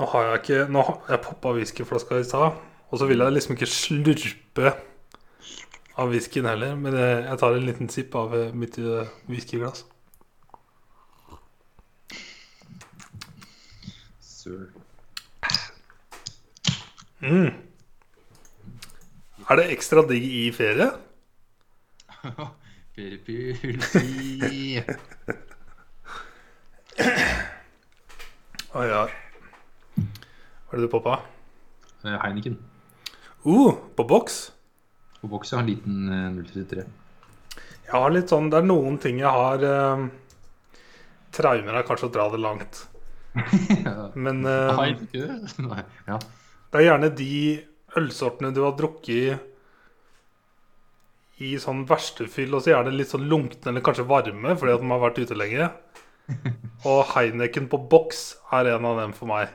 Nå har jeg ikke Nå har jeg poppa whiskyflaska i stad, og så vil jeg liksom ikke slurpe av whiskyen heller. Men jeg, tar en liten sipp av eh, mitt eh, whiskyglass. Sir. Mm. Er det ekstra digg i ferie? Feriepuls Å ja. Hva er det du poppa? Eh, Heineken. Uh, på boks? På boks har en liten eh, 033. Jeg har litt sånn Det er noen ting jeg har eh, Traumer er kanskje å dra det langt. Men eh, Heineken? Nei. Ja. det er gjerne de ølsortene du har drukket i sånn verstefyll, og så gjerne litt sånn lunkne eller kanskje varme fordi at de har vært ute lenge. Og Heineken på boks er en av dem for meg.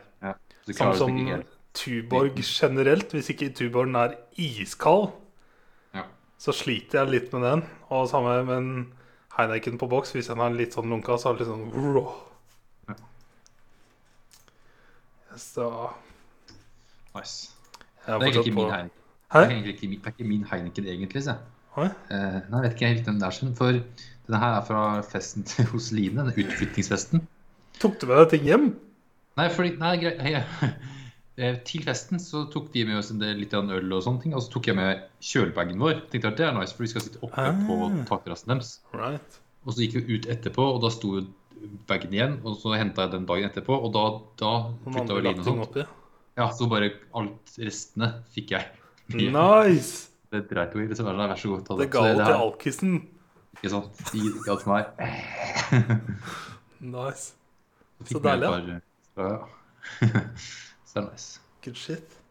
Samme som. Tuborg generelt. Hvis ikke Tuborgen er iskald, Ja. så sliter jeg litt med den. Og samme med en Heineken på boks. Hvis den er litt sånn lunka, så er det litt sånn. Ja. Så Nice. Det er ikke min Heineken. Det er egentlig ikke ikke min Heineken egentlig, Så. Oi? Eh, nei, vet ikke helt hvem det er for denne her er fra festen til hos Line, den utflyttingsfesten. Tok du med deg ting hjem? Nei, fordi, nei, greit, eh, til festen så tok de med oss en del, litt av en øl og sånne ting, og så tok jeg med kjølebagen vår. Tenkte at det er nice, for vi skal sitte oppe på takrassen takterrassen deres. Right. Og så gikk vi ut etterpå, og da sto bagen igjen, og så hentet jeg den dagen etterpå, og da, da flytta vel og sånt. oppi. Ja, så bare alt restene fikk jeg. Nice! Det dreit jo i, liksom, vær så god. ta Det ga Så jo det til alkisen. Ikke sant? De gikk alt meg. Nice. Så deilig, Ja, ja. Så det er nice. Good shit.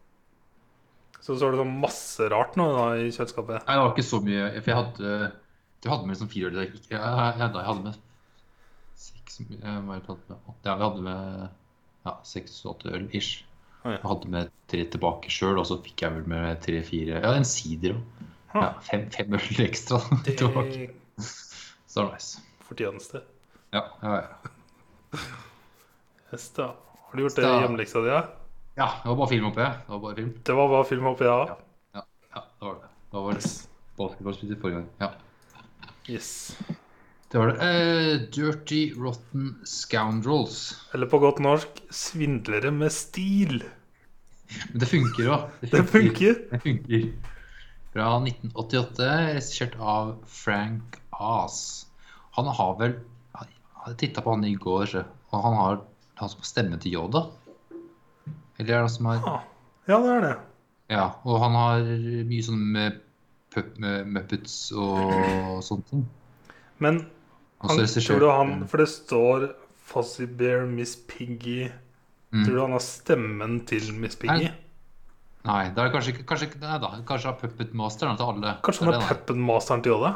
Så så du sånn masse rart nå da i kjøleskapet? Nei, det var ikke så mye. For jeg hadde, jeg hadde med liksom fire øl. Jeg, jeg, jeg, jeg hadde med seks jeg, jeg? Ja, vi hadde med ja, seks-åtte øl ish. Jeg hadde med tre tilbake sjøl, og så fikk jeg vel med tre-fire Ja, en sider òg. Ja, fem, fem øl ekstra Det tilbake. Så det var nice. fortjeneste. Ja, ja, ja. Yes, ja. Har du gjort det i hjemmeleksa di? Ja? ja, det var bare film oppi. Det var bare film. Det var bare film oppi, ja. Ja, ja det var det. Det var det. Basketballspiller forrige gang. Ja. Yes. Det var det. Uh, Dirty Rotten Scoundrels. Eller på godt norsk svindlere med stil. Men det funker jo. Det funker. Det funker. Fra 1988, regissert av Frank Aas. Han har vel Jeg titta på han i går, så, og han har han som har stemmen til Yoda. Eller er det han som har Ah, ja, det er det. Ja, og han har mye sånn med, med Muppets og sånne ting. Men han, tror du han For det står Fuzzy Bear, Miss Piggy Mm. Tror du han har stemmen til Miss Piggy? Nei, det er kanskje Kanskje, nei, da, kanskje har Puppet Masteren til alle. Kanskje han er puppetmasteren puppet-masteren til Yoda?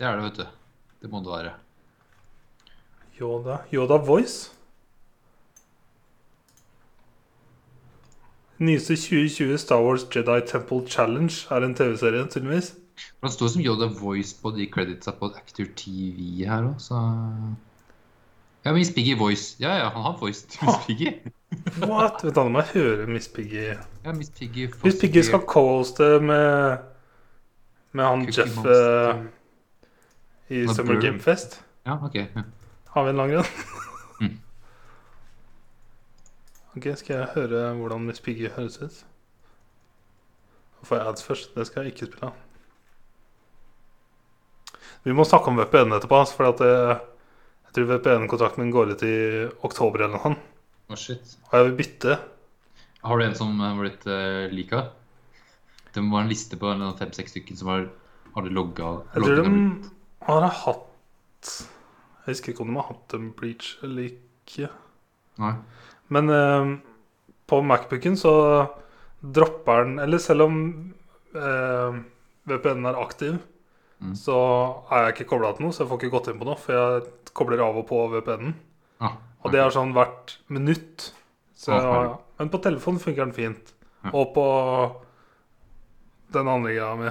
Det er det, vet du. Det må det være. Yoda Yoda Voice? Nyeste 2020 Star Wars Jedi Temple Challenge er en TV-serie, tydeligvis. Han står som Yoda Voice på de creditsa på Actor TV her òg, så Ja, Miss Piggy Voice. Ja, ja, han har voice til Miss Piggy. What? Vet du, nå må jeg høre Miss Piggy. Ja, Miss Piggy Miss Piggy skal co-hoste med Med han Cookie Jeff eh, i Summer Game Fest. Ja, OK. Ja. Har vi en lang grunn? Ok, skal jeg høre hvordan Miss Piggy høres ut? Får jeg ads først. Det skal jeg ikke spille. Vi må snakke om VPN etterpå, altså, for det, jeg tror VPN-kontrakten min går ut i oktober eller noe. Å, shit. Og jeg vil bytte. Har du en som har blitt uh, lika? Det var en liste på fem-seks stykker som har, hadde logga Jeg tror de har hatt Jeg husker ikke om de har hatt en bleach eller ikke. Nei. Men eh, på Macbooken så dropper den Eller selv om eh, VPN er aktiv, Mm. så er jeg ikke kobla til noe, så jeg får ikke gått inn på noe. For jeg kobler av og på VPN-en. Ah, Og det er sånn hvert minutt. Så, ah, herregud. men på telefonen funker den fint. Ja. Og på den andre greia mi.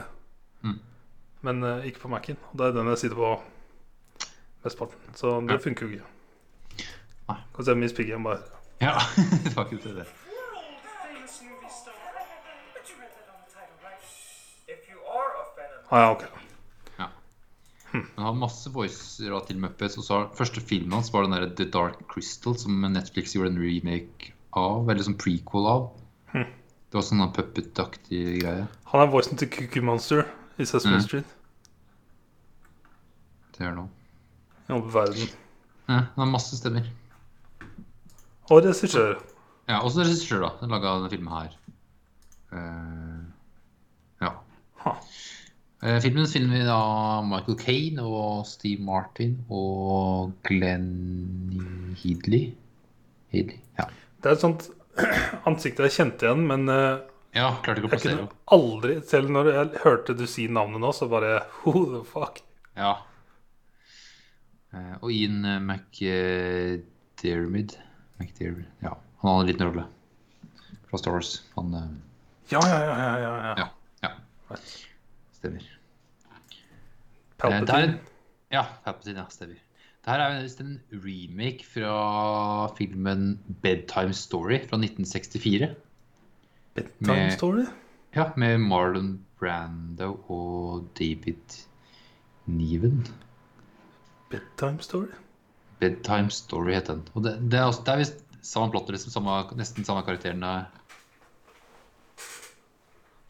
Mm. Men eh, ikke på Mac-en. Og det er den jeg sitter på mesteparten. Så det Ja. funker jo ikke. Nei. Kan se Miss Piggy bare Ja, det var ikke det. Ah, ja, ok. Ja. Han har masse voicer av til Muppets. Og så har første filmen hans var den der The Dark Crystal, som Netflix gjorde en remake av. Eller som prequel av. Det var sånn puppet-aktig greie. Han er voicen til Cookie Monster i Sesame Mm. Street. Det gjør òg. I all verden. Ja, han har masse stemmer. Og regissør. Ja, Også regissør, da. Den laga denne filmen her. Uh, ja. Ha. Eh, filmen finner vi da Michael Kane og Steve Martin og Glenn Headley. Headley, ja. Det er et sånt ansikt jeg kjente igjen, men uh, ja, klarte ikke å jeg plassere kunne aldri Selv når jeg hørte du si navnet nå, så bare Who the fuck? Ja. Og Ian McDermid McDermid, ja. Han har en liten rolle fra Star Wars. Han uh, Ja, ja, ja. ja, ja, ja. Ja. ja. Stemmer. Eh, Palpatine. er- Ja, Palpatine, ja, stemmer. Det her er visst en remake fra filmen Bedtime Story fra 1964. Bedtime med- Story? Ja, med Marlon Brando og David Neven. Bedtime Story? Bedtime Story heter den. Og det, det er, også, det er visst samme plotter, liksom, samme, nesten samme karakterene.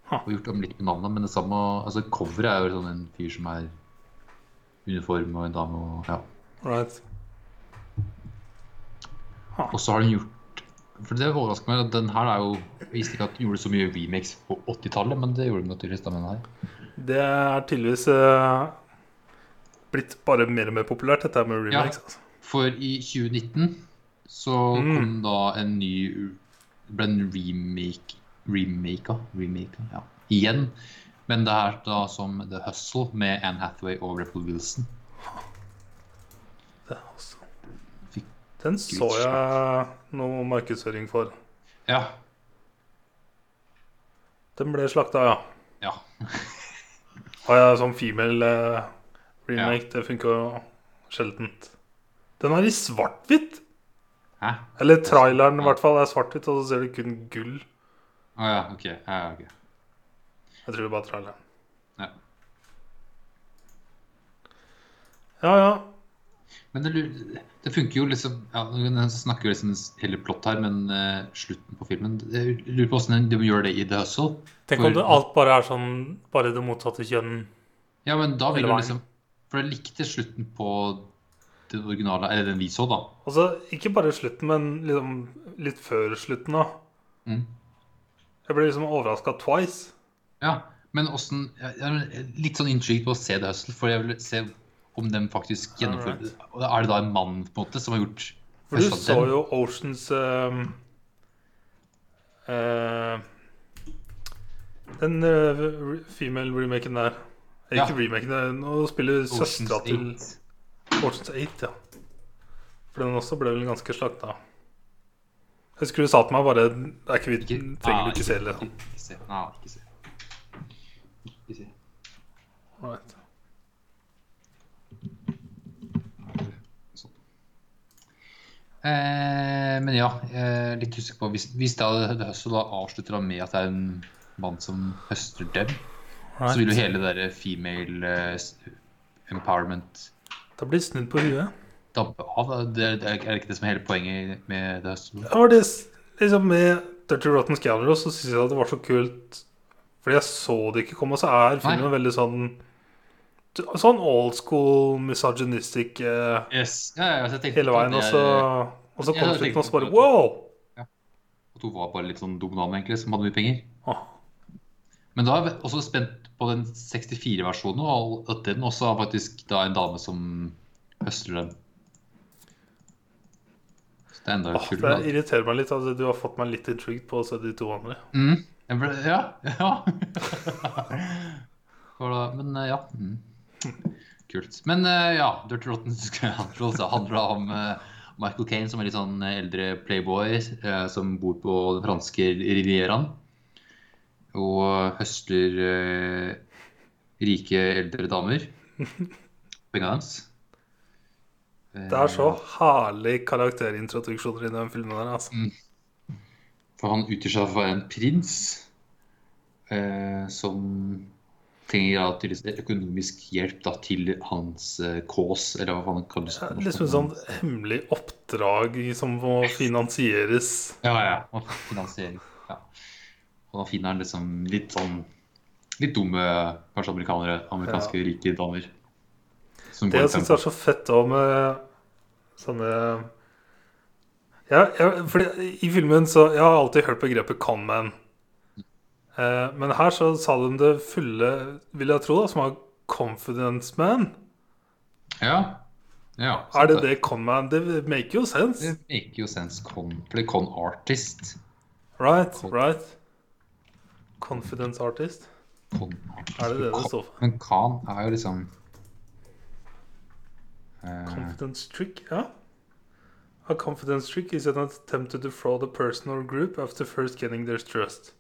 Ha. Og gjort om litt med navnet, men det samme altså Coveret er jo sånn en fyr som er uniform og en dame og ja. Right. Og så har den gjort For det overrasker meg at den her er jo Jeg visste ikke at den gjorde så mye remakes på 80-tallet, men det gjorde den naturligvis da med den her. Det er tydeligvis uh, blitt bare mer og mer populært, dette med Ja. remakes. Altså. For i 2019 så Mm. kom da en ny ble en remake Remaka? Remaka, ja. Igjen. Men det er da som The Hustle med Anne Hathaway og Rebel Wilson. Det, er også Den så jeg noe markedsføring for. Ja. Den ble slakta, ja. Ja. Og ja, sånn female remake? remake, det funker jo sjeldent. Den er i svart-hvitt! Hæ? Eller traileren i hvert fall er svart-hvitt, og så ser du kun gull. Å ja, ok. Ja, ja, ok. Jeg tror det er bare traileren. Ja. Ja, ja. Men det, det funker jo liksom ja, Jeg snakker jo liksom hele plott her, men uh, slutten på filmen Jeg lurer på hvordan de gjør det i The Hustle. Tenk om det alt bare er sånn Bare det motsatte kjønn. Ja, men da vil du liksom For jeg likte slutten på den originale, eller den vi så, da. Altså, ikke bare slutten, men liksom litt før slutten, òg. Mm. Jeg ble liksom overraska twice. Ja, men åssen Jeg er litt sånn intrigued på å se The Hustle, for jeg vil se om de faktisk gjennomfører Og Er det da en mann på en måte som har gjort For du så jo Oceans um, uh, Den uh, female remaken der. Ja. Ikke remaken, nå spiller søstera til. Oceans 8, ja. For den også ble vel ganske slakta. Jeg husker du sa til meg bare Det er ikke vi Ikke- trenger du ikke se det. Ikke, ikke se. Nei, ikke se. Ikke se. Right. Sånn. Eh, men ja, er litt usikker på Hvis, hvis da The Hustle avslutter da med at det er en mann som høster dem, så vil jo hele det der female eh, empowerment Det blir det snudd på huet. da. Det, det er det ikke det som er hele poenget med? Det var det liksom med Dirty Rotten Scoundrels så syns jeg det var så kult Fordi jeg så det ikke komme, og så er filmen veldig sånn Sånn old school misogynistic eh, Yes. Ja, ja, altså, hele veien. Og så, og så kom slutten, og så bare wow! At hun var bare litt sånn dum dame, egentlig, som hadde mye penger. Ah. Men da er jeg også spent på den 64-versjonen, og at den også er faktisk da en dame som høster dem. Så det er enda kulere. det irriterer meg litt at du har fått meg litt intrigued på å se de to andre. Mm. Ble, ja. ja. Men eh, ja. Mm. Kult. Men eh, ja, Dirty Rotten handler om eh, Michael Caine, som er litt sånn eldre playboy som bor på den franske rivieraen. Og høster eh, rike eldre damer. Penga hans. Det er så herlig karakterintroduksjoner i den filmen der, altså. For han utgir seg for å være en prins eh, som trenger da økonomisk hjelp da, til hans eh, kås, eller hva faen kalles det? Liksom et sånt hemmelig oppdrag som må finansieres. Ja, ja. Og finansiering. Ja. Og finner han liksom litt sånn litt dumme kanskje amerikanere, amerikanske rike damer. Det jeg syns er så fett òg med sånne ja, jeg, fordi I filmen så Jeg har alltid hørt begrepet conman. Eh, men her så sa de det fulle, vil jeg tro, da, som var confidence man. Ja. ja Er det det conman Det make jo sense. Det make jo sense. Con, con artist. Right, right. Confidence artist. Con. Er det det det står for? Men Khan er jo liksom eh, Confidence trick, ja. A confidence trick is an attempt to defraud a person or group after first getting their trust.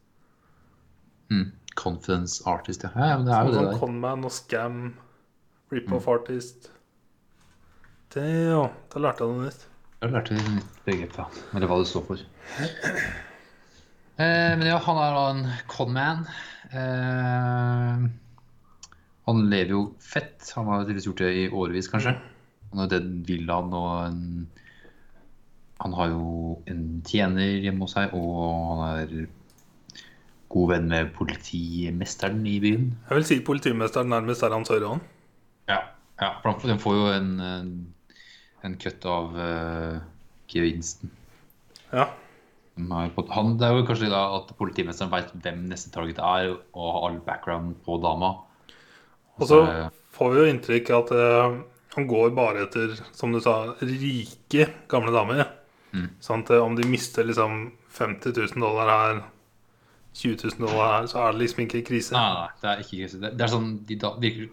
mm, Confidence artist, ja. ja. men Det er jo det Sånn der. conman og scam, rip-off artist. Det, ja. Da lærte jeg noe nytt. Da lærte vi nytt begrep, ja. Eller hva det står for. Eh, men ja, han er da en conman. Eh, han lever jo fett. Han har tydeligvis gjort det i årevis, kanskje. Han har den villaen og en Han har jo en tjener hjemme hos seg, og han er god venn med politimesteren i byen. Jeg vil si politimesteren nærmest er hans høyre hånd. Ja, ja for han får- den får jo en, en, en kutt av uh, gevinsten. Ja. Han, det er jo kanskje da at politimesteren vet hvem neste target er, og har all background på dama. Og så Så, får vi jo inntrykk av at uh, han går bare etter, som du sa, rike gamle damer. Mm. Sånn at eh, om de mister liksom 50 000 dollar her, 20 000 dollar her, så er det liksom ikke krise. Nei, nei, det er ikke krise. Det, det er sånn de, da, virker,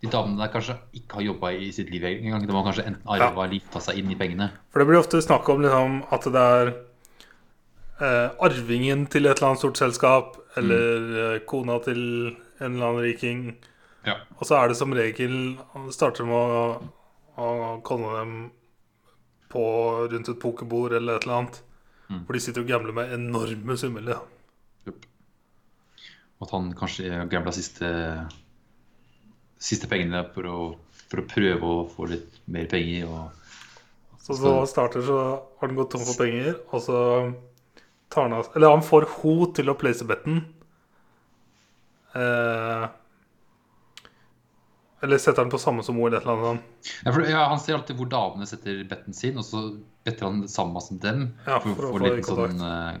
de damene der kanskje ikke har jobba i sitt liv engang. De har kanskje enten arva eller gifta seg inn i pengene. For det blir ofte snakk om liksom, at det er eh, arvingen til et eller annet stort selskap, eller mm. kona til en eller annen riking. Ja. Og så er det som regel Han starter med å, å komme dem på rundt et pokerbord eller et eller annet. Mm. For de sitter og gambler med enorme summer. Ja. Og at han kanskje gambla siste, siste pengene for å, for å prøve å få litt mer penger. Og Så så starter så har den gått tom for penger, og så tar han Eller han får ho til å place betten. Eh, eller setter han på samme som ho, eller eller. Ja, for, ja, Han ser alltid hvor damene setter betten sin, og så better han det samme som dem. Ja, for, for å å få litt kontakt. sånn eh,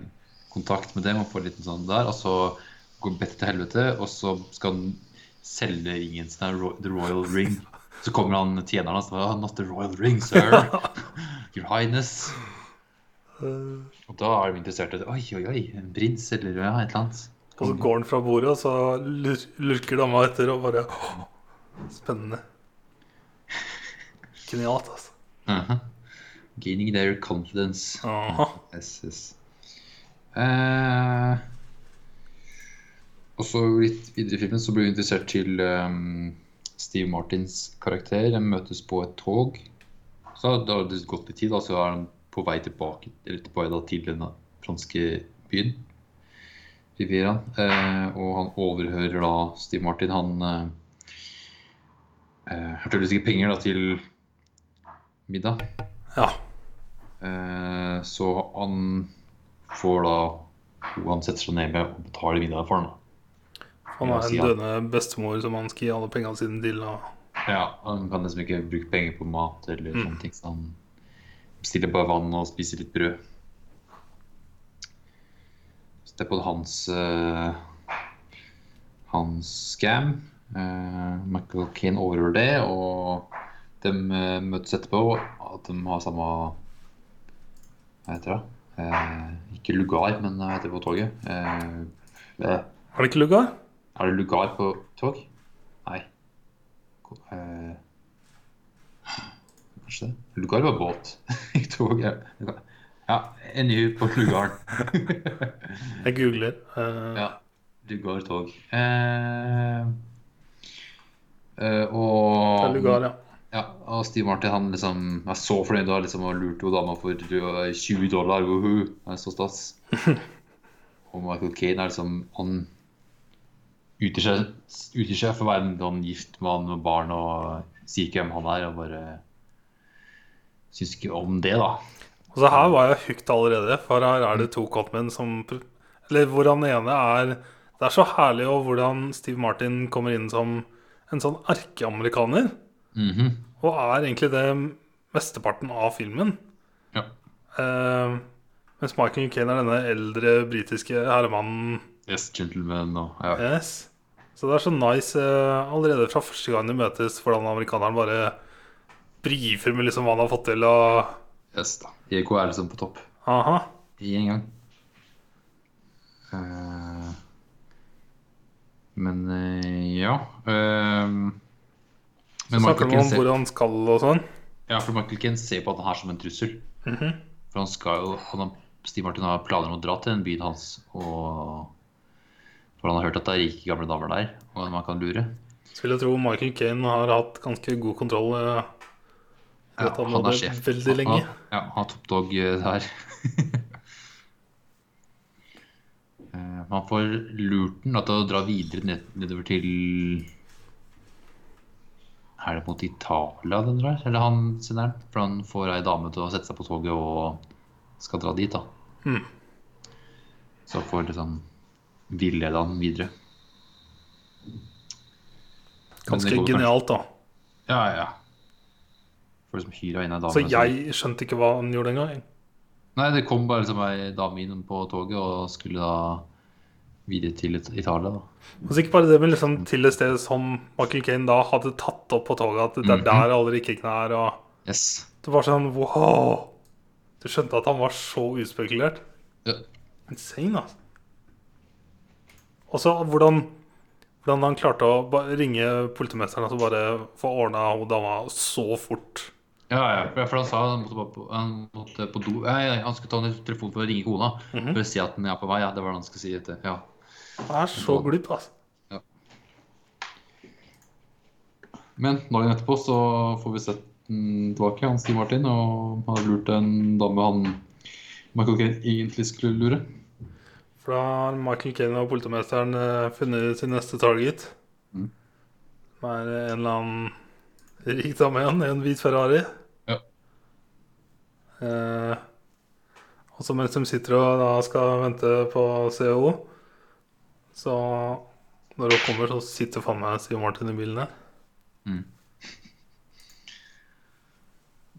kontakt med dem og få litt sånn der. Og så går bettet til helvete, og så skal han selge ringen sin, ro- The Royal Ring. Så kommer han tjeneren hans og sier, Not the Royal Ring, sir. Your Highness. Eh, Og da er de interessert i Oi, oi, oi, en prins eller ja, et eller annet. og så går han fra bordet, og så lur- lurker dama etter og bare «Åh, Spennende. Genialt, altså. Mhm. Gaining their confidence. Aha. Yes, yes. Uh, og så litt videre i filmen så blir vi interessert til um, Steve Martins karakter. De møtes på et tog. Så da har det gått litt tid, da, så er han på vei tilbake eller på vei da, til den franske byen. Rivieraen. Eh, og han overhører da Steve Martin. Han eh, eh, har tydeligvis ikke penger da, til middag. Ja. Eh, så han får da hun han setter seg ned med og betaler middag for han. Han er en døende bestemor som han skal gi alle pengene sine til. Og... Ja, han kan liksom ikke bruke penger på mat eller Mm. sånne ting, så han bestiller bare vann og spiser litt brød. Så det er på hans uh, hans scam. Uh, Michael Kane overhører det, og de uh, møtes etterpå. At de har samme Hva heter det? Uh, ikke lugar, men hva heter det på toget? Eh, eh, Er det ikke lugar? er det lugar på tog? Nei. Eh, kanskje det? Lugar var båt. Tog, ja. en Ja, NU på lugaren. Jeg googler. Uh... ja, Lugard tog. Uh, uh, og Det er lugar, ja. Ja, og Steve Martin han liksom er så fornøyd og liksom og lurte jo dama for uh, 20 dollar. Woohoo. Det er så stas. og Michael Caine er liksom Han utgir seg, utgir seg for å være en sånn gift mann med barn og sier ikke hvem han er. Og bare syns ikke om det, da. Og så her var jeg hooked allerede, for her er det to cotmen som Eller hvor han ene er Det er så herlig og hvordan Steve Martin kommer inn som en sånn erkeamerikaner. Mhm. Og er egentlig det mesteparten av filmen. Ja. Eh, mens Michael Kane er denne eldre britiske herremannen. Yes, gentleman og ja. Yes. Så det er så nice eh, allerede fra første gang de møtes, hvordan amerikaneren bare brifer med liksom hva han har fått til. Og Yes, da. JK er liksom på topp. aha. I en gang. Uh, men uh, ja eh, Så snakker man om hvor han skal og sånn. ja, for Michael Ken ser på han her som en trussel. Mhm. For han skal jo han Stig Martin har planer om å dra til den byen hans. Og For han har hørt at det er rike gamle damer der, og man kan lure. Jeg tro Michael Kane har hatt ganske god kontroll. Ja, han, han er sjef. veldig Han- lenge. Han, ja, han er toppdog eh, der. Eh, Man får lurt den til å dra videre ned, nedover til Er det mot Italia den drar? Eller han sender den? For han får ei dame til å sette seg på toget og skal dra dit, da. Mm. Så får liksom villede han videre. Ganske genialt, da. Ja, ja. Får liksom hyra inn ei dame. Så jeg skjønte ikke hva han gjorde engang. Nei, det kom bare liksom ei dame inn på toget og skulle da videre til Italia. da. Og så ikke bare det, men liksom til et sted som Michael Caine da hadde tatt opp på toget, at det er Mhm. der alle rikkingene er, og Yes. Det var sånn wow! Du skjønte at han var så uspekulert. Ja. Insane, altså. Og så hvordan, hvordan han klarte å ringe politimesteren og altså bare få ordna hun dama så fort. Ja, ja, for han sa han måtte, på, han måtte på do ja, ja, Han skulle ta en telefon for å ringe kona Mhm. for å si at den er på vei. Ja, det var det han skulle si. Etter. Ja. Han er så glup, altså. Men dagen etterpå så får vi sett den tilbake, han Stig Martin, og han har lurt en dame han Michael Kane egentlig skulle lure. For da har Michael Kane og politimesteren eh, funnet sin neste target. Mm. Det er en eller annen rik dame igjen i en hvit Ferrari. Eh, og så mens de sitter og da skal vente på CO, så når hun kommer, så sitter faen meg Siv Martin i bilen her.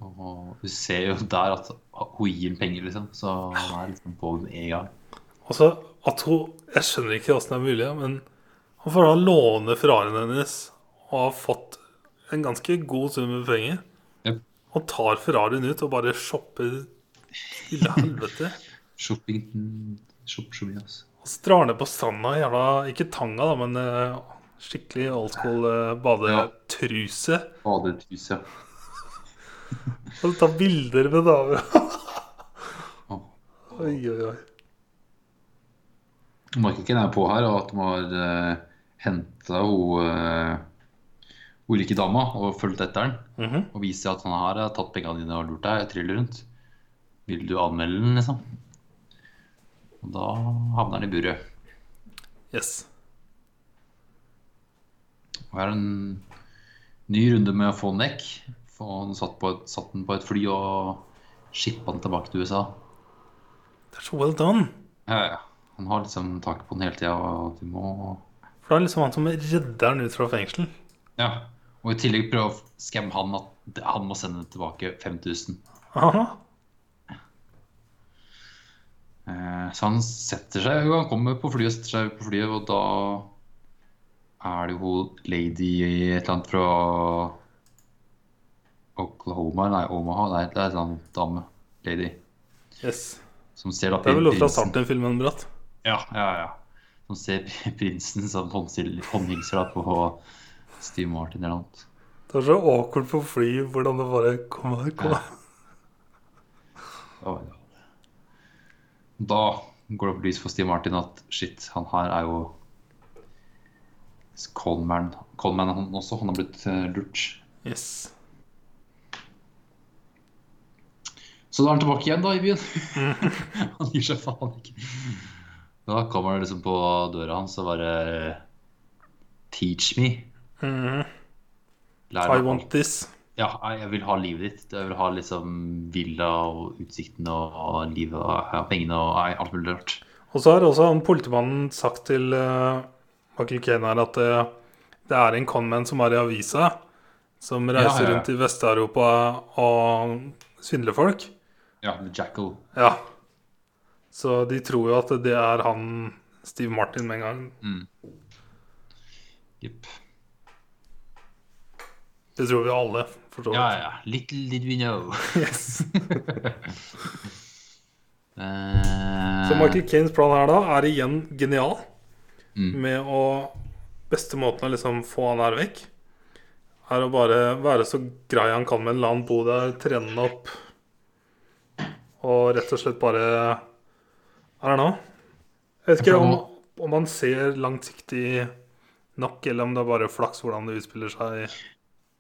Og du ser jo der at hun gir ham penger, liksom. Så han er liksom på med en gang. Og så at hun Jeg skjønner ikke åssen det er mulig, men han får da låne Ferrarien hennes og har fått en ganske god sum med penger. Og tar Ferrarien ut og bare shopper til helvete. Shopping shop, shopping, altså. Og så drar ned på stranda, jævla Ikke tanga, da, men uh, skikkelig old school uh, badetruse. Badehus, ja. Og tar bilder med damer. Oi, oi, oi. Michael Caine er på her, og at de har uh, henta henne uh, ulike dama og fulgt etter den. Mhm. Og viser at han har tatt pengene dine og lurt deg triller rundt. Vil du anmelde den, liksom? Og da havner han i buret. Yes. Og her er en ny runde med å få den vekk. Få han satt, på et, satt den på et fly og shippa den tilbake til USA. Det er så well done. Ja, ja. Han har liksom taket på den hele tida, og For det er liksom han som redder han ut fra fengsel. Ja. Og i tillegg prøve å skamme han at han må sende tilbake 5000. Aha. Eh, Så han setter seg Han kommer på flyet og setter seg på flyet, og da er det jo lady i et eller annet fra Oklahoma Nei, Omaha. Nei, det er en sånn dame. Lady. Yes. Som ser da Det er vel fra prinsen- starten i filmen, Bratt. Ja, ja, ja. Som ser prinsen som håndhilser på Steve Martin eller noe. Det var så awkward på fly hvordan det bare Kom her, kom. Ja. Da går det opp lys for Steve Martin at shit, han her er jo Coleman. Coleman han også. Han har blitt eh, lurt. Yes. Så da er han tilbake igjen, da, i byen. han gir seg faen ikke. Da kommer det liksom på døra hans og bare Teach me. Mhm. Lær I want alt. this. Ja, jeg vil ha livet ditt. Jeg vil ha liksom villa og utsikten og, livet og ja, pengene og alt mulig rart. Og så har også han politimannen sagt til uh, Michael Kane her at eh, det er en conman som er i avisa, som reiser ja, rundt i Vest-Europa og svindler folk. Ja, The Jackal. Ja. Så de tror jo at det er han Steve Martin med en gang. Mm. Jepp. Det tror vi alle, for så Ja, vidt. ja. Little did we know. Yes. Eh, Så Michael Kanes plan her da er igjen genial. Mm. Med å Beste måten å liksom få han her vekk, er å bare være så grei han kan med en La han bo der, trene han opp. Og rett og slett bare Er det nå? Jeg vet ikke om, om han ser langsiktig nok, eller om det er bare flaks hvordan det utspiller seg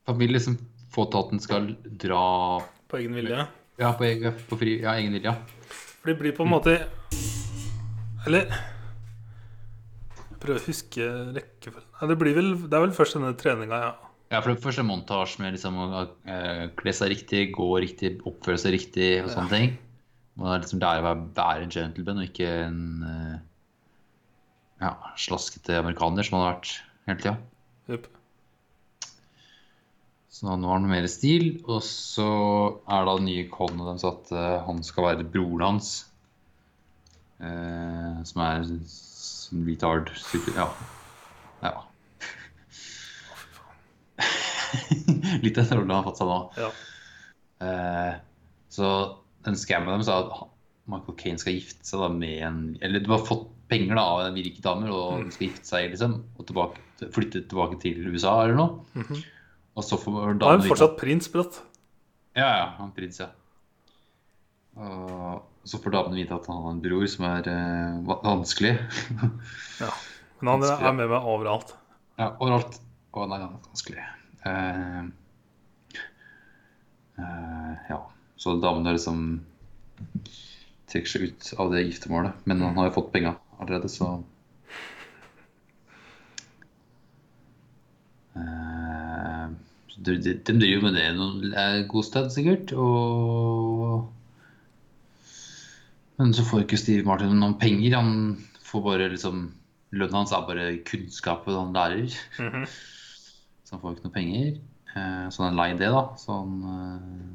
Han som liksom få til at den skal dra på egen vilje. Ja, på, egen, på fri, ja, egen vilje. For det blir på en måte Eller Jeg prøver å huske rekkefølgen det, blir vel, det er vel først denne treninga, ja. Ja, for det første montasje med liksom å eh, kle seg riktig, gå riktig, oppføre seg riktig og sånne ting. Man er liksom lære å være, være en gentleman og ikke en eh, ja, slaskete amerikaner som han har vært hele tida. Jupp. Så nå har han mer stil, og så er da den nye konet deres at han skal være broren hans. Eh, som er sånn retard. Ja. ja. Litt av den rollen han har fått seg nå. Ja. Eh, så den scammen deres er at Michael Caine skal gifte seg da med en Eller du har fått penger da av en rike damer, og de skal gifte seg, liksom. Og tilbake, flytte tilbake til USA eller noe. Mhm. Og så får Da er hun fortsatt prins, bratt. Ja, ja, han prins, ja. Og så får damene vite at han har en bror som er eh, vanskelig. Ja. Men han er med meg overalt. ja, overalt. Og han er vanskelig. Uh, uh, ja. Så damene liksom trekker seg ut av det giftermålet. Men han har jo fått penga allerede, så Eh, så de, de, de driver med det noen god sted, sikkert. Og Men så får ikke Steve Martin noen penger. Han får bare liksom Lønnen hans er bare kunnskapen han lærer. Mhm. Så han får ikke noe penger. Eh, Så han er lei det, da. Så han eh,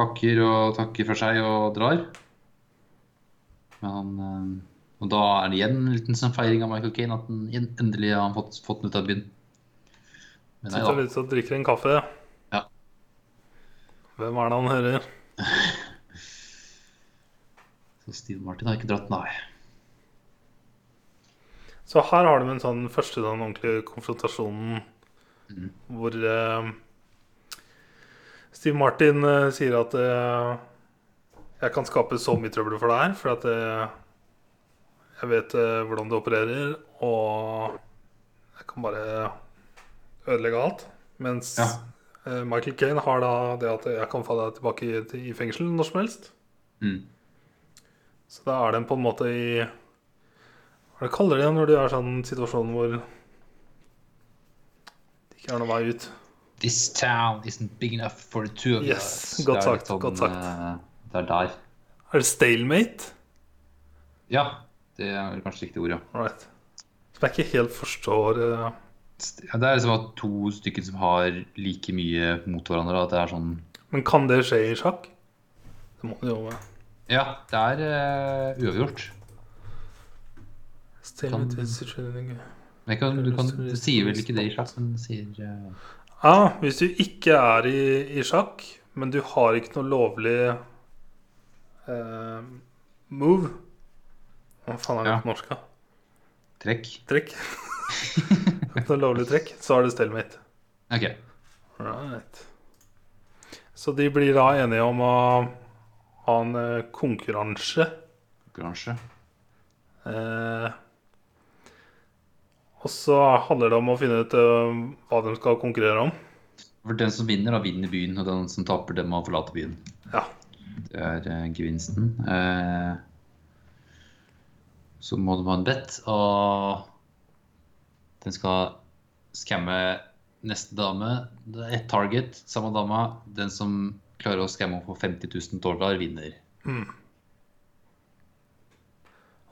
pakker og takker for seg og drar. Men han eh, Og da er det igjen en liten sånn feiring av Michael Kane at han endelig har fått, fått den ut av byen. Men nei Sitter litt og drikker en kaffe. Ja. Hvem er det han hører? Så Steve Martin har ikke dratt, nei. Så her har de en sånn første den ordentlige konfrontasjonen mm. hvor eh, Steve Martin eh, sier at eh, jeg kan skape så mye trøbbel for deg her, for at eh, jeg vet eh, hvordan du opererer, og jeg kan bare ødelegge alt. Mens Ja. eh, Michael Caine har da det at jeg kan få deg tilbake i, til- i fengsel når som helst. Mm. Så da er den på en måte i Hva det kaller det når du er i sånn situasjon hvor det ikke er noen vei ut? This town isn't big enough for the two of Yes, us. godt sagt, godt sagt. eh, Det er der. Er det stalemate? Ja, det er kanskje riktig ord, ja. Right. Som jeg ikke helt forstår eh, Ja, Det er liksom at to stykker som har like mye mot hverandre. At det er sånn Men kan det skje i sjakk? Det må det jo være. Ja, det er uh, uavgjort. Kan- Men kan, du, kan, du sier vel ikke det i sjakk, men du sier uh... Ja, hvis du ikke er i, i sjakk, men du har ikke noe lovlig uh, move Hva faen er det Ja. på norsk? da? trekk. Trekk. Noe lovlig trekk, så er det stalemate. OK. Right. Så de blir da enige om å ha en eh, konkurranse. Konkurranse. Eh, og så handler det om å finne ut eh, hva de skal konkurrere om. For den som vinner, da vinner byen, og den som taper, den må forlate byen. Ja. Det er eh, gevinsten. Eh, så må de ha en bet, og den skal skamme neste dame. Ett target, samme dama. Den som klarer å skamme henne for 50 000 dollar, vinner.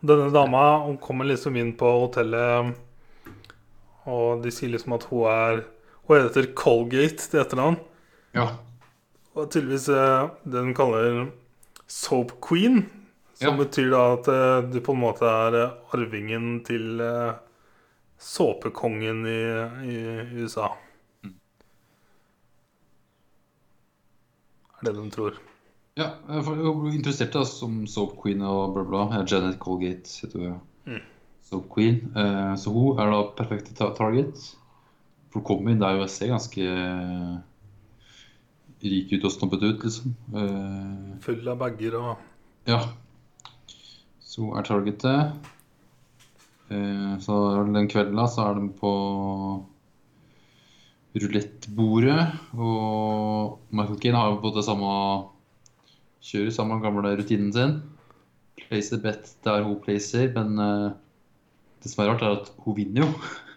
Denne dama hun kommer liksom inn på hotellet, og de sier liksom at hun er Hun heter Colgate til etternavn. Ja. Og tydeligvis eh, det de kaller soap queen. Som Ja. betyr da at eh, du på en måte er eh, arvingen til såpekongen i, i USA. Er det de tror. Ja, jeg var interessert da, som Soap Queen og bla bla. Janet Colgate heter hun. ja. Soap Queen. Eh, så hun er da perfekte target. For hun kommer inn der og ser ganske eh, rik ut og snobbet ut, liksom. Eh, Full av bager og ja. Så hun er targetet. Eh, så den kvelden da, så er de på rulettbordet. Og Michael Keane har jo på det samme Kjører samme gamle rutinen sin. Place a bet der hun placer, men uh, det som er rart, er at hun vinner jo.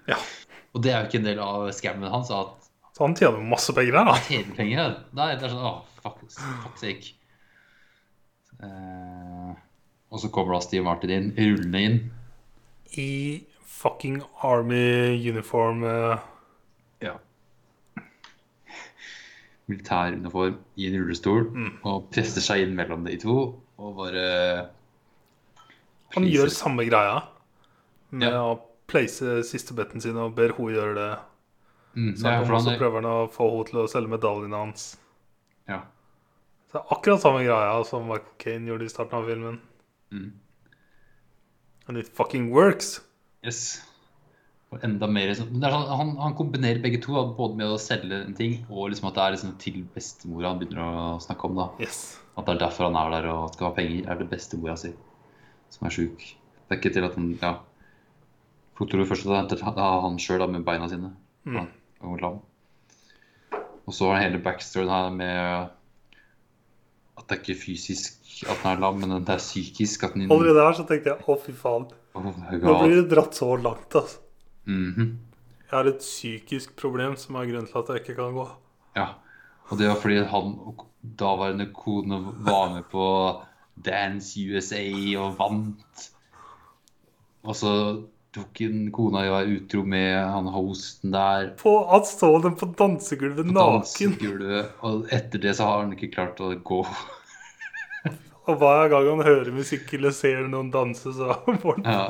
Ja. Og det er jo ikke en del av scammen hans. At Så han tjener masse penger der, da. tjener penger. Nei, det er sånn Åh, fuck, fuck sake. Uh, og så kommer da Steve Martin inn, rullende inn. I fucking army uniform. Ja. Ja. Militæruniform i en rullestol og presser seg inn mellom de to og bare Han gjør samme greia med Ja. å place siste betten sin og ber hun gjøre det. mm, Så ja, så prøver han å få henne til å selge medaljene hans. ja. Så det er akkurat samme greia som Michael Kane gjorde i starten av filmen. Mm. And it fucking works. Yes. Og enda mer sånn- det er sånn, han, han kombinerer begge to, både med å selge en ting og liksom at det er liksom til bestemora han begynner å snakke om. da. Yes. At det er derfor han er der og skal ha penger, er det bestemora si som er sjuk. Det er ikke til at han Ja. Flukter først at det er han sjøl med beina sine Mm. og så er hele backstoryen her med at det er ikke fysisk at den er lam, men det er psykisk at den Allerede her så tenkte jeg å, fy faen. Oh Nå blir det dratt så langt, altså. Mhm. Jeg har et psykisk problem som er grunnen til at jeg ikke kan gå. Ja. Og det var fordi han og daværende kone var med på Dance USA og vant. Og så tok en kona i å være utro med han hosten der. På at så dem på dansegulvet på naken. dansegulvet, Og etter det så har han ikke klart å gå. Og hver gang han hører musikk eller ser noen danse, så får han Ja.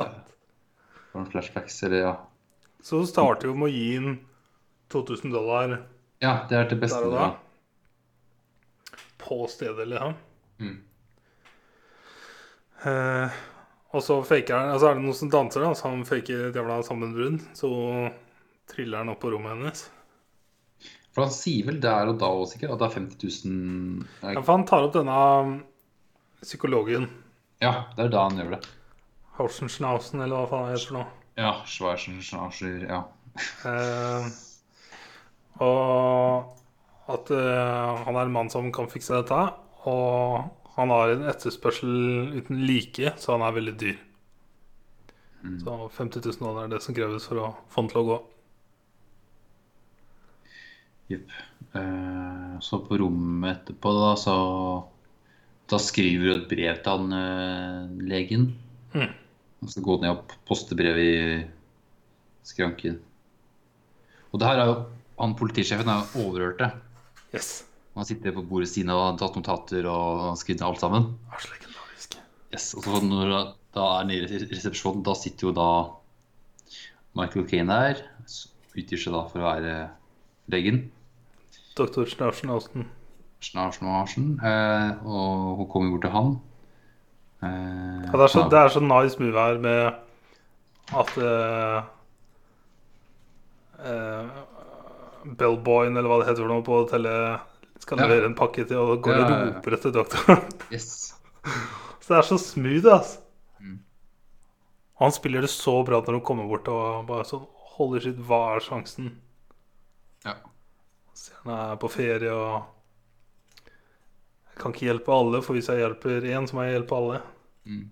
Får flashbacks, eller ja. Så starter jo med å gi inn 2000 dollar Ja, det er til der og da. På stedet, liksom. Mm. Eh, og så faker han Altså er det noen som danser, da, så han faker et jævla sammenbrudd. Så triller han opp på rommet hennes. For han sier vel der og da også sikkert at det er 50 000 Ja, for han tar opp denne um, psykologen. Ja, det er da han gjør det. Horsenschnausen, eller hva faen det heter for noe. Ja, Schwarzenegger, ja. Eh, og at eh, han er en mann som kan fikse dette. Og han har en etterspørsel uten like, så han er veldig dyr. Så 50 000 dollar er det som kreves for å få den til å gå. Jepp. Eh, så på rommet etterpå, da, så Da skriver du et brev til han eh, legen. Mm. Og så gå ned og poste brevet i skranken. Og det her er jo Han politisjefen er jo overhørt det. Yes. Han sitter på bordet siden og har tatt notater og skrevet ned alt sammen. Yes, og så når da er nede i resepsjonen, da sitter jo da Michael Kane der. Utgir seg da for å være legen. Doktor Schnausenhausen. Snarsen, eh, og hun kommer bort til han. Eh, Ja, det, er så, det er så nice move her med at eh, eh, Bellboyen, eller hva det heter for noe, på hotellet skal Ja. levere en pakke til og går og roper etter doktoren. Yes. så det er så smooth, altså. Mm. Han spiller det så bra når hun kommer bort og bare sånn Holy shit, hva er sjansen? Ja. Ser han er på ferie og Jeg kan ikke hjelpe alle, for hvis jeg hjelper én, så må jeg hjelpe alle. Mm.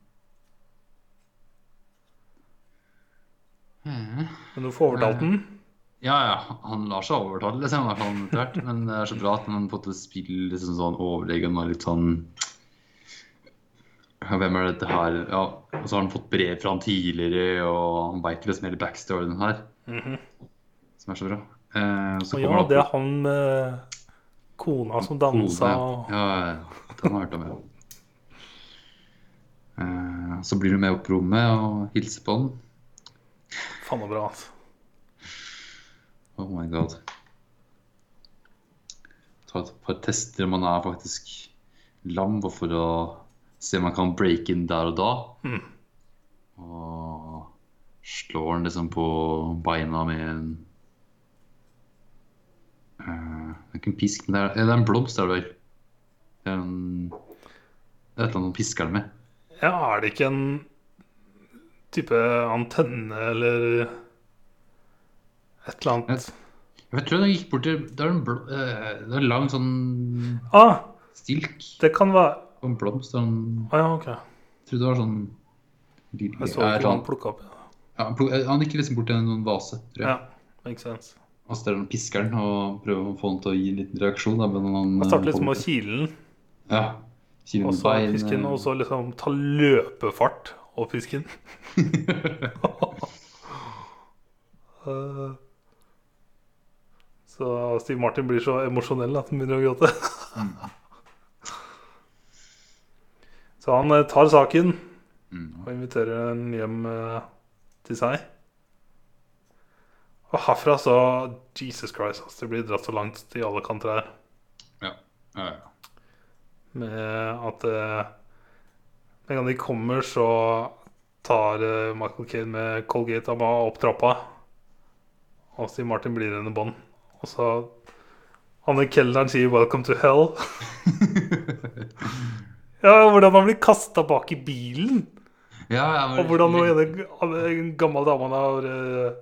Men du får overtalt den. Ja, ja. Han lar seg overtale, liksom. hvert fall etter hvert. Men det er så bra at han på en måte spiller liksom sånn overlegen og litt sånn Hvem er dette her? Ja, og så har han fått brev fra han tidligere, og han veit liksom hele backstoryen her. Som er så bra. Eh, så Og ja, det er han med kona som dansa og Ja, ja, ja. Den har jeg hørt om, ja. Eh, så blir du med opp på rommet og hilser på han. Faen så bra, altså. Oh my god. Ta et par tester om man er faktisk lam, bare for å se om man kan break in der og da. Mm. Og slår han liksom på beina med en uh, Det er ikke en pisk, men det er, det er en blomst, er det vel. Det er, en, det er et eller annet han pisker den med. Ja, er det ikke en type antenne eller et eller annet Jeg tror jeg gikk bort til Det er en, bl eh, det er en lang sånn Ah, stilk det kan være en blomst. og en- ah, ja, ok. Jeg tror det var sånn lille- Jeg så ikke hva han plukka opp. Ja, han pluk- han gikk liksom bort til en vase, tror jeg. Ja, makes sense. Og så der han pisker den og prøver å få han til å gi en liten reaksjon. Da, men han, Han starter liksom med å kile den, Ja. Og så den, eh, og så liksom ta løpefart og fisken. den. Så Steve Martin blir så emosjonell at han begynner å gråte. Så han eh, tar saken Mm. og inviterer den hjem eh, til seg. Og herfra så Jesus Christ, altså, det blir dratt så langt til alle kanter her. Ja. Ja, ja. Med at eh, med en gang de kommer, så tar eh, Michael Kane med Colgate Amma opp trappa. Og Steve Martin blir henne bånd. Og så Han kelneren sier 'Welcome to hell'. ja, hvordan han blir kasta bak i bilen. ja, ja, men- Og hvordan noen, en gammel dame han har eh,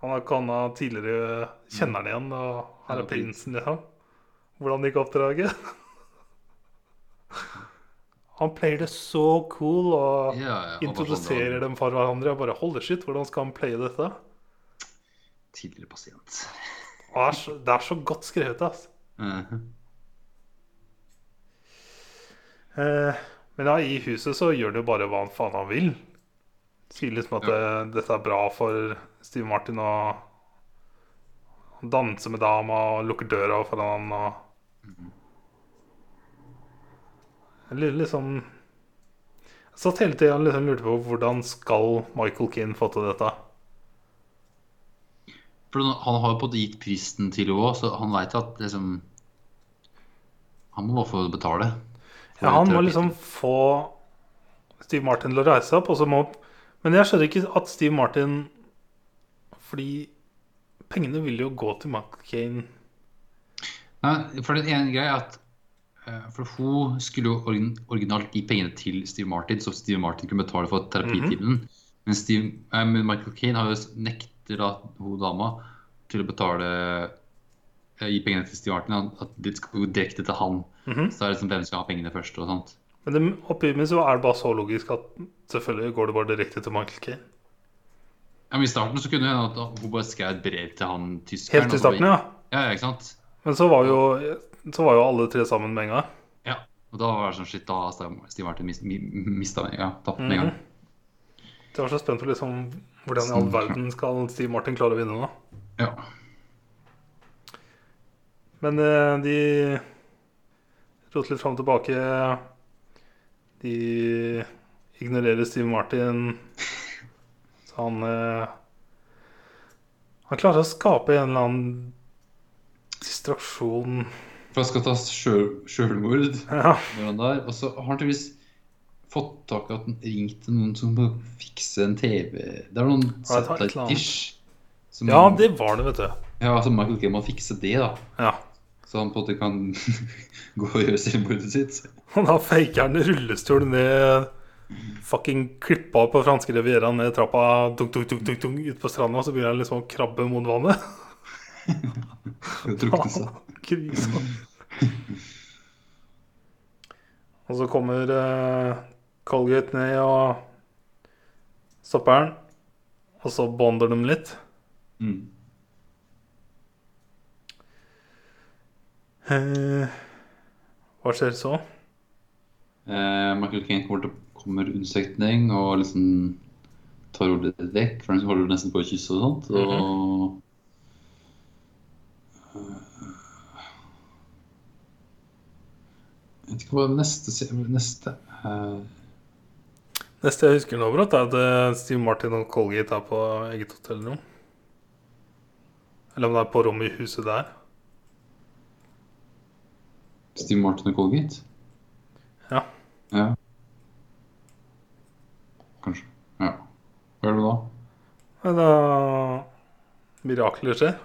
Han har kona tidligere kjenner han igjen, og her er prinsen, liksom. Hvordan gikk oppdraget? Han pleier det så cool og Ja, ja, introduserer sånn, dem for hverandre. Jeg bare Holy shit, hvordan skal han playe dette? Tidligere pasient. Er så, det er så godt skrevet, altså. Mhm. Eh, men ja, i huset så gjør han jo bare hva han faen han vil. Sier liksom at det, dette er bra for Steve Martin å danse med dama og lukke døra foran han og Jeg lurer liksom Jeg satt hele tida og liksom lurte på hvordan skal Michael Kinn få til dette. For han har jo på gitt prisen til henne òg, så han veit at liksom Han må bare få betale. Ja, han må liksom få Steve Martin til å reise opp, og så må Men jeg skjønner ikke at Steve Martin Fordi pengene vil jo gå til Michael Caine. Nei, for den ene greia er at eh, For hun skulle jo originalt gi pengene til Steve Martin, så Steve Martin kunne betale for terapitimen. Men, Steve, eh, Michael Caine har jo s- nekter da hun dama til å betale eh, Gi pengene til Steve Martin. At de skal gå direkte til han. Mhm. Så det er liksom hvem skal ha pengene først og sånt. Men det, oppi meg så er det bare så logisk at selvfølgelig går det bare direkte til Michael Kane. Ja, men I starten så kunne hun at hun bare skrev et brev til han tyskeren. Helt i så bare- starten, ja. Ja, ikke sant? Men så var jo, så var jo alle tre sammen med en gang. Ja. Og da var det sånn shit, da har Steve Martin mis, mista. Ja, tapt med en gang. Jeg var så spent på liksom hvordan i all verden skal Steve Martin klare å vinne nå. Ja. Men eh, de roter litt fram og tilbake. De ignorerer Steve Martin. Så han eh, Han klarer å skape en eller annen distraksjon. For han skal ta sjøl, sjølmord. Ja, når han der, Og så har han tydeligvis fått tak i at han ringte noen som må fikse en TV Det er noen Ja, det et satellite annet. dish. Som, ja det var det, vet du. Ja, altså Michael Gay må fikse det, da. Ja. Så han på en måte kan gå og gjøre selvmordet sitt. Og da faker han rullestol ned Fucking klippa på franske revierer ned trappa tung, tung, tung, tung, tung, ut på stranda, så begynner han liksom å krabbe mot vannet. Drukne seg. Og så kommer eh, Colgate ned og stopper den. Og så bonder de litt. Mm. Eh, hva skjer så? Eh, Michael Kane kommer, til, kommer unnsetning og liksom tar ordet dekk. for han holder nesten på å kysse og sånt. Og Jeg vet ikke hva neste Neste eh, Neste jeg husker nå, brått, er at Steve Martin og Colgate er på eget hotellrom. Eller om det er på rommet i huset der. Steve Martin og Colgate? Ja. Ja. Kanskje. Ja. Hva er det da? Da Mirakler skjer.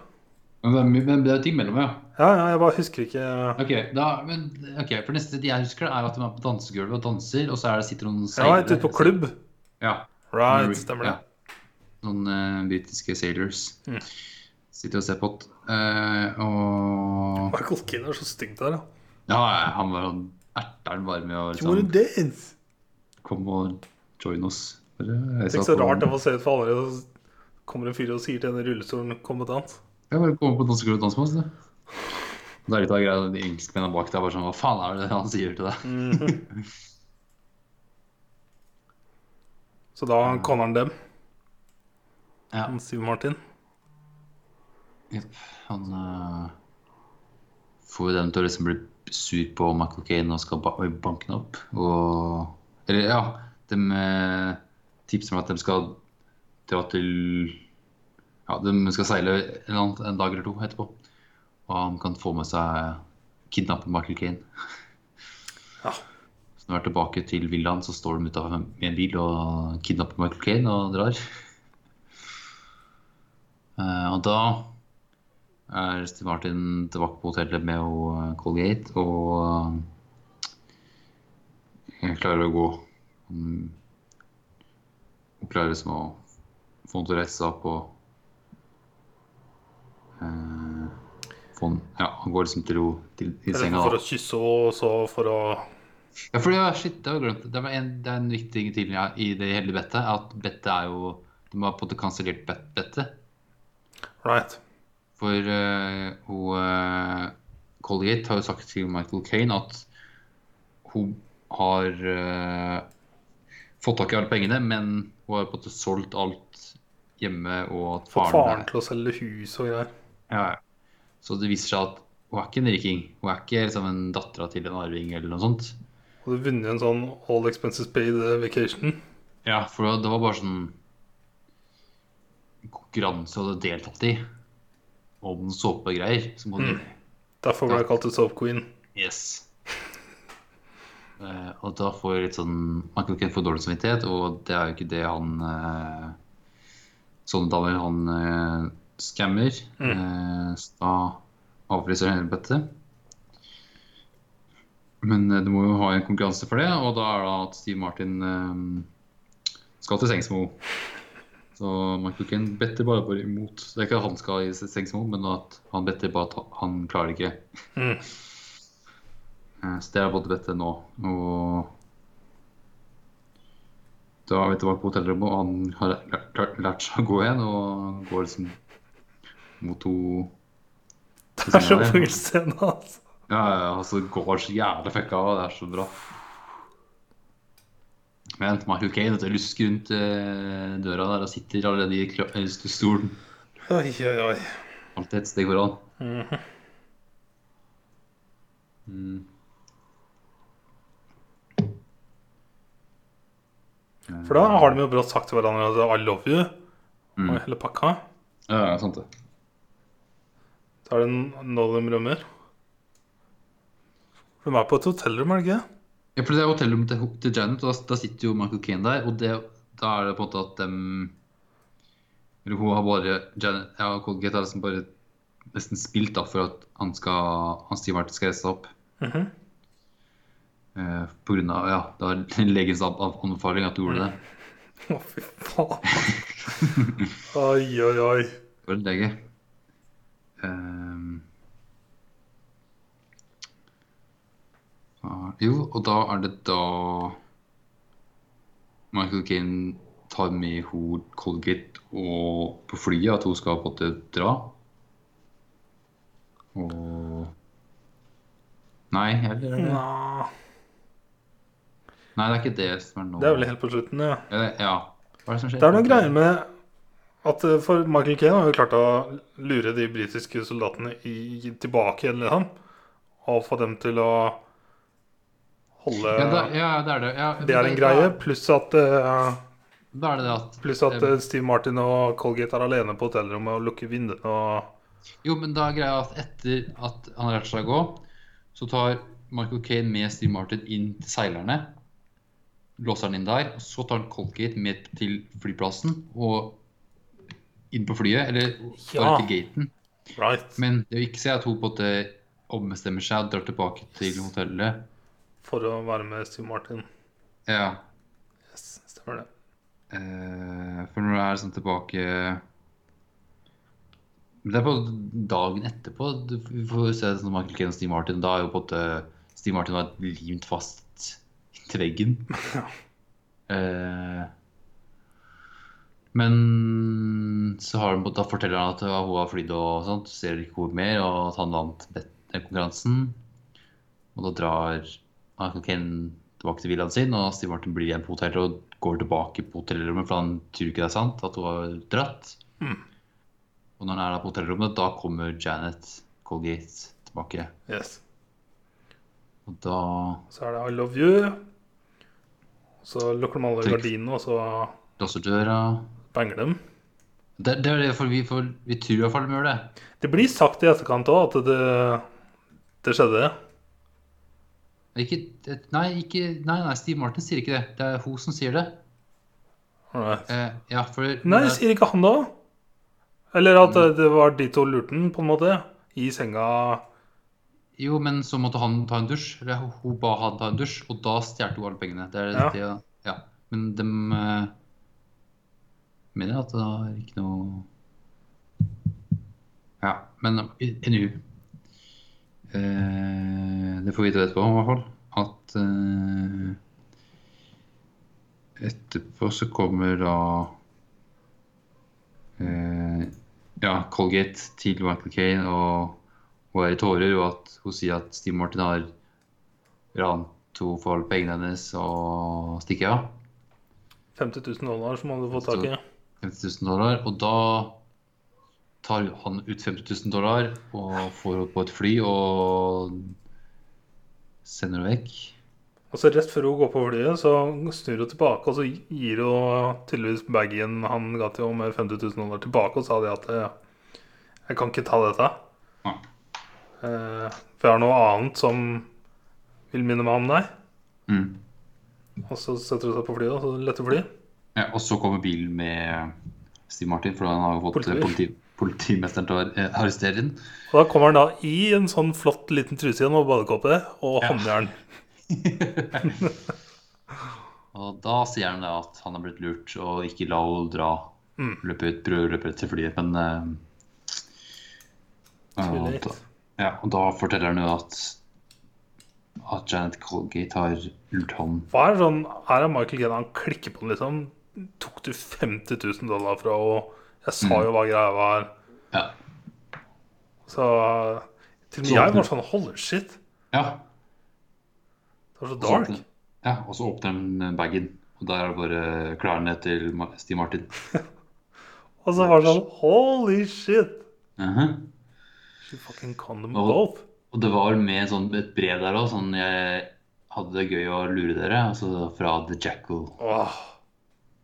Er, men det er ting mellom, ja. Ja, ja, jeg bare husker ikke Ok, da, men, okay for neste jeg husker, er at de er på dansegulvet og danser, og så er det sitter noen Ja, ute på klubb. Ja. Right, stemmer det. ja. Noen uh, britiske sailors Mm. sitter og ser på Uh, og Michael Keane er så stygg der, da. Ja, han var sånn erter den bare med å liksom dance? komme og join oss. Det er Tenk så rart det må se ut for andre. Så kommer en fyr og sier til en i rullestolen 'kom og dans'. Ja, bare kom på dansegulvet og dans med oss, du. Det er litt av greia, de engelskmennene bak der bare sånn Hva faen er det han sier til deg? Så da conner han dem, Ja. han Siv Martin. Jepp. Han uh, får jo dem til å liksom bli sur på Michael Kane og skal ba banke ham opp. Og Eller ja, de uh, tipser om at de skal dra til Ja, de skal seile en, en dag eller to etterpå. Og han kan få med seg kidnappe Michael Caine. Ja. Så når han er tilbake til villaen, så står de utafor med en bil og kidnapper Michael Caine og drar. Uh, og da er Steve Martin tilbake på hotellet med og, eh, Colgate og jeg klarer å gå. Mm. Og klarer liksom å få henne til å reise seg opp og eh, han Ja, han går liksom til ro til, Eller senga. for å kysse og så for å Ja, for det var, shit, det har jeg glemt. Det, var en, det er en viktig ting til ja, i det hele bettet. At bettet er jo De har på en måte kansellert bet, bettet. Right. For uh, hun uh, Colgate har jo sagt til Michael Kane at hun har uh, fått tak i alle pengene, men hun har på en måte solgt alt hjemme, og at Fått faren faren til å selge hus og greier. ja, ja. Så det viser seg at hun er ikke en riking. Hun er ikke liksom en dattera til en arving eller noe sånt. Og du vunnet en sånn all expenses paid eh, vacation. Ja, for det var bare sånn konkurranse hun hadde deltatt i om såpegreier. Som hun, Derfor ble hun kalt soap queen. Yes. uh, og da får jeg litt sånn Man kan ikke få dårlig samvittighet, og det er jo ikke det han uh, Sånne damer han eh, scammer. Eh, da avfriser han hele bettet. Men eh, du må jo ha en konkurranse for det, og da er det at Steve Martin eh, skal til sengs med henne. Så Michael Kent better bare bare imot. Det er ikke at han skal i sengs med henne, men at han better bare at han klarer ikke. Mm. Eh, Så det er både dette nå. Og da er vi tilbake på hotellrommet, og han har lært seg å gå igjen. Og går liksom mot henne Det er så full scene, altså. Ja, ja, altså går så jævlig fucka av. Det er så bra. Men Michael Kane vet du, lusker rundt eh, døra der og sitter allerede i stolen. Oi, oi, oi. Alltid et steg foran. Mhm. Mm. For da har de jo brått sagt til hverandre at 'I love you' Mm. og hele pakka. Ja, sant det. Er det n- nå de rømmer. De er på et hotellrom, er det ikke? Ja, for det er hotellrommet til, til Janet, og da, da sitter jo Michael Caine der. Og det, da er det på en måte at dem Eller hun har bare Janet ja, Colgate har liksom bare nesten spilt da for at han skal han Steve Martin skal reise seg opp. Mhm. Eh, på grunn av ja, det var legens an- an- anbefaling at du gjorde det. Å, fy faen. Oi, oi, oi. For en lege. Ehm. Ah, Jo, og da er det da Michael Kane tar med hun Colgate og på flyet at hun skal på en dra. Og Nei, eller det. Nei, det er ikke det som er nå. Det er vel helt på slutten, ja. Ja, det- Ja. Hva er det som skjer? Det er noen greier med at eh, For Michael Caine har jo klart å lure de britiske soldatene i, tilbake igjen, liksom. Og få dem til å holde Ja, det, ja, det er det. Ja, Det er en greie. Pluss at, eh, er at pluss at eh, Steve Martin og Colgate er alene på hotellrommet og lukker vinduene og Jo, men da er greia at etter at han har lært seg å gå, så tar Michael Caine med Steve Martin inn til seilerne. Låser han inn der. og Så tar han Colgate med til flyplassen og inn på flyet. Eller Ja. bare til gaten. Right. Men det er jo ikke så at hun på en måte ombestemmer seg og drar tilbake til hotellet. For å være med Steve Martin. Ja. Yes, stemmer det. Eh, for når det er sånn tilbake Men Det er på dagen etterpå du får se sånn Michael Kane og Steve Martin. Da er jo på en måte Steve Martin var limt fast til veggen. Eh, men så har han, da forteller han at hun har flydd og sånt, ser ikke hvor mer, og at han vant konkurransen. Og da drar Michael Kane tilbake til villaen sin, og Steve Martin blir igjen på hotellet og går tilbake på hotellrommet, for han tror ikke det er sant at hun har dratt. Mm. Og når han er da på hotellrommet, da kommer Janet Colgate tilbake. Yes. Og da Så er det I love you. Så lukker de alle gardinene, og så låser døra. Banger dem. Det, det er det, for vi, for vi tror i hvert fall de gjør det. Det blir sagt i etterkant òg at det, det skjedde. Ikke, nei, ikke, nei, nei, Steve Martin sier ikke det. Det er hun som sier det. Eh, ja, for Nei, sier ikke han det òg? Eller at men, det var de to lurte den, på en måte? I senga Jo, men så måtte han ta en dusj. Eller hun- hun ba han ta en dusj, og da stjal hun alle pengene. Det er Ja. det, ja. Men de eh, mener at det er ikke noe Ja, men NU eh, Det får vi vite etterpå, i hvert fall. At eh, Etterpå så kommer da eh, Ja, Colgate til Michael Kane og hun er i tårer, og at hun sier at Steve Martin har rant henne for pengene hennes og stikker av. 50 000 dollar som han hadde fått tak i. 50 000 dollar. Og da tar han ut 50 000 dollar og får henne på et fly og sender henne vekk. Og så rett før hun går på flyet, så snur hun tilbake, og så gir hun tydeligvis bagen han ga til henne med 50 000 dollar tilbake, og sa det at eh, jeg kan ikke ta dette. Ja. Eh, for jeg har noe annet som vil minne meg om deg. Mm. Og så setter hun seg på flyet, og så letter flyet. Ja, og så kommer bilen med Steve Martin, for han har jo fått politi, politimesteren til å eh, arrestere den. Og da kommer han da i en sånn flott liten truse og badekåpe og Ja. håndjern. Og da sier han da at han har blitt lurt og ikke la henne dra. Mm. Løpe ut, prøve å løpe ut til flyet, men uh, og da, ja, og da forteller han jo at at Janet Colgate har lurt han. Hva er det sånn Er det Michael Caine han klikker på den, liksom? Tok du 50 000 dollar fra henne? Jeg sa Mm. jo hva greia var. Ja. Så til og med jeg var sånn Holy shit. ja. Det var så Og dark. Ja, og så åpner den bagen, og der er det bare klærne til Steve Martin. Og så var det sånn Holy shit. Mhm. She fucking condom Og- both. Og det var med sånn, et brev der òg, sånn jeg hadde det gøy å lure dere. Altså fra The Jackal. Åh,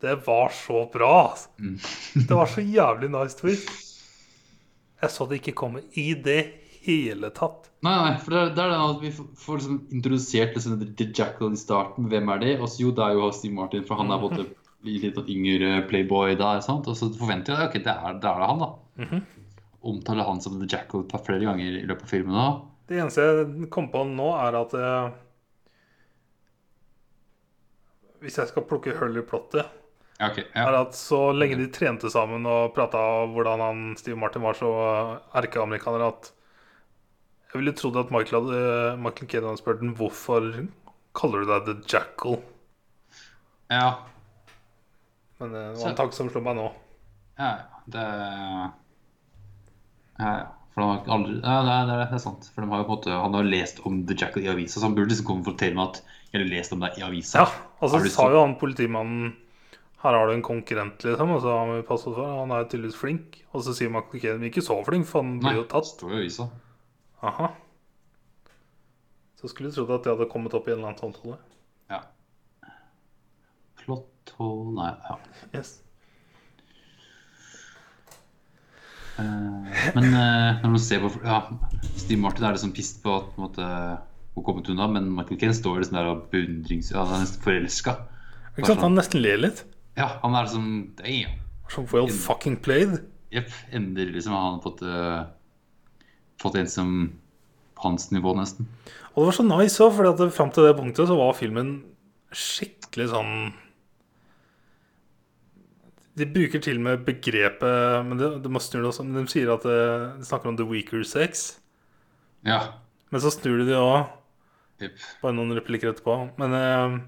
det var så bra. Altså. Mm. Det var så jævlig nice twist. Jeg så det ikke komme i det hele tatt. Nei, nei, for det er, det er den at vi får liksom introdusert liksom The Jackal i starten. Hvem er det? Og så jo, det er jo Steve Martin, for han er både litt sånn yngre playboy der. sant? Og så forventer jeg ok, det er, det er det han, da. Mhm. Omtaler han som The Jackal et par flere ganger i løpet av filmen da. Det eneste jeg kom på nå, er at uh, Hvis jeg skal plukke hull i plottet, Ja, er at så lenge de trente sammen og prata om hvordan han Steve Martin var så erkeamerikaner at Jeg ville trodd at Michael, hadde, Michael Caine hadde spurt den hvorfor kaller du deg The Jackal. Ja. Men eh, det var en tanke som slo meg nå. Ja. Det Ja, ja. For de har aldri Ja, det er, det er, sant. For de har jo på en måte Han har lest om The Jackal i avisa, så han burde liksom konfrontere meg at jeg har lest om deg i avisa. Ja, og så Har du sa jo han politimannen Her har du en konkurrent, liksom. Og så har vi passet for Han er tydeligvis flink. Og så sier Michael Caine ikke så flink, for han blir jo tatt. står jo i avisa. Aha. Så skulle du trodd at det hadde kommet opp i en eller annen samtale. Ja. Flott og Nei, ja. Yes. Uh, Men uh, når man ser på ja, Steve Martin er liksom pissed på at på en måte, hun kommet unna, men Michael Kane står liksom der og beundrings... Ja, han er nesten forelska. Ikke sant? Han nesten ler litt. Ja, han er liksom Damn. Som well fucking played. Jepp. Endelig liksom har han fått uh, Fått en som på hans nivå, nesten. Og det var så nice òg, for fram til det punktet så var filmen skikkelig sånn De bruker til og med begrepet Men det, det må det også. Men de sier at det, de snakker om the weaker sex. Ja. Men så snur de det òg, bare noen replikker etterpå. Men eh,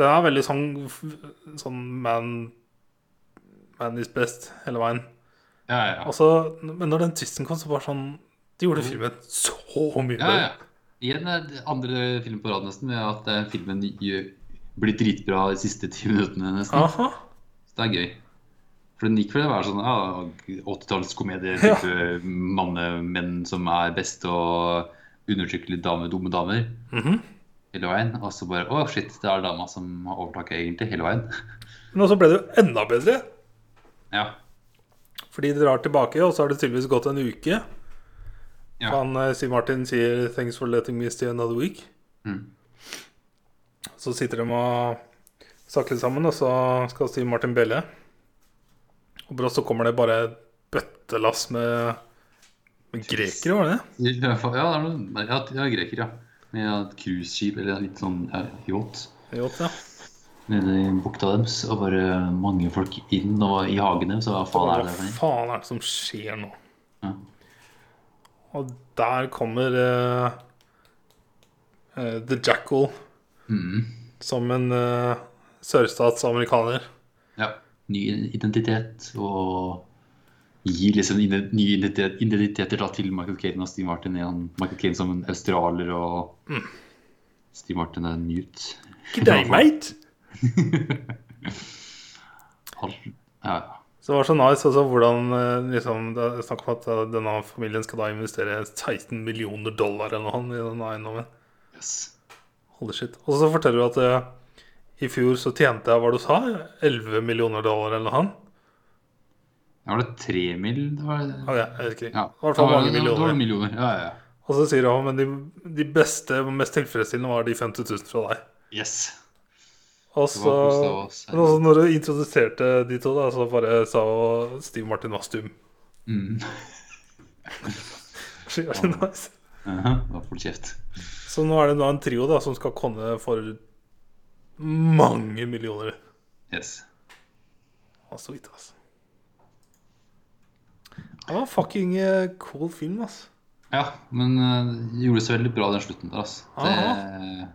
det er veldig sånn, sånn man Man is best hele veien. Ja, ja. Også, men når den twisten kom, så var det sånn De gjorde filmen så mye ja, bedre. ja. Igjen er det andre film på rad, nesten, med at eh, filmen blir dritbra de siste ti minuttene, nesten. Aha. Så det er gøy. For den gikk for å være sånn ja, 80-tallskomedie, type mannemenn som er best og undertrykkelige damer, dumme damer Mhm. Hele veien. Og så bare å shit, det er dama som har overtaket egentlig hele veien. Men så ble det jo enda bedre. ja. Fordi de drar tilbake, og så har det tydeligvis gått en uke. Ja. Han, Siv Martin sier 'thanks for letting me stay another week'. Mm. Så sitter de og snakker sammen, og så skal Siv Martin belle. Og brått så kommer det bare bøttelass med, med grekere, var det det? Ja, ja, ja, greker, ja. Med et cruiseskip eller litt sånn yacht Yacht, ja. nede i bukta deres. Og bare mange folk inn og i hagen Så hva faen er det Hva for faen er det som skjer nå? Ja. Og der kommer uh, uh, The Jackal Mm. som en uh, sørstatsamerikaner. Ja. Ny identitet og gi liksom nye identitet, identiteter da, til Michael Kane og Steve Martin. Igjen. Michael Kane som en australier og Steve Martin er en mute. G'day, mate! Alt- Ja, ja. Så det var så nice også hvordan eh, liksom, det er snakk om at eh, denne familien skal da investere 16 millioner dollar eller noe i den eiendommen. Yes. Holy shit. Og så forteller du at uh, i fjor så tjente jeg, hva du sa, 11 millioner dollar eller noe. Ja, var det tre mill.? Det var, Ja, jeg vet ikke. ja. I hvert fall mange millioner. millioner. Ja, ja. Og så sier han men de, de beste og mest tilfredsstillende var de 50 000 fra deg. Yes. Og så når du introduserte de to, da, så bare sa Steve Martin var stum. Mm. Det nice. Uh kjeft. Så nå er det da en trio da som skal komme for mange millioner. Yes. Og så vidt, altså. Det var fucking eh, cool film, ass. Ja, men uh, det gjorde så veldig bra den slutten der, ass. Det...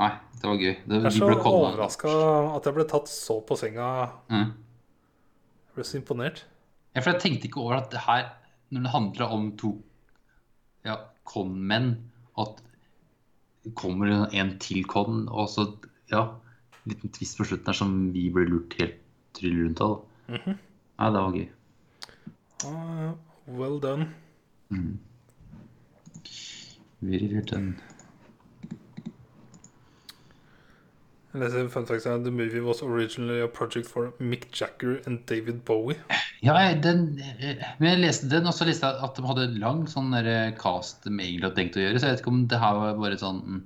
Nei, det var gøy. Det, Jeg er så overraska at jeg ble tatt så på senga. Mm. Jeg ble så imponert. Ja, for jeg tenkte ikke over at det her, når det handler om to ja, con-menn, at kommer en til con, og så ja, en liten twist på slutten her som vi ble lurt helt trill rundt av. Mm -hmm. Ja, det var gøy. Ah, well done. Very well done. Leser fun facts her. The movie was originally a project for Mick Jagger and David Bowie. Ja, den, men jeg leste den, og så leste jeg at de hadde en lang sånn eh, cast de egentlig hadde tenkt å gjøre, så jeg vet ikke om det her var bare sånn mm,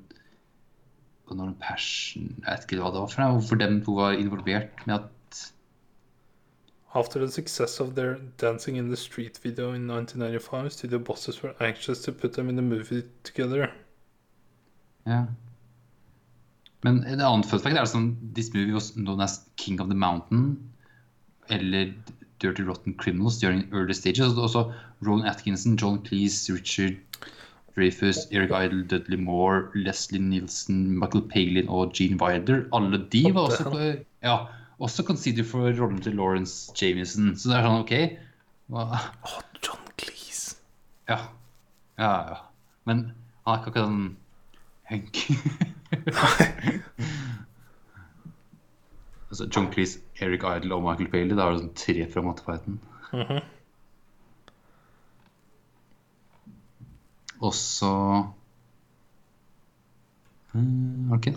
noen passion Jeg vet ikke hva det var for noe, hvorfor dem to var involvert med at After the success of their Dancing in the Street video in 1995, studio bosses were anxious to put them in the movie together. Ja. Men en annen fun fact er sånn This movie was known as King of the Mountain. Eller Dirty Rotten Criminals during early stages. Og også Rowan Atkinson, John Cleese, Richard Dreyfus, Eric Idle, Dudley Moore, Leslie Nielsen, Michael Palin og Gene Wilder. Alle de var også, på- ja, også considered for rollen til Lawrence Jamieson. Så det er sånn, OK hva, Oh, John Cleese. Ja. Ja, ja. Men han er ikke akkurat sånn Hank. altså John Cleese, Eric Idle og Michael Paley. Da er det sånn tre fra mattefighten. Mm Hmm, Og så mm, okay.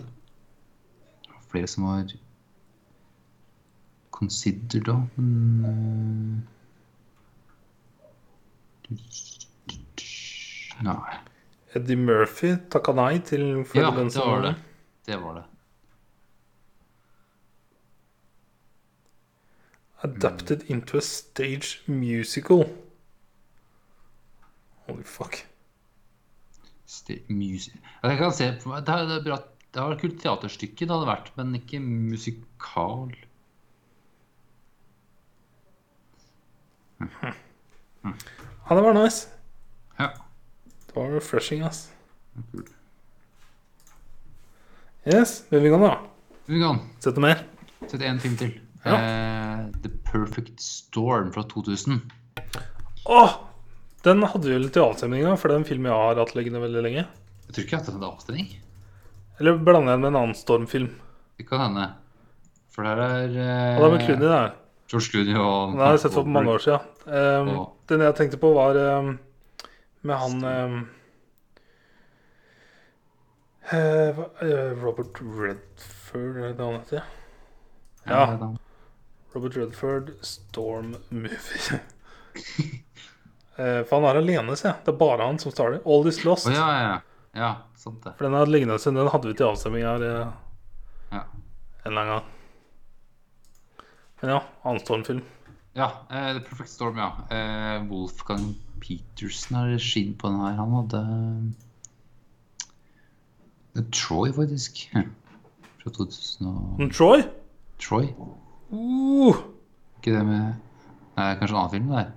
flere som var considered, da. Men eh, Nei. Eddie Murphy takka nei til Ja, det var det. Det var det. Adapted into a stage musical. Holy fuck. Sti- Music. Jeg kan se på meg. Det er, det er bra. Det var et kult teaterstykke det hadde vært, men ikke musikal. Ja, det var nice. Ja. Det var refreshing, ass. Yes, moving on, da. Vi kan Sett mer. Sett en film til. Eh, The Perfect Storm fra 2000. Åh! Den hadde vi litt i avstemninga, for det er en film jeg har hatt liggende veldig lenge. Jeg tror ikke jeg har hatt en avstemning. Eller blander jeg den med en annen stormfilm? Det kan hende. For der er eh, Og det er med Clooney der. George Clooney og Den har jeg sett for mange år siden. Um, Og- den jeg tenkte på, var um, med han um, eh, Robert Redford, er det han heter? Ja. ja. Robert Redford, Storm Movie. uh, for han er alene, jeg. Det er bare han som starter. All Is Lost. Oh, ja, ja, ja. Ja, sant det. For den lignende, den hadde vi til avstemning her uh, Ja. en eller annen gang. Ja, annen stormfilm. Ja, eh, The Perfect Storm, ja. Eh, Wolfgang Petersen har skinn på den her. Han hadde Det er Troy, faktisk. Hm. Fra 2000 og Troy? Troy? Uh, Ikke det med Nei, kanskje en annen film? der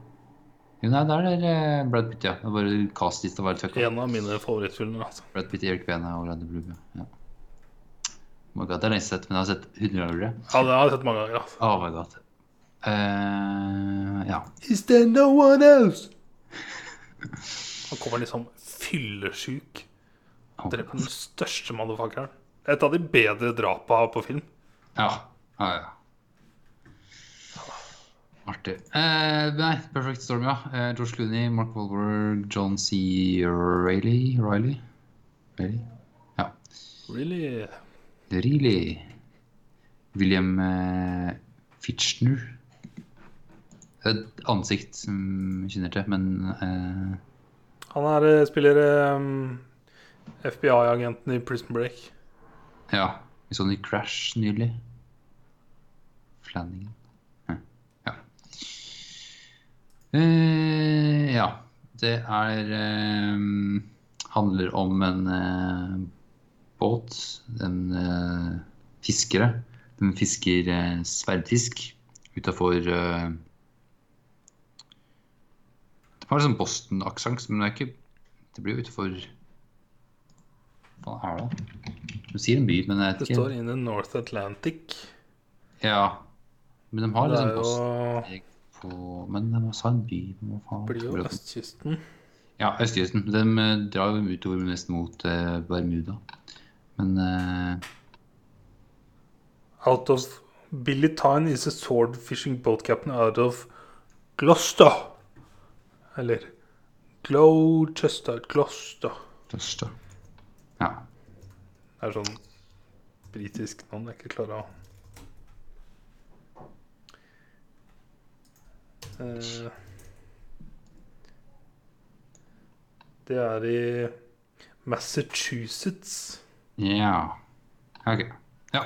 Jo, nei, der er eh, Brad Pitt, ja. Det er bare castlista var fucka. en av mine favorittfilmer. altså. Brad Pitt, Erik Bene og Lady Blue. Ja. Oh my god, det er lenge sett, men jeg har sett 100 ganger. Ja, det har jeg sett mange ganger. altså. Oh my god. Uh, ja. Is there no one else? Han kommer liksom fyllesyk. Dreper den største motherfuckeren. Et av de bedre drapa på film. Ja. ja, ja. Artig. Eh, nei, Perfect Storm, ja. Eh, George Clooney, Mark Wahlberg, John C. Reilly Riley? Reilly? Ja. Really? Really. William eh, Fitchner. Et ansikt som kjenner til, men eh, Han er, eh, spiller um, FBI-agenten i Prison Break. ja. Vi så den i Crash nylig. Flanningen. Hm, Ja. Eh, ja. Det er eh, Handler om en eh, båt. En eh, fiskere. Den fisker eh, sverdfisk utafor eh, Det var liksom Boston-aksent, men det er ikke Det blir jo utafor Hva er det? Du sier en by, men jeg vet ikke. Det står inne North Atlantic. Ja. Men de har Det liksom jo Boston på Men de sa en by. Det blir jo østkysten. Ja, østkysten. De eh, drar jo utover nesten mot eh, Bermuda. Men uh... Out of Billy Tyne is a sword fishing boat captain out of Gloucester. Eller Gloucester, Gloucester. Gloucester. Ja. Det er sånn britisk navn jeg ikke klarer å uh, Det er i Massachusetts. Ja. Ok. Ja.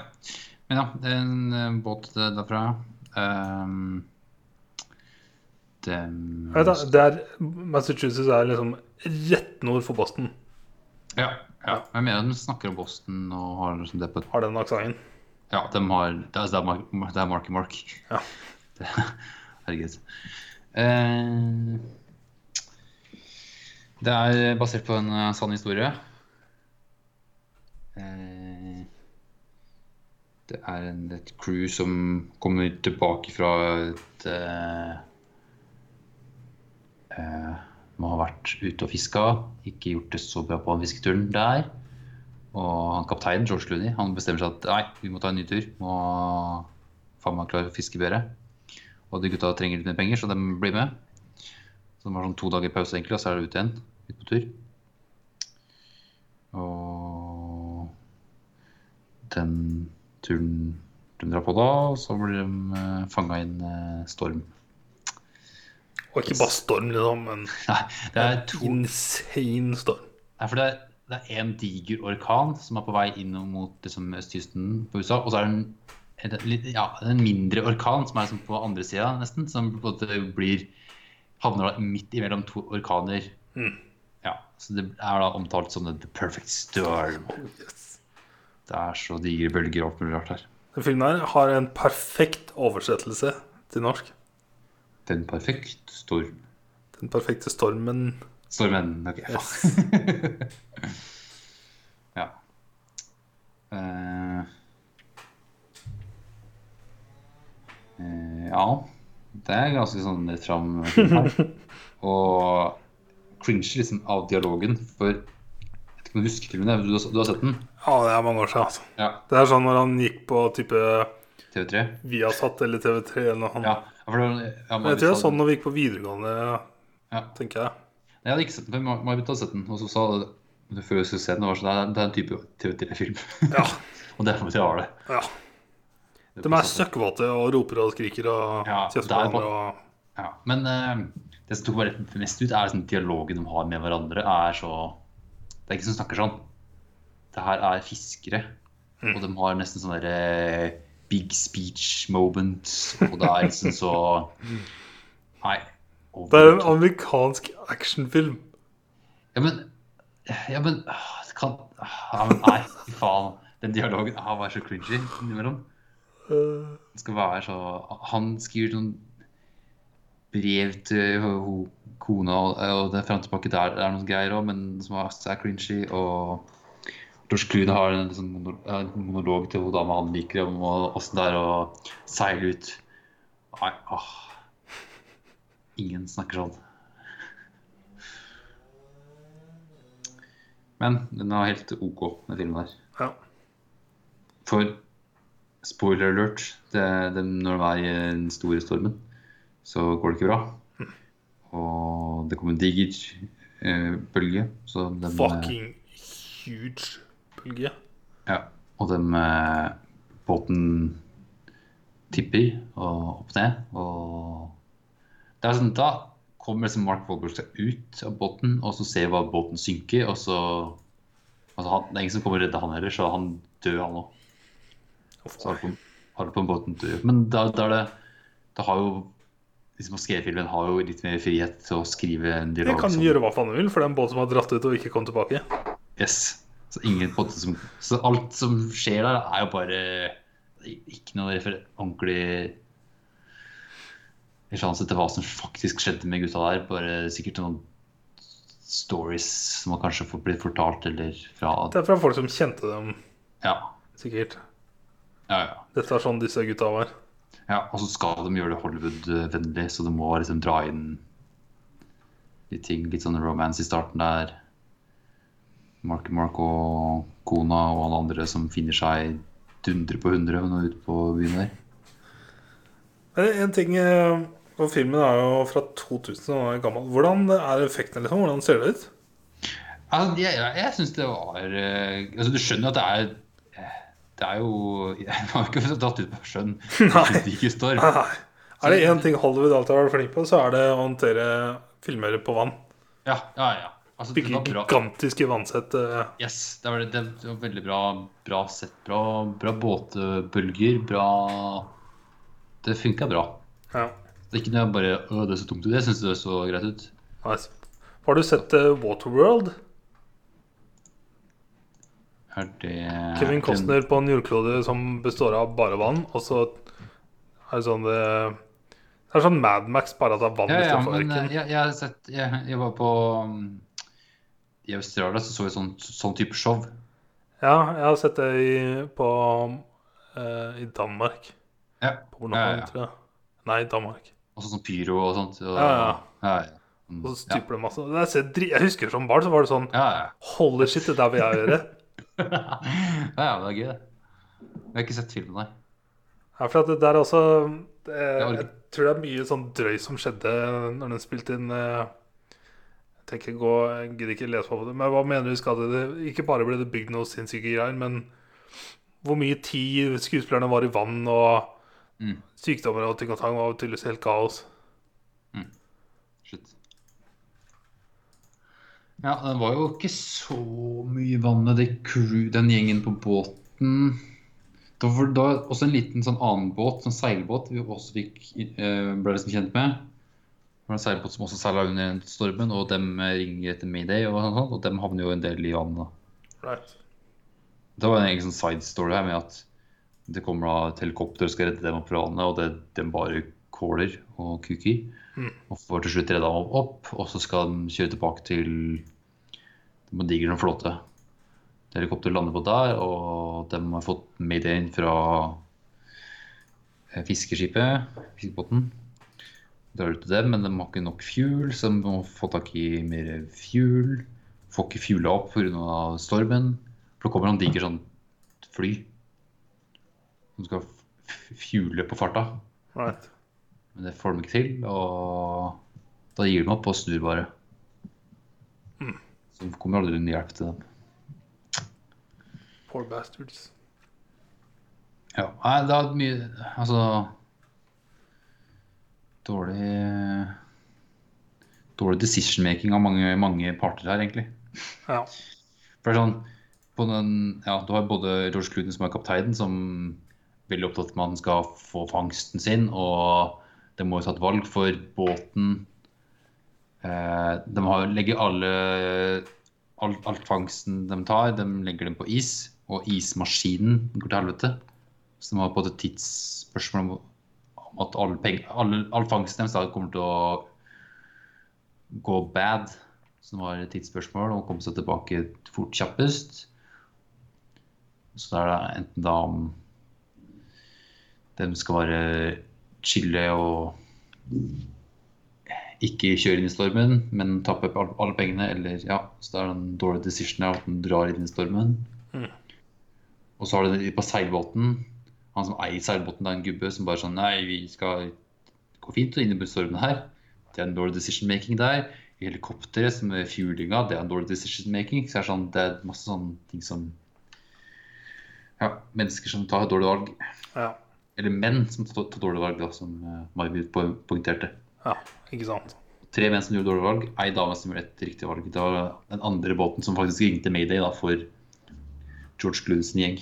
Men ja, det er en eh, båt derfra. Um, den... Vet du, det er, Massachusetts er liksom rett nord for Boston. Ja. ja. Jeg mener de snakker om Boston og har liksom det på Har den aksenten. Ja, de har Det er, det er Marky Mark. Ja. Det, herregud. Eh, det er basert på en eh, sann historie. Eh, det er et crew som kommer tilbake fra et uh, Må ha vært ute og fiska, ikke gjort det så bra på fisketuren der. Og han kapteinen, George Clooney, han bestemmer seg at nei, vi må ta en ny tur. Må faen meg klare å fiske bedre. Og de gutta trenger litt mer penger, så de blir med. Så de har sånn to dager pause, egentlig, og så er de ute igjen. Ut på tur. Og den turen de drar på da, Og så blir de uh, fanga i en eh, storm. Og ikke bare storm, liksom, men Nei, det er to insane storm. Nei, for det, det er en diger orkan som er på vei inn mot liksom, østkysten på USA. Og så er det en, en, ja, en mindre orkan som er liksom på andre sida, nesten. Som på en måte blir havner midt imellom to orkaner. Mm. Ja, Så det er da omtalt som the perfect storm. Det er så digre bølger og alt mulig rart her. Den filmen her har en perfekt oversettelse til norsk. Den perfekte storm. Den perfekte stormen. Stormen. Ok. Yes. Ja. Uh, uh, ja. Det er ganske sånn rett fram. Og cringe liksom av dialogen, for du husker? Du har, du har sett den? Ja, det er mange år siden. Altså. Ja. Det er sånn når han gikk på type TV3? Viasat eller TV3 eller noe. Ja. ja, for det, var- ja jeg tror det er sånn når vi gikk på videregående, Ja. tenker jeg. Jeg hadde ikke sett den, for May-Britt hadde sett den, og så sa det før jeg skulle se den, var sånn, det er- en type TV3-film. Ja. og derfor måtte jeg ha det. ja. De er søkkvåte og roper og skriker og Ja, kjefter på er hverandre. Og... Ja, men uh, det som tok meg mest ut, er sånn dialogen de har med hverandre. er så... Det er ikke som snakker sånn. Det her er fiskere, Mm. og de har nesten sånn derre big speech moment. Og det er liksom så Nei. Det er en amerikansk actionfilm. Ja, men Ja, men ah, kan ja, men Nei, fy faen. Den dialogen han var så cringy innimellom. Eh, Det skal være så Han skriver noen brev til ho- kona, og, og det fram tilbake der er noen greier òg, men som er, cringy. Og George Clooney har en, en monolog til hun dama han liker, om åssen det er å seile ut. Nei, åh. Ingen snakker sånn. Men den er helt OK, den filmen der. ja. For spoiler alert, det, det, når de er i den store stormen, så går det ikke bra. Og det kommer en diger eh, bølge. Så de, Fucking huge bølge. ja, og den eh, båten tipper og opp ned. Og det er sånn, da kommer liksom Mark Wahlberg seg ut av båten, og så ser hva båten synker, og så altså han, Det er ingen som kommer og redder han heller, så han dør, han òg. Så har du på, på båten dør. Men da, da det Da har jo de som har jo litt mer frihet til å skrive en Det dialog. kan som- gjøre hva faen de vil, for det er en båt som har dratt ut og ikke kom tilbake. Yes. Så som Så alt som skjer der, er jo bare ikke noe ordentlig referanse til hva som faktisk skjedde med gutta der. Bare sikkert noen stories som har kanskje fått blitt fortalt, eller fra Det er fra folk som kjente dem, Ja. sikkert. Ja, ja. Dette er sånn disse gutta var. Ja og så skal de gjøre det Hollywood-vennlig, så de må liksom dra inn litt ting. Litt sånn romance i starten der. Mark Mark og kona og alle andre som finner seg dundre på hundre nå ute på byen der. En ting eh, Og filmen er jo fra 2000 og er gammel. Hvordan er effektene, liksom? Hvordan ser det ut? Altså, jeg jeg, jeg syns det var eh, altså, Du skjønner at det er eh, Det er jo Jeg har ikke tatt ut på skjønn. Nei. Nei. Er det én ting Hollywood alltid har vært flink på, så er det å håndtere filmer på vann. Ja, ja, ja. Altså, Bygge gigantiske vannsett. eh, Yes, det var, det, det var veldig bra, bra sett. Bra, bra båtbølger. Bra Det funka bra. Ja. Det er ikke noe jeg bare Å, det er så tungt ut. Jeg syns det så greit ut. Nice. Har du sett eh, Waterworld? Er det Kevin Costner på en jordklode som består av bare vann, og så er det sånn det, det Det er sånn Mad Max, bare at det er vann Ja, ja, men eh, jeg, jeg har sett jeg, jeg var på um, I Australia så så vi sånn, sånn type show. Ja, jeg har sett det i, på uh, i Danmark. Ja. På Bornholm, ja. tror jeg. Nei, Danmark. Og sånn pyro og sånt. Og, Ja, ja. Mm, Og så stupler det masse. Jeg husker som barn så var det sånn ja, ja. Holy shit, det der vil jeg gjøre. ja, det er gøy, det. Jeg har ikke sett filmen, nei. Ja, for at det der også det, Jeg tror det er mye sånn drøy som skjedde når den spilte inn eh, Jeg tenker gå, jeg gidder ikke lese på det. Men hva mener du skal det Ikke bare ble det bygd noe sinnssyke greier, men hvor mye tid skuespillerne var i vann, og Mm. sykdommer og ting og tang var tydeligvis helt kaos. Shit. Ja, den var jo ikke så mye vann med det crew, den gjengen på båten. Det var, det var også en liten sånn annen båt, sånn seilbåt, vi også fikk, eh, ble liksom kjent med. Det var en seilbåt som også seila under stormen, og dem ringer etter Mayday, og, sånt, og dem havner jo en del i vann. Right. Det var en egen sånn side story her med at det kommer da et helikopter og skal redde dem opp fra vannet, og det, dem bare kåler og kuker. Mm. Og får til slutt redda dem opp, og så skal de kjøre tilbake til De må digre en flåte. Det helikopteret lander på der, og de har fått mayday fra eh, fiskeskipet, fiskebåten. Drar ut til dem, men de har ikke nok fuel, så de må få tak i mer fuel. Får ikke fuela opp pga. stormen. For det kommer en diger sånn fly som skal fuele på farta. right. Men det får de ikke til, og da gir de opp og snur bare. Så vi kommer aldri noen hjelp til dem. Poor bastards. Ja, nei, det er mye Altså Dårlig Dårlig decision-making av mange, mange parter her, egentlig. Ja. For det er sånn på den, ja, Du har både George Clooney, som er kapteinen, som er veldig opptatt av at man skal få fangsten sin, og de må jo ta et valg for båten. Eh, de har, legger alle all, Alt fangsten de tar, de legger dem på is, og ismaskinen går til helvete. Så de har på et tidsspørsmål om at all, all fangsten deres kommer til å gå bad. Så det var et tidsspørsmål og komme seg tilbake fort kjappest. Så da er det enten da om de skal bare chille og ikke kjøre inn i stormen, men tappe alle, pengene, eller ja, så det er den dårlige decision at den drar inn i stormen. Mm. Og så har du på seilbåten. Han som eier seilbåten, det er en gubbe som bare sånn Nei, vi skal gå fint inn i stormen her. Det er en dårlig decision making der. I helikopteret som er fuelinga, det er en dårlig decision making. Så det er, sånn, det er masse sånne ting som Ja, mennesker som tar dårlige valg. Ja. Eller menn som tar, dårlige valg, da, som uh, May-Britt poengterte. Ja. Ikke sant. Tre menn som gjorde dårlige valg, ei dame som gjorde et riktig valg. Det var den andre båten som faktisk ringte Mayday da, for George Clooney sin gjeng.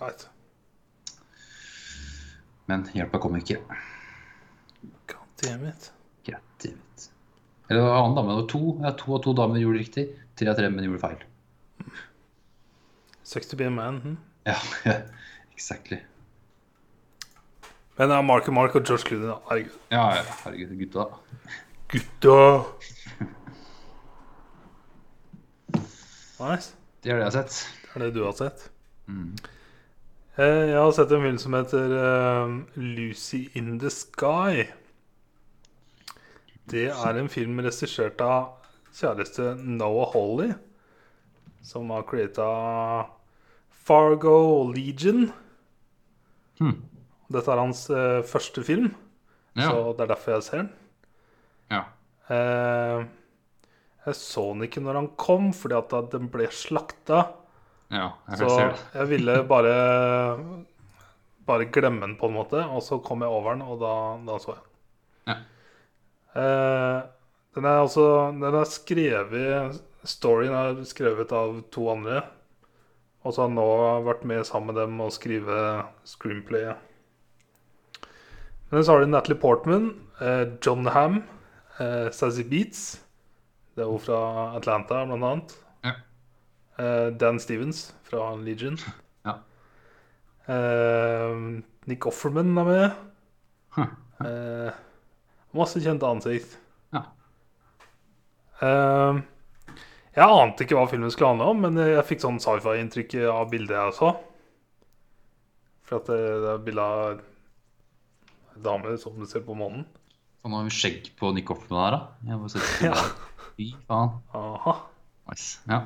Right. Men hjelpa kom ikke. Goddammit. Goddammit. Eller det var en annen dame. Det var to, ja, to av to damer gjorde riktig. Tre av tre menn gjorde feil. Sucks to be a man. hm? Ja, exactly. Men ja, Mark og Mark og George Clooney, da. Herregud. Ja, ja, herregud, gutta. Gutta! Nice. Det er det jeg har sett. Det er det du har sett. Mm. Eh, Jeg har sett en film som heter eh, Lucy in the Sky. Det er en film regissert av kjæreste Noah Hawley, som har creata Fargo Legion. Hmm. Dette er hans eh, første film, Ja. så det er derfor jeg ser den. ja. Eh, jeg så den ikke når han kom, fordi at den ble slakta. Ja, jeg Så jeg ville bare Bare glemme den, på en måte. Og så kom jeg over den, og da, da så jeg den. Ja. Eh, den er altså Den er skrevet Storyen er skrevet av to andre. Og så har han nå vært med sammen med dem og skrive screenplayet. Men så har du Natalie Portman, eh, John Ham, eh, Sassy Beats. Det er hun fra Atlanta, blant annet. Ja. Eh, Dan Stevens fra Legion. Ja. Nick Offerman er med. Huh. Masse kjente ansikt. Ja. Jeg ante ikke hva filmen skulle handle om, men jeg fikk sånn sci-fi-inntrykk av bildet jeg så. For at det, det er bilde av dame som ser på månen. Nå har vi skjegg på Nick Hoffman her, da. Ja. Fy faen. Aha. Nice. Ja.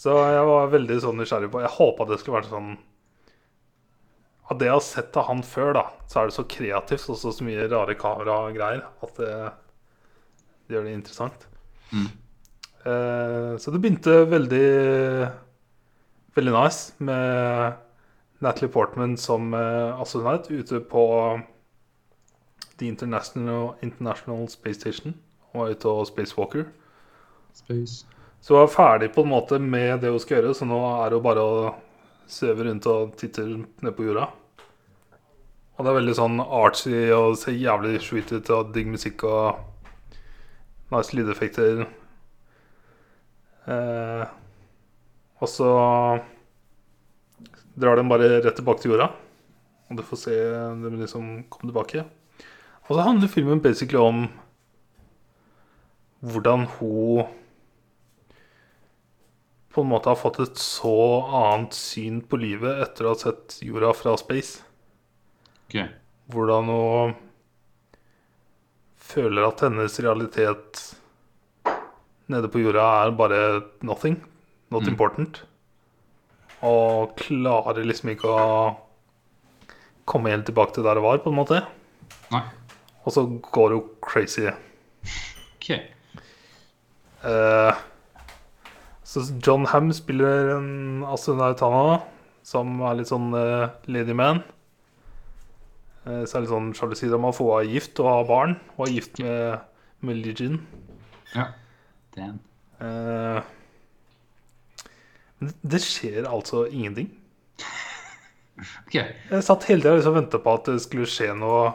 Så jeg var veldig sånn nysgjerrig på Jeg håpa det skulle være sånn Av det jeg har sett av han før, da, så er det så kreativt og så, så mye rare kameragreier at det, det gjør det interessant. Mm. Eh, så det begynte veldig Veldig nice med Natalie Portman som eh, astronaut ute på The International, International Space Station. Hun var ute og spacewalker. Space. Så hun er ferdig på en måte med det hun skal gjøre, så nå er hun bare å sveve rundt og titte ned på jorda. Og det er veldig sånn artsy og ser jævlig sweet ut og digg musikk og nice lydeffekter. Eh, og så drar den bare rett tilbake til jorda, og du får se dem liksom komme tilbake. Og så handler filmen basically om hvordan hun på en måte har fått et så annet syn på livet etter å ha sett jorda fra space. Ok. Hvordan hun føler at hennes realitet nede på jorda er bare nothing. Not Mm. important. Og klarer liksom ikke å komme helt tilbake til der det var, på en måte. Nei. Og så går hun crazy. Ok. Uh, så John Ham spiller en astronaut, som er litt sånn uh, lady man. Eh, så er det litt sånn sjalusidrama, for hun er gift og har barn. Hun er gift med, med Lee Jin. Ja. Damn. Uh, men det skjer altså ingenting. Ok. Jeg satt hele tida og liksom venta på at det skulle skje noe.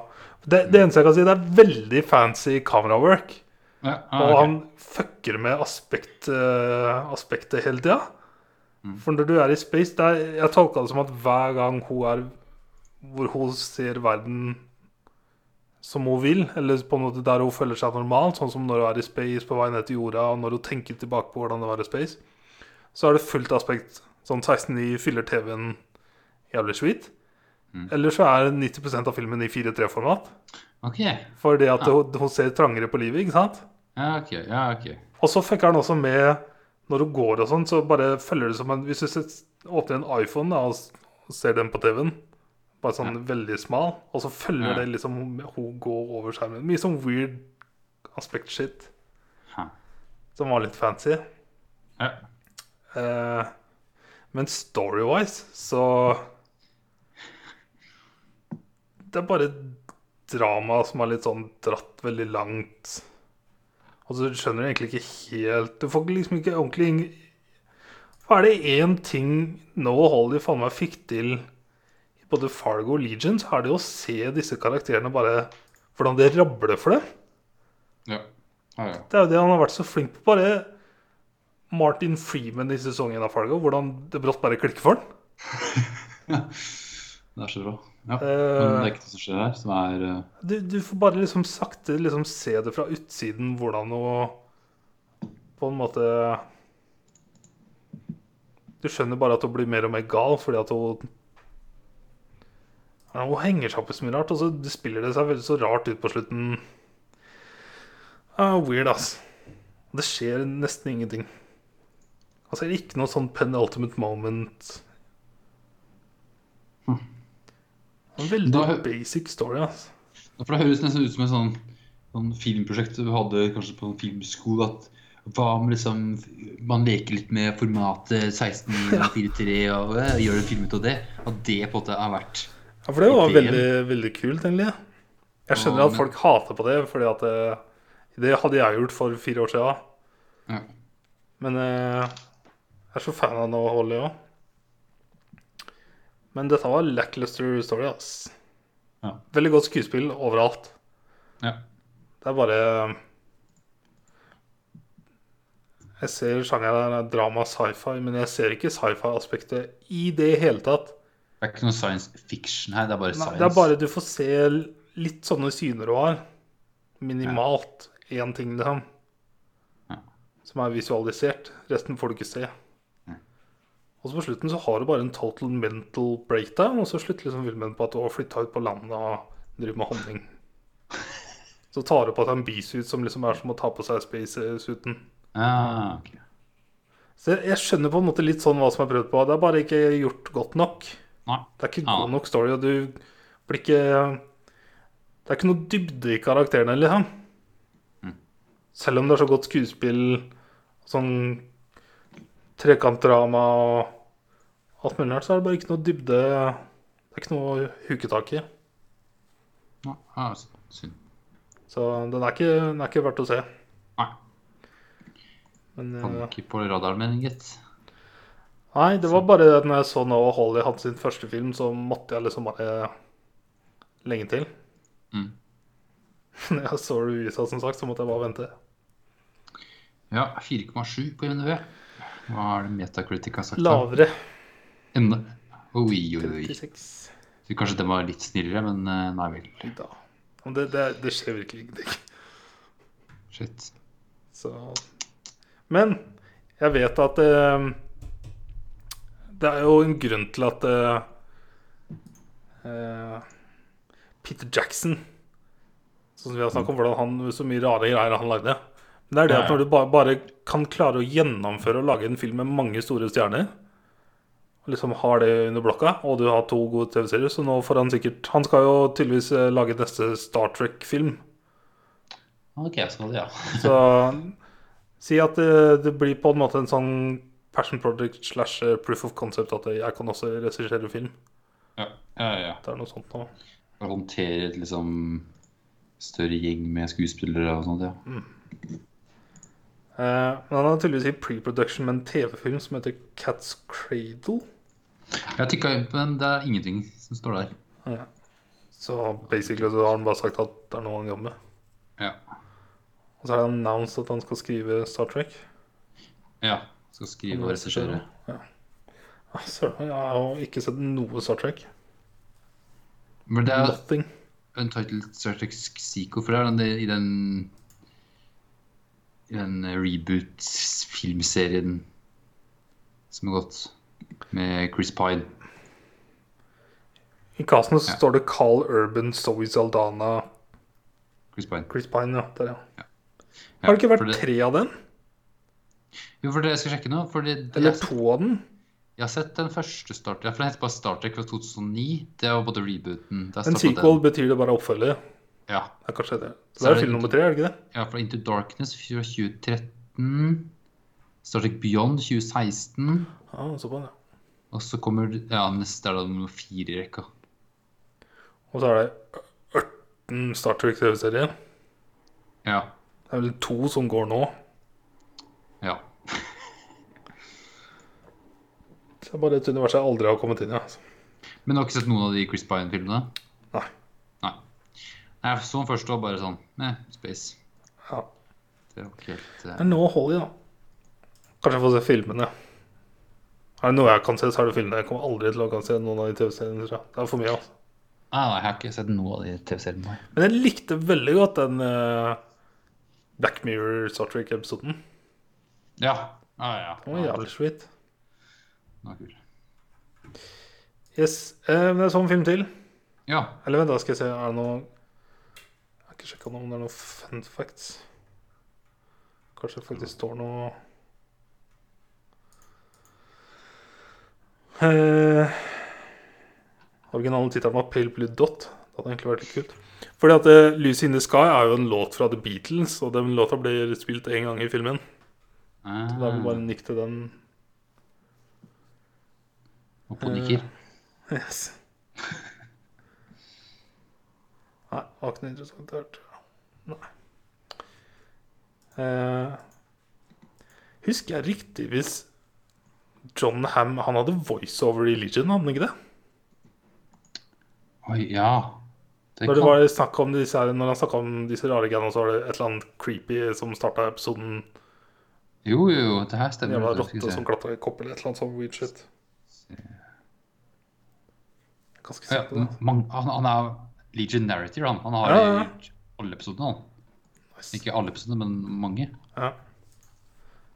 Det, det eneste jeg kan si, det er veldig fancy camerawork. Ja, ah, Og okay. han fucker med aspekt, uh, aspektet hele tida. Mm. For når du er i space er, Jeg tolka det som at hver gang hun er hvor hun ser verden som hun vil, eller på en måte der hun føler seg normal, sånn som når hun er i space på vei ned til jorda, og når hun tenker tilbake på hvordan det var i space, så er det fullt aspekt. Sånn 16.9 fyller TV-en jævlig sweet. Mm. Eller så er 90% av filmen i 4-3-format. Ok. Fordi at ah. hun, hun ser trangere på livet, ikke sant? Ja, ok. Ja, ok. Og så fucker han også med Når du går og sånn, så bare følger det som en Hvis du åpner en iPhone da, og ser den på TV-en, bare sånn veldig smal, og så følger Ja. det liksom hun- hun går over skjermen. Mye sånn weird aspekt-shit Ha. som var litt fancy. Ja. Eh, men story-wise så Det er bare drama som er litt sånn dratt veldig langt. Og så skjønner du egentlig ikke helt Du får liksom ikke ordentlig Hva er det én ting Noah Holly faen meg fikk til i både Fargo og Legion, så er det å se disse karakterene bare Hvordan det rabler for dem. Ja. Ja, ja. Det er jo det han har vært så flink på. Bare Martin Freeman i sesongen av Fargo. Hvordan det brått bare klikker for han. Det er så bra. Ja. Men Eh, det er ikke det som skjer her, som er eh, du, du får bare liksom sakte liksom se det fra utsiden hvordan å På en måte Du skjønner bare at hun blir mer og mer gal fordi at hun Hun henger seg opp i så mye rart, og så spiller det seg veldig så rart ut på slutten. Ah, weird, ass. Det skjer nesten ingenting. Altså, det er ikke noe sånn penultimate moment. En veldig Da basic story, ass. For det høres nesten ut som et sånn, sånn filmprosjekt du hadde kanskje på en filmskole. At hva om liksom man leker litt med formatet 16.4.3 og og, gjør en film ut av det? At det på en måte har vært Ja, for det var veldig, veldig kult, egentlig. Jeg skjønner Ja, at folk hater på det, fordi at det, det hadde jeg gjort for fire år siden. ja. Men eh, jeg er så fan av Noah Holly òg. Men dette var lackluster story, ass. Ja. Veldig godt skuespill overalt. ja. Det er bare Jeg ser sjangeren er drama sci-fi, men jeg ser ikke sci-fi-aspektet i det hele tatt. Det er ikke noe science fiction her, det er bare Nei, science. det er bare du får se litt sånne syner du har. minimalt én ting, liksom. Ja. Som er visualisert. Resten får du ikke se. Og så på slutten så har du bare en total mental breakdown, og så slutter liksom filmen på at du har flytta ut på landet og driver med honning. Så tar du på deg en bisuit som liksom er som å ta på seg spacesuiten. Ah, okay. Så jeg, jeg skjønner på en måte litt sånn hva som er prøvd på. Det er bare ikke gjort godt nok. Nei. Det er ikke Ja. god nok story, og du blir ikke Det er ikke noe dybde i karakterene, liksom. Mm. Selv om det er så godt skuespill, sånn trekantdrama og alt mulig rart, så er det bare ikke noe dybde Det er ikke noe å huke tak i. Ja, ja, synd. Så den er ikke, den er ikke verdt å se. Nei, Men kom eh, ikke på radaren min, gitt. Nei, det var bare at når jeg så Noah Holly hadde sin første film, så måtte jeg liksom bare lenge til. Mm. Når jeg så revisa, som sagt, så måtte jeg bare vente. Ja, 4,7 på IMDb. Hva er det Metacritic har sagt? da? Enda. Oi, oi, oi. 36. Så kanskje den var litt snillere, men eh, nei vel. Da. Men det, det, det skjer virkelig ingenting. Shit. Så Men jeg vet at eh, Det er jo en grunn til at eh, eh, Peter Jackson Sånn som vi har snakket om, hvordan han, så mye rare greier han lagde. Men det er det at når du bare, bare kan klare å gjennomføre og lage en film med mange store stjerner, liksom har det under blokka, og du har to gode TV-serier, så nå får han sikkert Han skal jo tydeligvis eh, lage neste Star Trek-film. Ok, det, ja. Så si at det, det blir på en måte en sånn passion project slash eh, proof of concept at jeg kan også regissere film. Ja, ja, ja. Det er noe sånt nå. Håndtere et liksom større gjeng med skuespillere og sånt, ja. Eh, men han har tydeligvis i pre-production med en TV-film som heter Cat's Cradle. Jeg tikka inn på den, det er ingenting som står der. Ja. Så basically så har han bare sagt at det er noe han jobber med. Ja. Og så har han announced at han skal skrive Star Trek. Ja. Skal skrive og regissere. Ja. Ah, Søren, jeg har jo ikke sett noe Star Trek. Men det er Nothing. Untitled Star Trek Psycho, for det er den i den I den reboot-filmserien som har gått med Chris Pine. I casten Ja. står det Carl Urban, Zoe Saldana, Chris Pine. Chris Pine. Ja, der, ja. Har det ikke vært vært tre av den? Jo, for det jeg skal sjekke nå. fordi det, Eller to av den? jeg har sett den første Star Trek. For den heter bare Star Trek fra 2009. Det var både rebooten En sequel sequel betyr det bare oppfølger. Ja. Det er kanskje det. Så Så det er er film nummer tre, er det ikke det? ja, fra Into Darkness fra 2013. Star Trek Beyond 2016. Ja, såpass, ja. Og så kommer ja, neste er da nummer fire i rekka. Og så er det 18 Star Trek-TV-serien. Ja. Det er vel to som går nå. ja. Det er bare et univers jeg aldri har kommet inn i. Altså. Men du har ikke sett noen av de Chris Pine-filmene? Nei. Nei. Jeg så den første og bare sånn eh, Space. Ja. Det var ikke helt Det eh, er noe å da. Kanskje jeg får se filmene. Er det noe jeg kan se, så er det filmene. Jeg kommer aldri til å kan se noen av de TV-seriene. Det er for mye. altså. ah, jeg har ikke sett noe av de TV-seriene. Men jeg likte veldig godt den uh, Black Mirror Star Trek-episoden. Ja. Ah, ja. Den var jævlig sweet. Den var kul. Yes. Eh, men det er sånn film til. Ja. Eller vent, da skal jeg se. Er det noe Jeg har ikke sjekka om det er noe fun facts. Kanskje det faktisk står noe eh, Originalen tittelen var 'Pale Blue Dot'. Det hadde egentlig vært litt kult. Fordi at uh, 'Lucy in the Sky' er jo en låt fra The Beatles, og den låta blir spilt én gang i filmen. Ah, Så da er vi bare nikk til den. og på Uh, Yes. Nei, det var ikke noe interessant hørt. Nei. Uh, husker jeg riktig hvis John Ham Han hadde voiceover i Legion, hadde han ikke det? Oi, ja. Det Når, det var snakk om disse, her- når han snakka om disse rare greiene, så var det et eller annet creepy som starta episoden. Jo, jo, det her stemmer. det var rotte som klatra i kopp eller et eller annet sånt weird shit. Ganske sikker på det. han, han er Legion Narrator, han. Han har Ja, ja. alle episodene, han. Nice. Ikke alle episodene, men mange. Ja.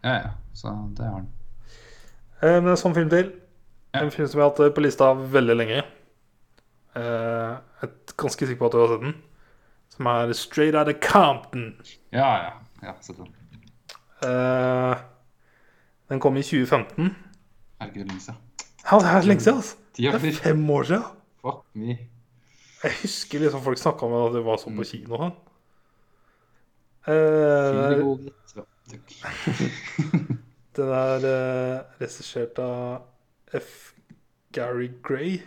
Ja, ja. Så det har han. Eh, en sånn film til. En film som jeg har hatt på lista veldig lenge. Eh, Jeg er ganske sikker på at du har sett den. Som er Straight Outta Compton. Ja, ja. ja sett den. Eh, Den kom i 2015. Er det ikke det lenge siden? Ja, det er lenge siden. Altså. Det er fem år siden. Fuck me. Jeg husker liksom folk snakka om at det var sånn på kino. og sånn. Eh. Den er uh, regissert av F. Gary Gray.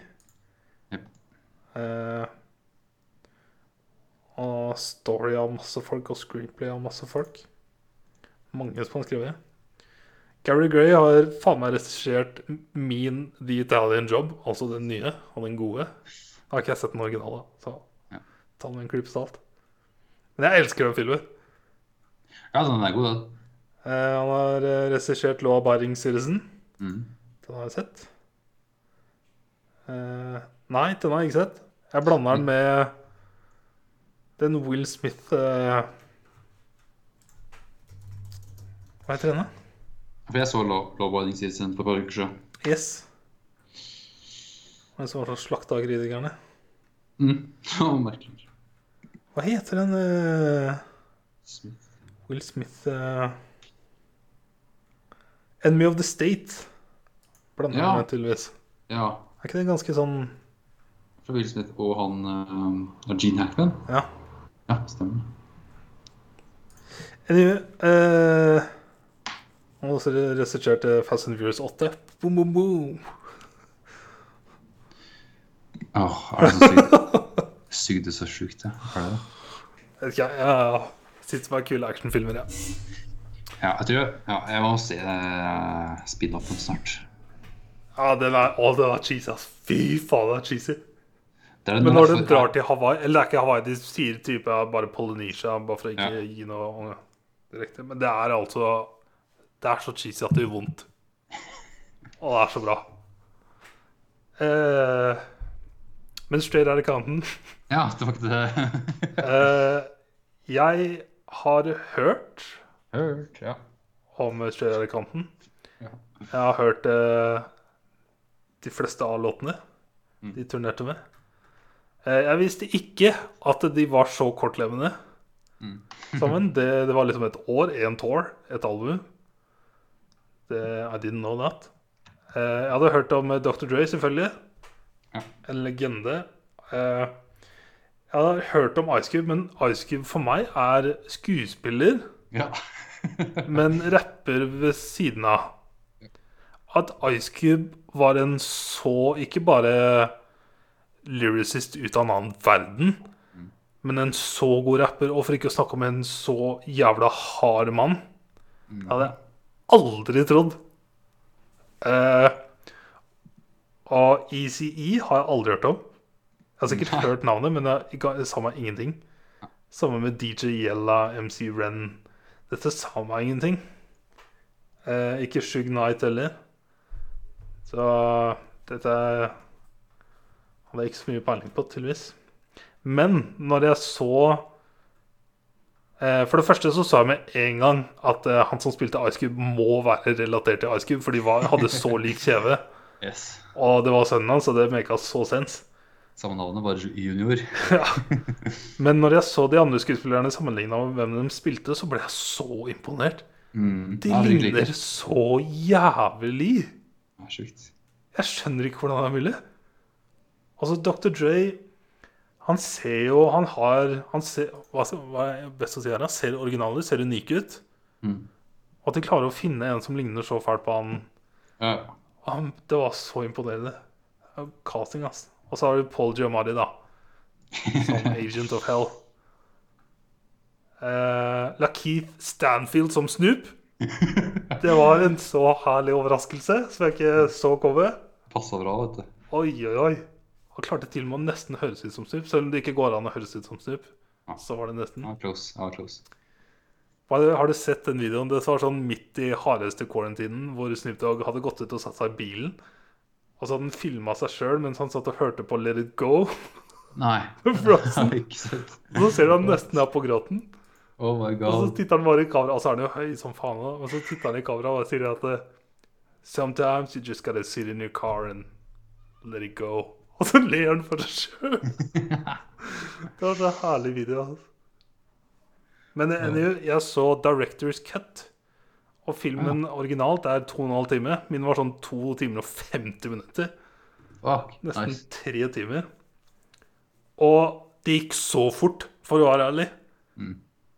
Yep. Uh, og story av masse folk og screenplay av masse folk. Mange som har skrevet. Gary Gray har faen meg regissert min The Italian Job, altså den nye og den gode. Da har ikke jeg sett den originale, så Ja. ta den med en klype salt. Men jeg elsker den filmen. Ja, den er god, den. Eh, han har eh, regissert Law Abiding Citizen. Mm. Den har jeg sett. Eh, nei, den har jeg ikke sett. Jeg blander den med den Will Smith Hva heter den, da? For jeg så Law Law Abiding Citizen for et par uker siden. Yes. Den som var så slakta av kritikerne. Mm. Merkelig. Hva heter den uh... Smith. Will Smith eh, Enemy of the State. Blander Ja. med, tydeligvis. Ja. Er ikke det ganske sånn Fra Will Smith og han uh, Gene Hackman. Ja. Ja, stemmer. Anyway, uh, Han har også regissert eh, Fast and Furious 8. Boom, boom, boom. Åh, er det så sykt? Sugde så sjukt, det. Er det det? Vet ikke, jeg ja, sitter med kule actionfilmer, ja. Ja, jeg tror ja, jeg må se uh, speed-offen snart. Ja, den er, å, den er cheesy, ass. Fy faen, den er cheesy. Det er Men når den drar til Hawaii Eller det er ikke Hawaii, de sier type bare Polynesia, bare for å ikke Ja. gi noe direkte. Men det er altså Det er så cheesy at det gjør vondt. Og det er så bra. Eh, men straight out of Compton Ja, det var ikke det. Eh, jeg har hørt Hørt, ja. om Sjørøverkanten. Ja. Jeg har hørt eh, de fleste av låtene Mm. de turnerte med. Eh, jeg visste ikke at de var så kortlevende Mm. sammen. Det, det var liksom et år, én tour, et album. Det, I didn't know that. Eh, jeg hadde hørt om Dr. Dre, selvfølgelig. Ja. En legende. Eh, jeg hadde hørt om Ice Cube, men Ice Cube for meg er skuespiller Ja. men rapper ved siden av. At Ice Cube var en så Ikke bare lyricist ut av en annen verden, men en så god rapper, og for ikke å snakke om en så jævla hard mann. Det hadde jeg aldri trodd. Eh, og ECE har jeg aldri hørt om. Jeg har sikkert hørt navnet, men jeg sa meg ingenting. Samme med DJ Yella, MC Ren. Dette sa meg ingenting. Eh, ikke Shug Knight heller. Så dette hadde jeg ikke så mye peiling på, tydeligvis. Men når jeg så eh, For det første så sa jeg med en gang at eh, han som spilte Ice Cube, må være relatert til Ice Cube, for de var, hadde så lik kjeve. Yes. Og det var sønnen hans, så det meka så sens. Samme navnet, bare junior. Men når jeg så de andre skuespillerne sammenligna med hvem de spilte, så ble jeg så imponert. Mm. De ja, ligner så jævlig. Ja, sjukt. Jeg skjønner ikke hvordan det er mulig. Altså, Dr. Dre Han ser jo Han har han ser, hva, er best å si her? Han ser original ut, ser unik ut. Mm. At de klarer å finne en som ligner så fælt på han, Ja. han Det var så imponerende. Casting, ass. Og så har du Paul Giamatti, da. Som Agent of Hell. Uh, Lakeith Stanfield som Snoop. Det var en så herlig overraskelse som jeg ikke så komme. Passa bra, vet du. Oi, oi, oi. Han klarte til og med å nesten høres ut som Snoop. Selv om det ikke går an å høres ut som Snoop. Så var det nesten. Ja, close. Ja, close. Har du sett den videoen? Det var sånn midt i hardeste quarantinen, hvor Snoop Dogg hadde gått ut og satt seg i bilen. Og så hadde han filma seg sjøl mens han satt og hørte på Let It Go. Nei. Frozen. Jeg ikke sett. Og så ser du han nesten er på gråten. Oh my God. Og så titter han bare i kamera, og så er han jo høy som faen. Og så titter han i kamera og sier at eh, Sometimes you just gotta sit in your car and let it go. Og så ler han for seg sjøl. det var så herlig video. Altså. Men jeg, jeg, jeg så Directors Cut. Og filmen originalt er to og en halv time. Min var sånn to timer og 50 minutter. Fuck. Nesten Nice. tre timer. Og det gikk så fort, for å være ærlig. Mm.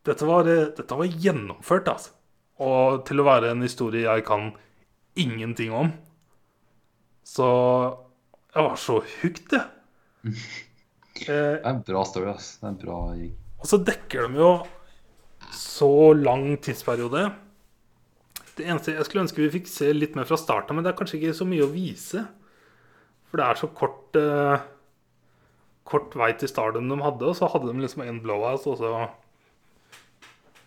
Dette, var, eh, dette var gjennomført, altså. Og til å være en historie jeg kan ingenting om. Så jeg var så hooked, jeg. Eh, Det er en bra story, ass. Det er en bra gig. og så dekker de jo så lang tidsperiode. Det eneste Jeg skulle ønske vi fikk se litt mer fra starten, men det er kanskje ikke så mye å vise. For det er så kort eh, Kort vei til stardom de hadde, og så hadde de liksom en blowout, og så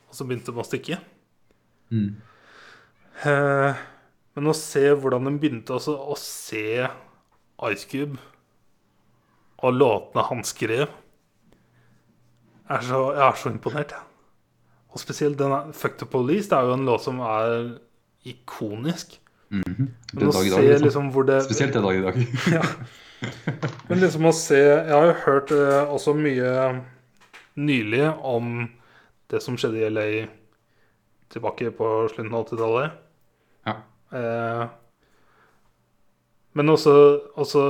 Og så begynte de å stikke. Mm. Eh, men å se hvordan de begynte også, å se Ice Cube og låtene han skrev er så, Jeg er så imponert. jeg. Og spesielt denne Fuck the Police. Det er jo en låt som er ikonisk. Mhm. Men Den å dag i se dag, liksom. liksom det Spesielt den dag i dag. ja. Men liksom å se Jeg har jo hørt eh, også mye nylig om det som skjedde i LA tilbake på slutten av 80-tallet. Ja. Eh, men også, også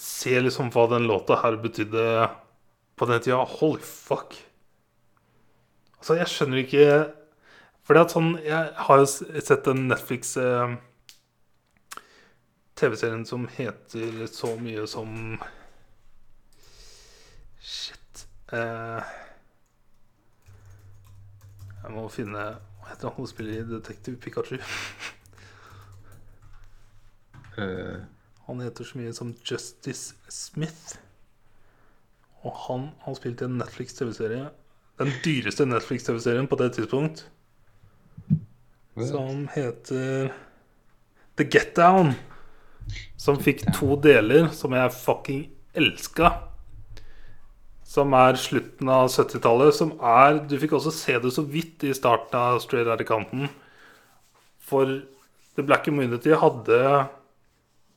se liksom hva den låta her betydde på den tida. Holy fuck. Altså, jeg skjønner ikke Fordi at sånn Jeg har jo sett en Netflix eh, TV-serien som heter så mye som Shit. Eh, jeg må finne Hva heter han som spiller i Detektiv Pikachu? Eh, Han heter så mye som Justice Smith. Og han har spilt i en Netflix-TV-serie. Den dyreste Netflix-TV-serien på det tidspunkt. Som heter The Get Down. Som fikk to deler som jeg fucking elska. Som er slutten av 70-tallet. Som er Du fikk også se det så vidt i starten av Straight Outta Canton. For The Black Community hadde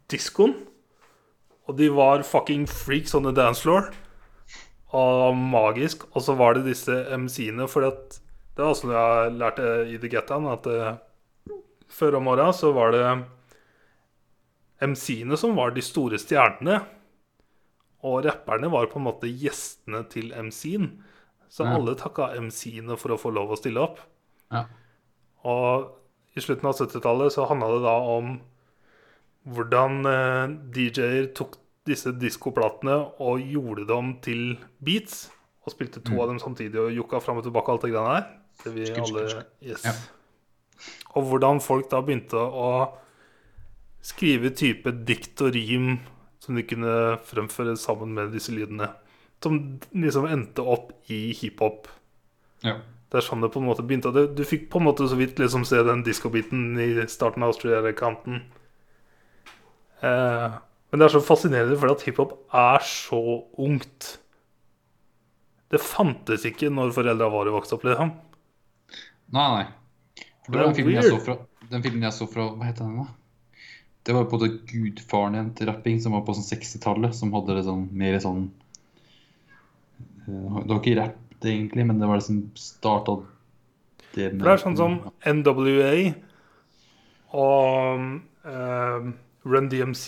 diskoen. Og de var fucking freaks on the dance floor. Og magisk. Og så var det disse MC-ene, for det var også noe jeg lærte i The Get Down, at eh, før om åra så var det MC-ene som var de store stjernene. Og rapperne var på en måte gjestene til MC-en. Så Ja. alle takka MC-ene for å få lov å stille opp. Ja. Og i slutten av 70-tallet så handla det da om hvordan eh, DJ-er tok disse diskoplatene og gjorde dem til beats. Og spilte to Mm. av dem samtidig og jokka fram og tilbake og alt det greiene der. Det vi alle yes. Ja. Og hvordan folk da begynte å skrive type dikt og rim som de kunne fremføre sammen med disse lydene. Som liksom endte opp i hiphop. ja. Det er sånn det på en måte begynte. Du fikk på en måte så vidt liksom se den diskobiten i starten av Australia-kanten. Eh, men det er så fascinerende fordi at hiphop er så ungt. Det fantes ikke når foreldra våre vokste opp. Liksom. Nei, nei. For det var den filmen jeg så fra Den filmen jeg så fra Hva heter den, da? Det var på det gudfaren igjen til rapping, som var på sånn 60-tallet. Som hadde det sånn mer sånn eh, Det var ikke rap, egentlig, men det var det som starta det med det er sånn som NWA og um, Run DMC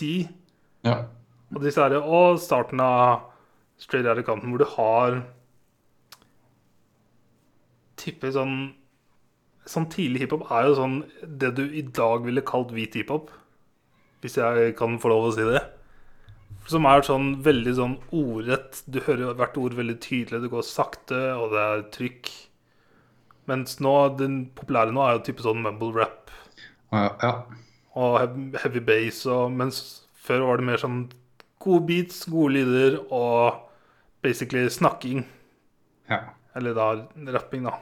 Ja. og her, og starten av Straight Outta Canton, hvor du har Tipper sånn Sånn tidlig hiphop er jo sånn det du i dag ville kalt hvit hiphop. Hvis jeg kan få lov å si det. Som er sånn veldig sånn ordrett. Du hører hvert ord veldig tydelig. Det går sakte, og det er trykk. Mens nå, den populære nå er jo type sånn mumble rap Ja, ja. og heavy bass. Og, mens før var det mer sånn gode beats, gode lyder og basically snakking. ja. Eller da rapping, da.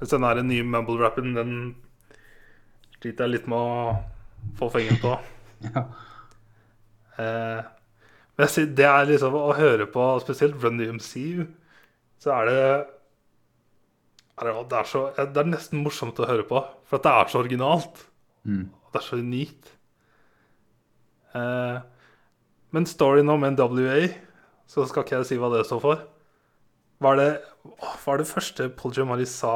Mens den der nye mumble-rappen, den sliter jeg litt med å få fengen på. ja. Eh, men jeg sier, det er liksom å høre på, spesielt Run DMC, så er det er det, det, er så, det er nesten morsomt å høre på, for at det er så originalt. Mm. Det er så unikt. Eh, men storyen om NWA, så skal ikke jeg si hva det står for. Hva er det, hva er det første Paul Giamatti sa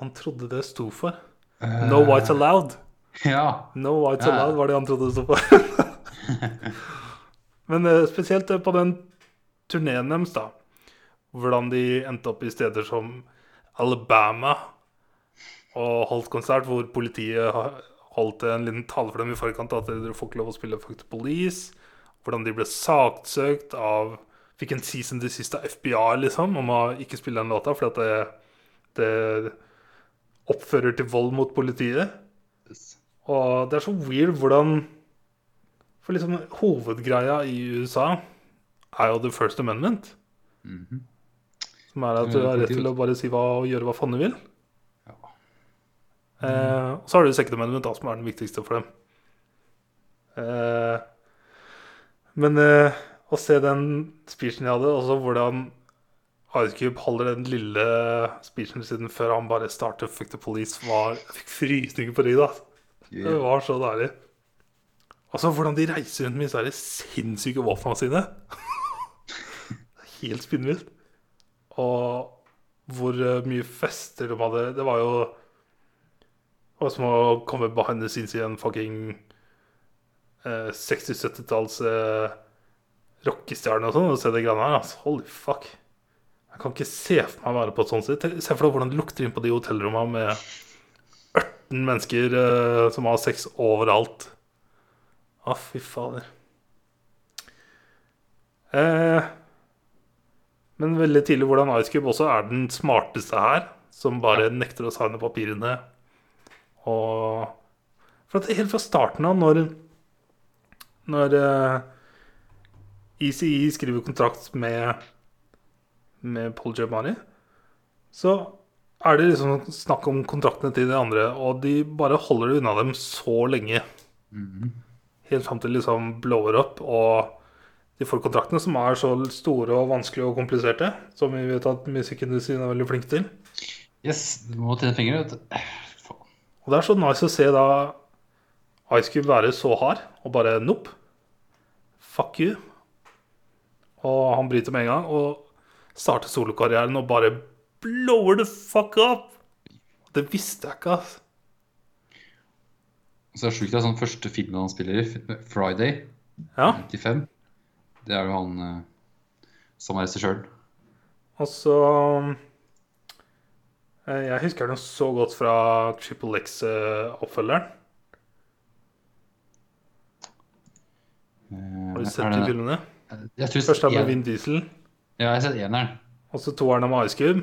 han trodde det sto for? No whites allowed. Ja. No whites Ja. allowed var det han trodde det sto for. Men eh, spesielt eh, på den turneen deres, da. Hvordan de endte opp i steder som Alabama og holdt konsert hvor politiet holdt en liten tale for dem i forkant at dere får ikke lov å spille Fuck the Police. Hvordan de ble saksøkt av Fikk en season til siste av FBI liksom om å ikke spille den låta fordi at det, det oppfører til vold mot politiet. Og det er så weird hvordan For liksom hovedgreia i USA er jo the first amendment. Mhm. Som er at du har rett til å bare si hva og gjøre hva faen du vil. Eh, så har du second amendment, da, som er den viktigste for dem. Eh, men eh, å se den speechen jeg hadde, og så hvordan Ice Cube holder den lille speechen siden før han bare starter Fuck the Police, var Jeg fikk frysninger på ryggen. da. Det var så deilig. Altså hvordan de reiser rundt med disse sinnssyke våpnene sine. Det Helt spinnvilt. Og hvor eh, mye fester de hadde. Det var jo det var som å komme behind the scenes i en fucking eh, 60-70-talls eh, rockestjerne og sånn, og se de greiene her. Altså. Holy fuck. Jeg kan ikke se for meg å være på et sånt sted. Se for deg hvordan det lukter inn på de hotellrommene med 18 mennesker eh, som har sex overalt. Å, fy fader. Eh, men veldig tidlig hvordan Ice Cube også er den smarteste her, som bare nekter å signe papirene. Og For at helt fra starten av, når Når uh, ECE skriver kontrakt med Med Paul Giamatti, så er det liksom snakk om kontraktene til de andre, og de bare holder det unna dem så lenge. Mhm. Helt fram til liksom blower up, og de får kontraktene som er så store og vanskelige og kompliserte, som vi vet at musikkindustrien er veldig flink til. Yes, du må tjene penger, vet du. Og det er så nice å se da Ice Cube være så hard og bare nope. Fuck you. Og han bryter med en gang og starter solokarrieren og bare blower the fuck up. Det visste jeg ikke, ass. Så er det sjukt, det er sånn første filmen han spiller i, Friday, Ja. 95. Det er jo han eh, som er regissøren. Og så eh, Jeg husker den så godt fra Triple X-oppfølgeren. Eh, Har du sett de filmene? Jeg tror Første er med Vin Diesel, Ja, jeg har sett eneren. og så toeren er med Ice Cube.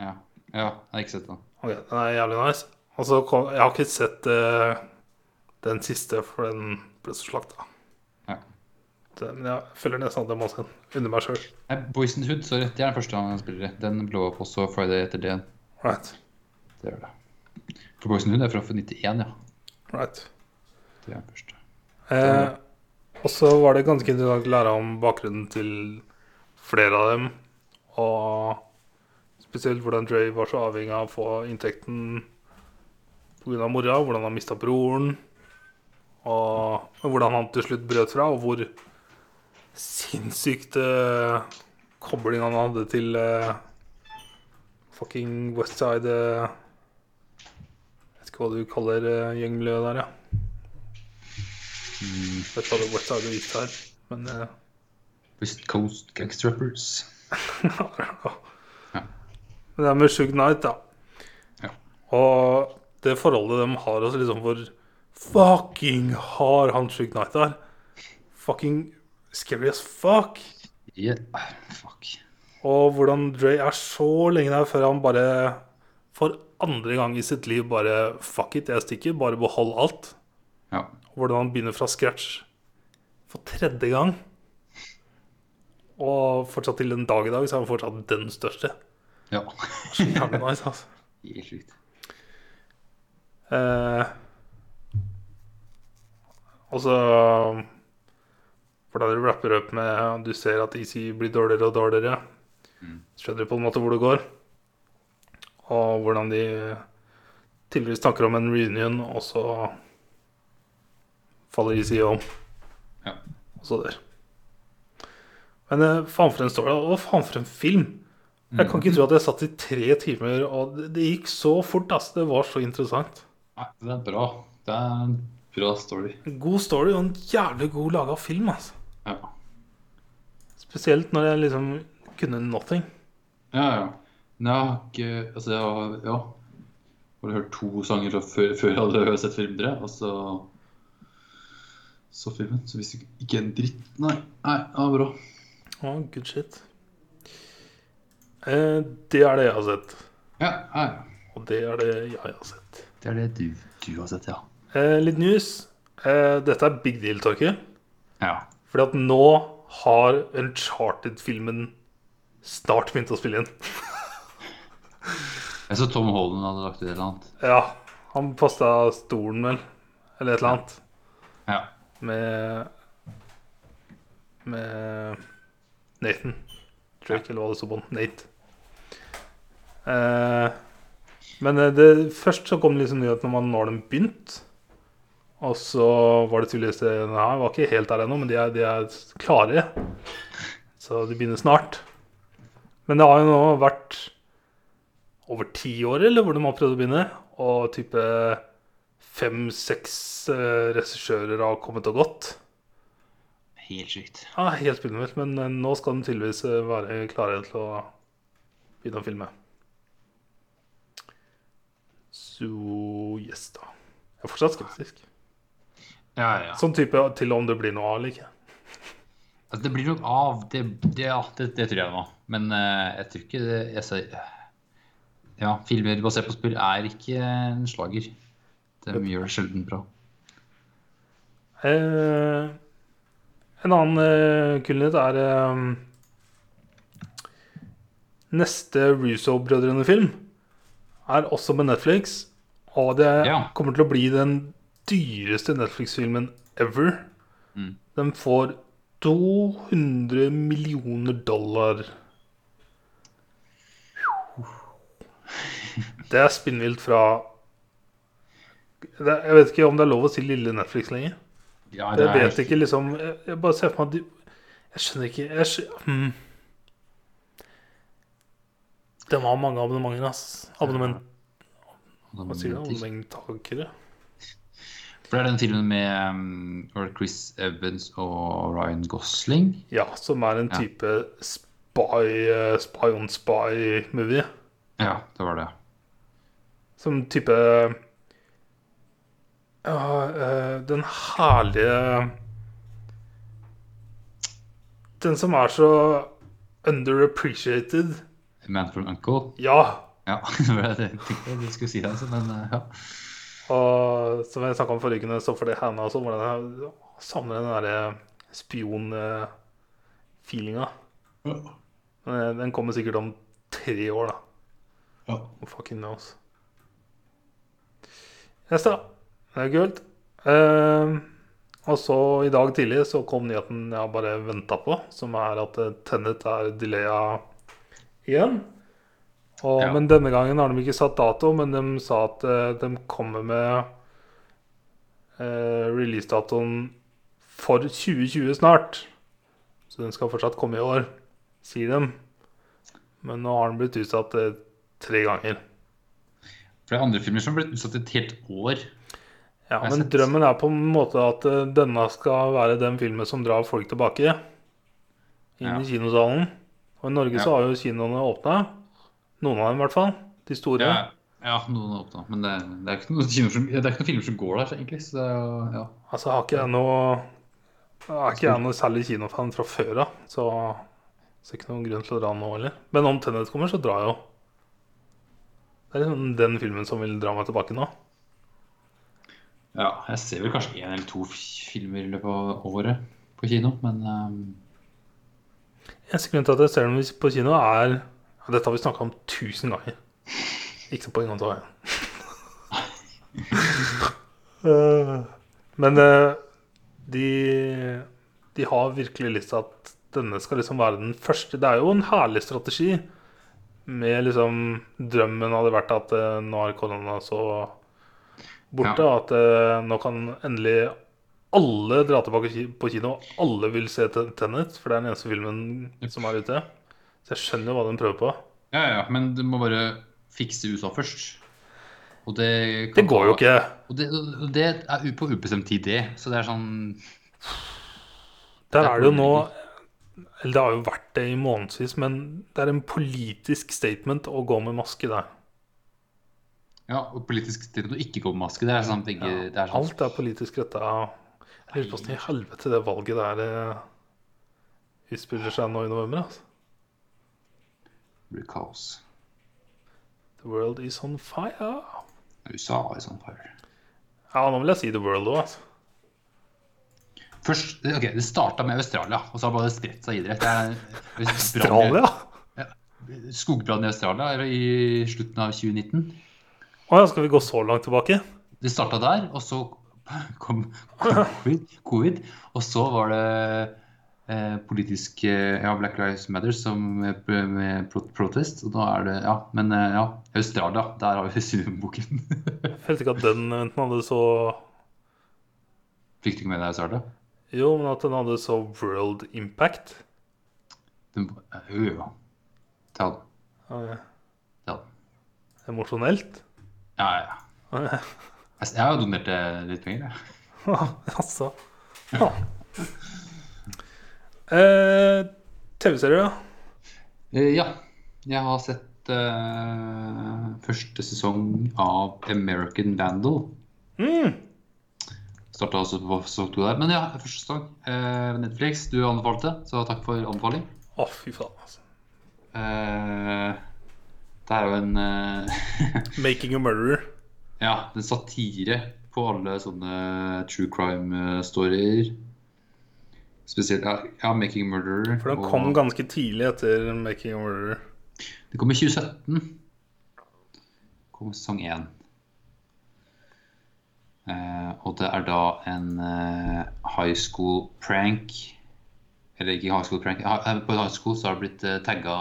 Ja. ja, jeg har ikke sett den. Okay, den er jævlig nice. Og så kom, Jeg har ikke sett uh, den siste, for den ble så slakta. Ja. Det- Men jeg føler nesten at jeg må se den under meg sjøl. Boys in the Hood, sorry. Det er den første han spiller i. Den blå up også Friday etter det. Right. Det gjør det. For Boys in er fra 91, ja. right. Det er den første. Eh, og så var det ganske interessant å lære om bakgrunnen til flere av dem. Og spesielt hvordan Dre var så avhengig av å få inntekten pga. mora. Hvordan han mista broren. Og hvordan han til slutt brøt fra, og hvor sinnssykt eh, kobling han hadde til eh, fucking Westside eh, Jeg vet ikke hva du kaller eh, gjengmiljøet der, ja. Jeg vet hva det Westside og East er, men uh... West Coast Gangstrappers. Ja. Men det er med Shug Knight, da. Ja. Og det forholdet de har også, liksom hvor fucking hard han Shug Knight er. Fucking scary as fuck. Yeah. Fuck. Og hvordan Dre er så lenge der før han bare for andre gang i sitt liv bare Fuck it, jeg stikker. Bare behold alt. Ja. Hvordan han begynner fra scratch for tredje gang. Og fortsatt til den dag i dag så er han fortsatt den største. ja. Så jævlig nice, altså. Helt sjukt. Eh, og så Hvordan du rapper opp med Du ser at EC blir dårligere og dårligere. Mm. Skjønner du på en måte hvor det går. Og hvordan de tydeligvis snakker om en reunion, og så faller de side om. Ja. Og så der. Men eh, faen for en story, og faen for en film. Jeg kan ikke tro at jeg satt i tre timer, og det, det gikk så fort. ass. Det var så interessant. Nei, det er bra. Det er en bra story. God story og en jævlig god laga film. altså. Ja. Spesielt når jeg liksom kunne nothing. Ja, ja. Nei, jeg har ikke Altså, jeg har ja. Bare hørt to sanger fra før, før jeg hadde sett film tre, og så så filmen. Så visste ikke en dritt. Nei, nei, ja, bra. Oh, good shit. Eh, det er det jeg har sett. Ja, ja, ja. Og det er det jeg har sett. Det er det du, du har sett, ja. Eh, litt news. Eh, dette er big deal, Torke. Ja. Fordi at nå har Uncharted-filmen snart begynte å spille inn. Jeg så Tom Holland hadde lagt ut et eller annet. Ja, han posta stolen, vel. Eller et eller annet. Ja. Med Med Nathan Drake, eller hva det sto på den. Nate. Eh, men eh, det, først så kom liksom nyheten om at nå har de begynt. Og så var det tydeligvis det Nei, jeg var ikke helt der ennå, men de er, de er klare. Så de begynner snart. Men det har jo nå vært over ti år, eller hvor de har prøvd å begynne. Og type fem-seks uh, regissører har kommet og gått. Helt sykt. Ja, helt spinnvilt, men eh, nå skal de tydeligvis eh, være klare til å begynne å filme. Så yes, da. Jeg er fortsatt skeptisk. Ja, ja. Sånn type til om det blir noe av eller ikke. Altså, det blir nok av. Det, det, ja, det, det tror jeg nå. Men uh, jeg tror ikke det jeg ser, Ja, filmer basert på spill er ikke en slager. De gjør det sjelden bra. Uh, en annen uh, kul nyhet er uh, Neste Russo-brødrene-film er også med Netflix. Og det Ja. kommer til å bli den dyreste Netflix-filmen ever. Mm. Den får 200 millioner dollar. Det er spinnvilt fra det, Jeg vet ikke om det er lov å si lille Netflix lenger. Ja, Jeg er- vet ikke, liksom Jeg, jeg bare ser for meg at de Jeg skjønner ikke jeg skjønner, hmm. De har mange abonnementer, ass. Abonnement, hva sier du? Abonnementtakere? For det er den filmen med um, Chris Evans og Ryan Gosling. Ja, som er en Ja. type spy, eh, spy on spy-movie. Ja, det var det. Som type Ja, eh, den herlige Den som er så underappreciated. Man from Uncle. Ja. Ja, det var det jeg tenkte du skulle si altså, men uh, ja. Og som jeg snakka om forrige uke, så for det Hannah også, hvordan jeg savner den derre spion-feelinga. Men Den kommer sikkert om tre år, da. Ja. Oh, fucking knows. Neste. Det er kult. Uh, og så i dag tidlig så kom nyheten jeg bare venta på, som er at Tennet er delaya igjen. Og, Ja. Men denne gangen har de ikke satt dato, men de sa at uh, de kommer med uh, releasedatoen for 2020 snart. Så den skal fortsatt komme i år, sier de. Men nå har den blitt utsatt uh, tre ganger. For det er andre filmer som har blitt utsatt et helt år. Ja, Men sett. drømmen er på en måte at uh, denne skal være den filmen som drar folk tilbake inn Ja. i kinosalen. Og i Norge Ja. så har jo kinoene åpna. Noen av dem, i hvert fall. De store. Ja, ja noen er opptatt, Men det, det, er ikke noen kinoer som, det er ikke noen filmer som går der, egentlig. Så ja. Altså har ikke jeg noe Er ikke jeg noe særlig kinofan fra før av, så ser er ikke noen grunn til å dra nå heller. Men om Tenet kommer, så drar jeg jo. Det er liksom den filmen som vil dra meg tilbake nå. ja, jeg ser vel kanskje én eller to filmer i løpet av året på kino, men um, Eneste grunn til at jeg ser dem på kino, er Dette har vi snakka om tusen ganger. Ikke på en gang til igjen. Eh, Men eh, de, de har virkelig lyst til at denne skal liksom være den første. Det er jo en herlig strategi Med liksom Drømmen hadde vært at eh, nå er korona så borte. Ja. At nå kan endelig alle dra tilbake på kino. Alle vil se Tennet, for det er den eneste filmen som er ute. Så jeg skjønner jo hva den prøver på. Ja, ja, men du må bare fikse USA først. Og det Det går jo ikke. Og det, og det er på ubestemt tid, det. Så det er sånn Der er det jo nå. Eller det har jo vært det i månedsvis, men det er en politisk statement å gå med maske der. Ja, og politisk statement å ikke gå med maske. Det er sånn begge det er sånn, Alt er politisk retta. Jeg lurer på åssen i helvete det valget der eh, utspiller seg nå i november. Altså. Det blir kaos. The world is on fire. USA er on fire. Ja, nå vil jeg si the world òg, altså. Først, ok, Det starta med Australia, og så har det bare spredt seg videre. Det er Australia? Skogbrannen i Australia er i slutten av 2019. Å ja, skal vi gå så langt tilbake? Det starta der, og så kom covid, covid og så var det politisk eh, ja, Black Lives Matter som med, med protest. Og da er det Ja, men eh, ja, Australia, der har vi Syvboken. Jeg følte ikke at den enten hadde så Fikk du ikke med deg Australia? Jo, men at den hadde så world impact. Den, jo, jo. Det hadde den. Hadde den. Emosjonelt. Ja, ja. Ja, ja. Jeg, jeg har jo donert eh, litt penger, jeg. Altså. Ja. Eh, TV-serier, da? Eh, ja. Jeg har sett eh, første sesong av American Vandal. Mm. Starta også på sesong to der. Men ja, første sesong. Eh, Netflix, du anbefalte, så takk for anbefaling. Å, fy faen. altså. Eh, det er jo en eh, Making a murderer. Ja, en satire på alle sånne true crime-storyer. Spesielt ja, 'Making a Murderer'. For den og- kom ganske tidlig etter Making a murderer. Det kom i 2017. Kom sesong én. Uh, og det er da en uh, high school prank Eller ikke high school prank. eh, På high school så har det blitt uh, tagga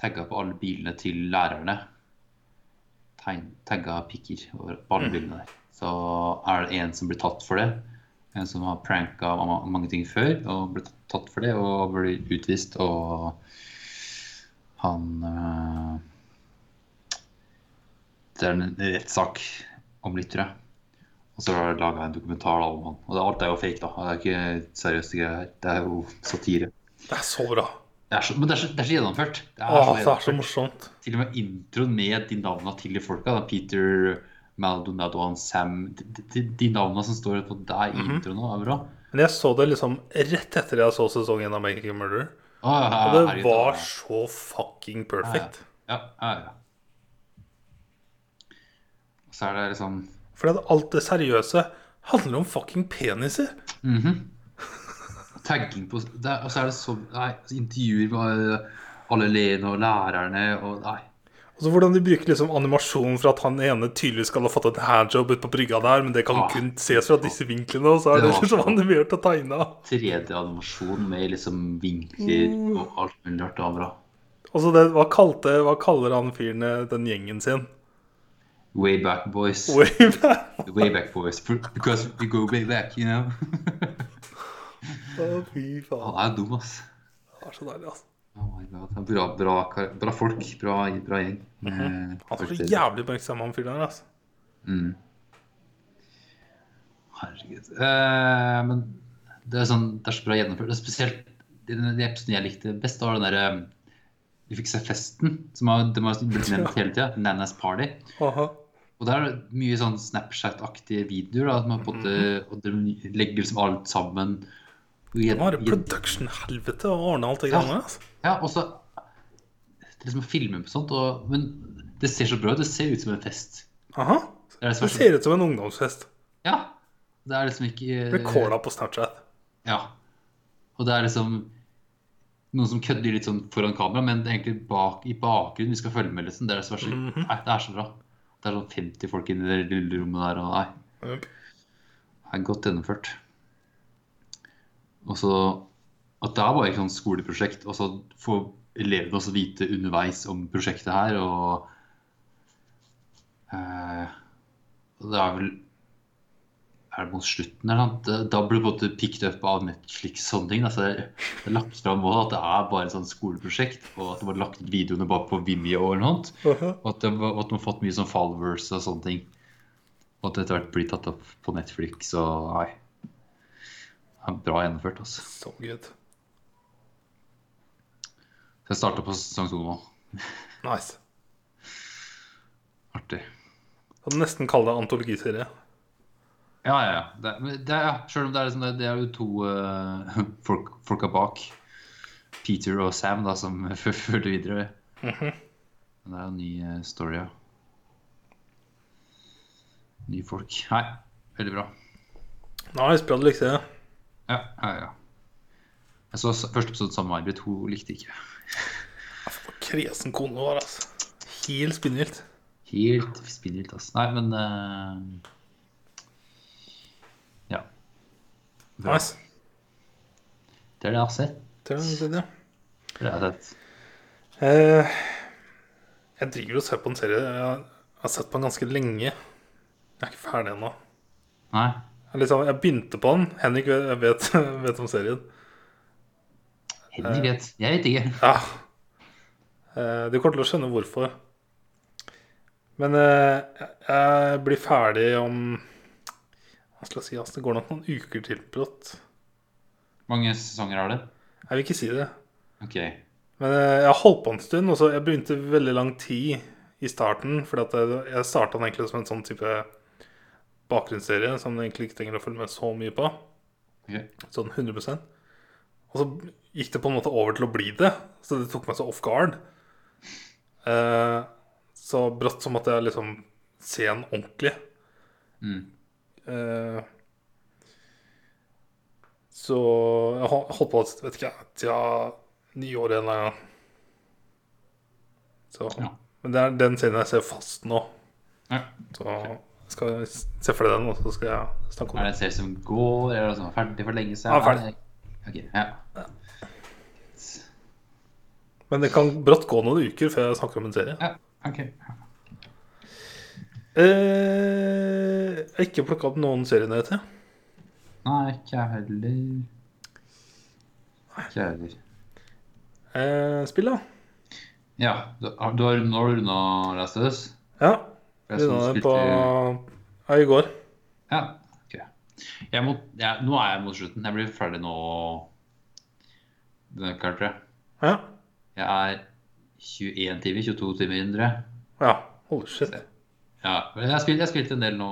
Tagga på alle bilene til lærerne. Tagga pikker på alle bilene der. Så er det en som blir tatt for det. En som har pranka mange ting før og ble tatt for det og ble utvist. Og han øh, Det er en rettssak om litt, tror jeg. Og så har de laga en dokumentar om han. Og det, alt er jo fake, da. Det er ikke seriøst greier her. Det er jo satire. Det er så bra. Det er så, men det er så, det er så gjennomført. Det er Åh, så det er så morsomt. Til og med introen med de navnene til de folka. Da. Peter Maldonado og Sam De, de, de navnene som står på deg i introen nå, er bra. Men jeg så det liksom rett etter jeg så sesongen av Making a Murderer. Ah, ja, Og det var ja. så fucking perfect. Ja, ja, ja. Og så er det liksom For at alt det seriøse handler om fucking peniser. mhm. Tagging på Og så er det så Nei, intervjuer med alle elevene og lærerne og Nei. Og så hvordan de bruker liksom animasjon for at han ene tydeligvis skal ha fått en handjob ute på brygga der, men det kan Ah. kun ses fra disse vinklene, og så er Det det liksom animert og tegna. 3D-animasjon med liksom vinkler Mm. og alt mulig rart. Bra. Altså det, hva, kalte, hva kaller han fyren eh, den gjengen sin? Way back, boys. Way back. Way back, boys. Because we go way back, you know. Å, fy faen. Han er dum, ass. Det er så deilig, altså. Oh my God. Bra, bra, bra folk. Bra, bra gjeng. med Han er så jævlig oppmerksom, han fyren der, altså. Mm. Herregud. Eh, men det er, sånn, det er så bra gjennomført. Det er spesielt den, den episoden jeg likte best, var den derre Vi fikk se festen, som har, de har blitt nevnt hele tida. Nanas Party. Aha. Og det er mye sånn Snapchat-aktige videoer. Da, som har fått, eh, og de legger liksom alt sammen. Og har gjen- production-helvete å ordne alt det Ja. greiene altså. Ja, og så Det liksom å filme på sånt, og, men det ser så bra ut. Det ser ut som en fest. Aha. Det Det ser ut som en ungdomsfest. ja. Det er liksom ikke Recorda på Snapchat. Ja. Og det er liksom noen som kødder litt sånn foran kamera, men egentlig bak, i bakgrunnen vi skal følge med. liksom. Det er så, Mhm. nei, det er så bra. Det er sånn 50 folk inni det lille rommet der, og nei, Yep. det er godt gjennomført. Og så At det er bare et sånt skoleprosjekt, og så får elevene også vite underveis om prosjektet her, og eh, det er vel Er det mot slutten eller noe? Da blir det på en måte picked up av Netflix og sånne ting. Altså, det er lagt fram også at det er bare et sånt skoleprosjekt, og at det var lagt ut videoene bare på Vimeo eller noe. sånt. Og at de har fått mye sånn followers og sånne ting. Og at det etter hvert blir tatt opp på Netflix og Nei. Bra gjennomført, altså. So good. Så jeg starter på sesong to nå. Nice. Artig. Hadde nesten kalle det antologiserie. Ja, ja, ja. Det, det, ja. Selv om det er, liksom, det, det er jo to uh, folk, folka bak. Peter og Sam da, som førte videre. Mhm. Men Det er jo en ny eh, story, ja. Nye folk. Nei, veldig bra. Nice, bra du likte det. Ja, ja, ja. Jeg så første episode sammen med May-Britt. Hun likte ikke. Kresen kone var, altså. Helt spinnvilt. Helt spinnvilt, altså. Nei, men uh... Ja. Bra. Nice. Det er det jeg har sett. Det er det. Det jeg har sett. Uh, jeg driver og ser på en serie jeg har, jeg har sett på den ganske lenge. Jeg er ikke ferdig ennå. Nei. Sånn- jeg begynte på den. Henrik vet, vet, vet om serien. Henrik vet. Jeg vet ikke. Ja. Eh, Du kommer til å skjønne hvorfor. Men eh, jeg- blir ferdig om Hva skal jeg si? Altså, det går nok noen uker til. brått. mange sesonger har det? Jeg vil ikke si det. Ok. Men eh, jeg har holdt på en stund. Og så jeg begynte veldig lang tid i starten. For jeg starta den egentlig som en sånn type bakgrunnsserie som jeg egentlig ikke trenger å følge med så mye på. Okay. Sånn 100% Og så gikk det på en måte over til å bli det. Så det tok meg så off guard. Eh, så brått så måtte jeg liksom se den ordentlig. Mm. Eh, så jeg holdt på vet ikke, til nyåret en eller annen gang. Så, Ja. Men det er den serien jeg ser fast nå. Ja. Så skal se for deg den, og så skal jeg snakke om Er det en serie som går, eller er det sånn ferdig for lenge siden? Ja, ferdig. Ok, ja. Men det kan brått gå noen uker før jeg snakker om en serie. ja. Ok. Eh, jeg har ikke plukka opp noen serienyheter. Nei, ikke jeg heller. Ikke jeg heller. Eh, spill, da. Ja, du, du har nå har du runda Last of Us? Ja. Runda du på Ja, i går. Ja, ok. Jeg må, jeg, nå er jeg mot slutten. Jeg blir ferdig nå denne uka, tror jeg. Ja. Jeg er 21 timer, 22 timer jeg. ja. Holy shit. Ja, men jeg har spilt, spilt en del nå.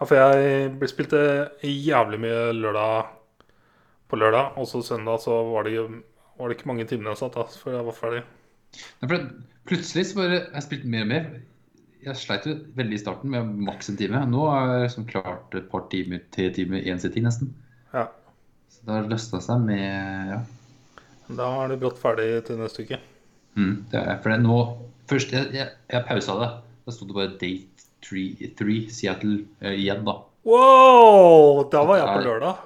Ja, for jeg spilte jævlig mye lørdag på lørdag, og så søndag så var det, var det ikke mange timene jeg satt da, før jeg var ferdig. For plutselig så bare jeg har spilt mer og mer. Jeg sleit jo veldig i starten med maks en time. Nå har jeg liksom klart et par timer, tre timer, én sitting nesten. Ja. Så det har løsna seg med ja. Da er du brått ferdig til neste uke. Mm, det er, for det nå Først, jeg, jeg, jeg pausa det. Da sto det bare Date 3, 3 Seattle uh, igjen, da. Wow! Da var jeg på lørdag.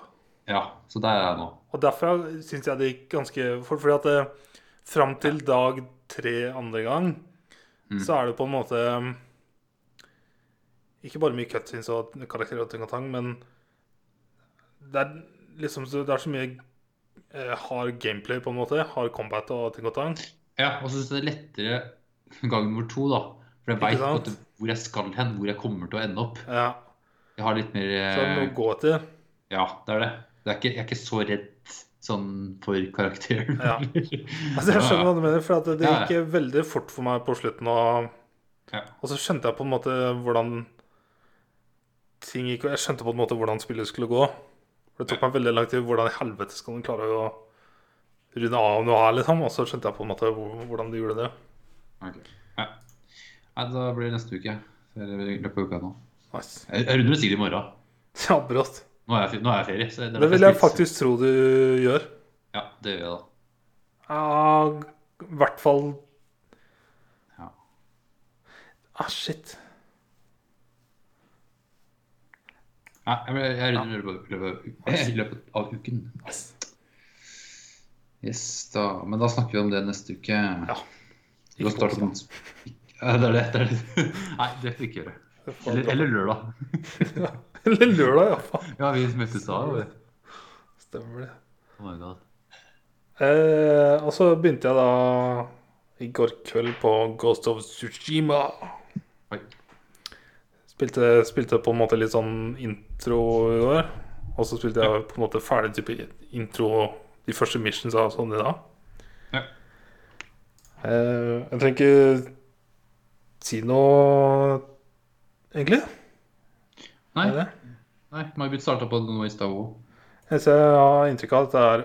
Ja, så der er jeg nå. Og derfra syns jeg det gikk ganske for, Fordi at det, fram til dag tre andre gang, Mm. så er det på en måte Ikke bare mye cutscenes og karakterer og ting og tang, men det er liksom så, Det er så mye eh, hard gameplay, på en måte. Hard combat og ting og tang. Ja, og så syns jeg det er lettere gang nummer to, da. For jeg veit hvor jeg skal hen, hvor jeg kommer til å ende opp. Ja, Jeg har litt mer så er det noe eh, å gå etter. Ja, det er det. det er ikke, jeg er ikke så redd sånn for karakteren. Ja. Altså, jeg skjønner hva du mener, for det, gikk Ja, ja. veldig fort for meg på slutten. Og, Ja. og så skjønte jeg på en måte hvordan ting gikk. Og jeg skjønte på en måte hvordan spillet skulle gå. For Det tok meg veldig lang tid. Hvordan i helvete skal den klare å runde av noe her, liksom? Og så skjønte jeg på en måte hvordan de gjorde det. Okay. Ja. Nei, da blir det neste uke. I løpet av uka nå. Nice. Jeg jeg runder sikkert i morgen. Ja, brått. Nå er jeg, nå er jeg ferie. Så det, Det vil jeg faktisk tro du gjør. Ja, det gjør jeg da. Ja, i hvert fall Ja. Ah, shit. Ja, jeg, jeg runder i løpet, løpet, i løpet av uken. Yes, da, men da snakker vi om det neste uke. Ja. Ikke på startet Det er det. det, er det. Nei, det får vi ikke gjøre. Eller, eller lørdag. Eller lørdag, iallfall. Ja, vi møttes da. Stemmer det. Oh my god. Eh, og så begynte jeg da i går kveld på Ghost of Tsushima. Oi. Spilte, spilte på en måte litt sånn intro går. Og så spilte jeg på en måte ferdig type intro de første missions av sånn i dag. Ja. Eh, jeg trenger ikke si noe, egentlig. Nei, det? nei May-Britt starta på noe i stad òg. Jeg har inntrykk av at det er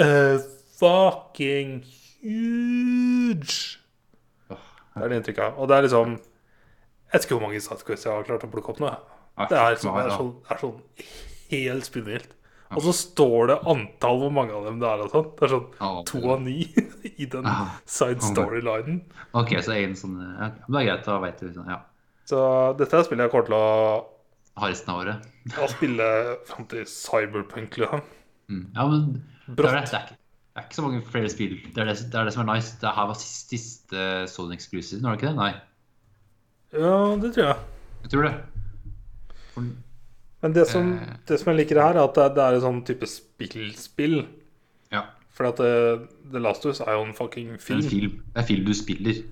uh, fucking huge. Det er det inntrykket av. Og det er liksom Jeg vet ikke hvor mange sidequests jeg har klart å plukke opp nå. Det er, sånn, det er, sånn, det er sånn helt spinnvilt. Og så står det antall hvor mange av dem det er. og sånn. Det er sånn to av ni i den side storylinen. Ok, så er en sånn ja, Det er greit, da veit du sånn, ja. Så dette er spillet jeg kommer til å, Har resten av året. å spille fram til Cyberpunk. Liksom. Mm. Ja, men det er, det, det, er ikke, det er ikke så mange flere spill. Det er det, det, er det som er nice. Det her var siste, siste Sony Exclusive, var det ikke det? Nei, Ja, det tror jeg. jeg tror det. Men det som, Eh. det som jeg liker her, er at det, det er en sånn type spillspill. ja, For at det, The Last Us er jo en fucking det er film. en film. Det er film du spiller.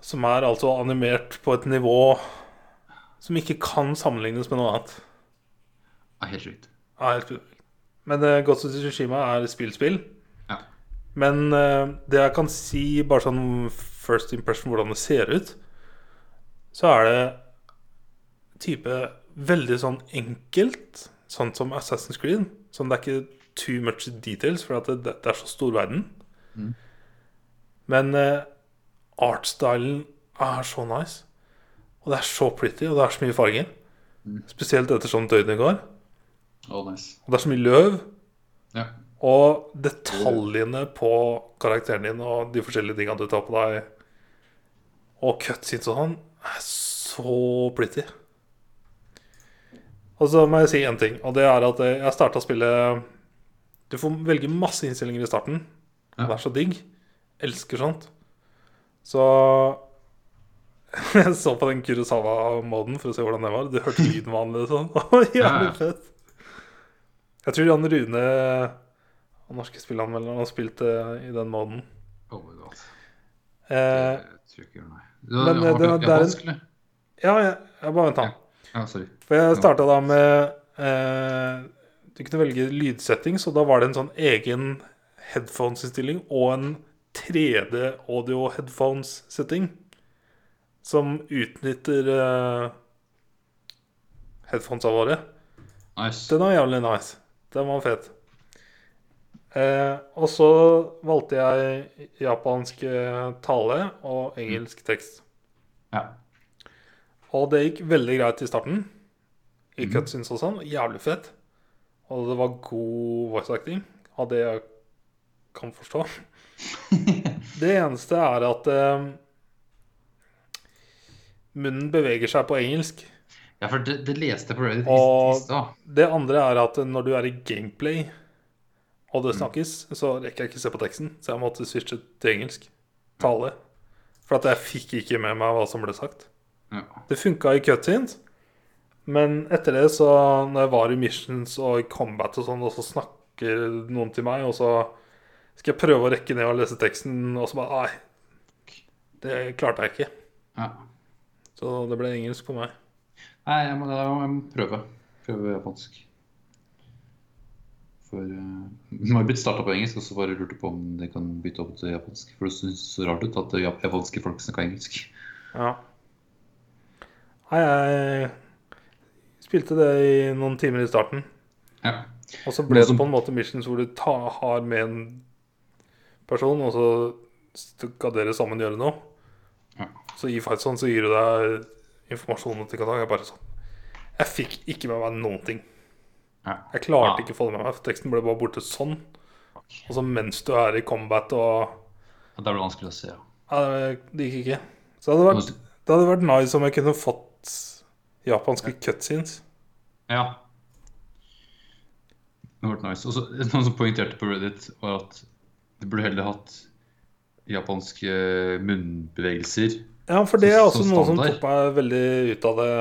Som er altså animert på et nivå som ikke kan sammenlignes med noe annet. Er helt sjukt. Ja, helt sjukt. Men uh, Ghost of Tsushima er spillspill. Ja. Men uh, det jeg kan si, bare sånn first impression, hvordan det ser ut, så er det type veldig sånn enkelt, sånn som Assassin's Creed. Sånn det er ikke too much details, for at det, det er så stor verden. Mm. Men uh, artstylen er så nice. Og det er så pretty, og det er så mye farger. Mm. Spesielt etter sånn døgnet går. Oh, nice. Og det er så mye løv. Ja. Og detaljene på karakteren din og de forskjellige tingene du tar på deg, og cutscenes og sånn, er så pretty. Og så må jeg si én ting, og det er at jeg starta spillet Du får velge masse innstillinger i starten. Ja. Det er så digg. Elsker sånt. Så jeg så på den Kurosawa-moden for å se hvordan den var. Du hørte lyden var annerledes sånn. Jævlig fett. Jeg tror Jan Rune og norske spillanmeldere har spilt eh, i den moden. Oh my god. Eh, Det har eh, det- det er vanskelig. ja, jeg, jeg bare vent, da. Ja, sorry. For jeg starta da med eh, Du kunne velge lydsetting, så da var det en sånn egen headphones-innstilling og en 3D audio headphones-setting som utnytter eh, headphonesa våre. Nice. Den var jævlig nice. Den var fet. Eh, og så valgte jeg japansk eh, tale og engelsk tekst. Ja. Og det gikk veldig greit i starten. I mm. cutscenes og sånn. Jævlig fett. Og det var god voice acting av det jeg kan forstå. Det eneste er at eh, munnen beveger seg på engelsk. ja, for det, det leste på Reddit Og-. Det andre er at når du er i gameplay og Mm. det snakkes, så rekker jeg ikke se på teksten. Så jeg måtte switche til engelsk tale. For at jeg fikk ikke med meg hva som ble sagt. Ja. Det funka i cutscenes, men etter det, så når jeg var i missions og i combat og sånn, og så snakker noen til meg, og så skal jeg prøve å rekke ned og lese teksten, og så bare Nei, det klarte jeg ikke. ja. Så det ble engelsk på meg. Nei, jeg må, jeg må prøve. Prøve japansk. For uh, May-Britt starta på engelsk, og så bare lurte på om de kan bytte opp til japansk. For det syns så rart ut at japanske folk snakker engelsk. Ja. Nei, jeg spilte det i noen timer i starten. Ja. Og så ble som- det på en måte missions hvor du ta, har med en person, og så skal dere sammen gjøre noe. Ja. Så i Fightson så gir du deg informasjon til Katang. Jeg bare sånn Jeg fikk ikke med meg noen ting. ja. Jeg klarte ja. ikke å få det med meg, for teksten ble bare borte sånn. Og så mens du er i combat og Da blir det vanskelig å se. Ja. Det gikk ikke. Så det hadde vært, det hadde vært nice om jeg kunne fått japanske cutscenes. ja. Det ble nice. Også, Noen som poengterte på Reddit, var at Du burde heller hatt japanske munnbevegelser. Ja, for det er også noe som meg veldig ut av det.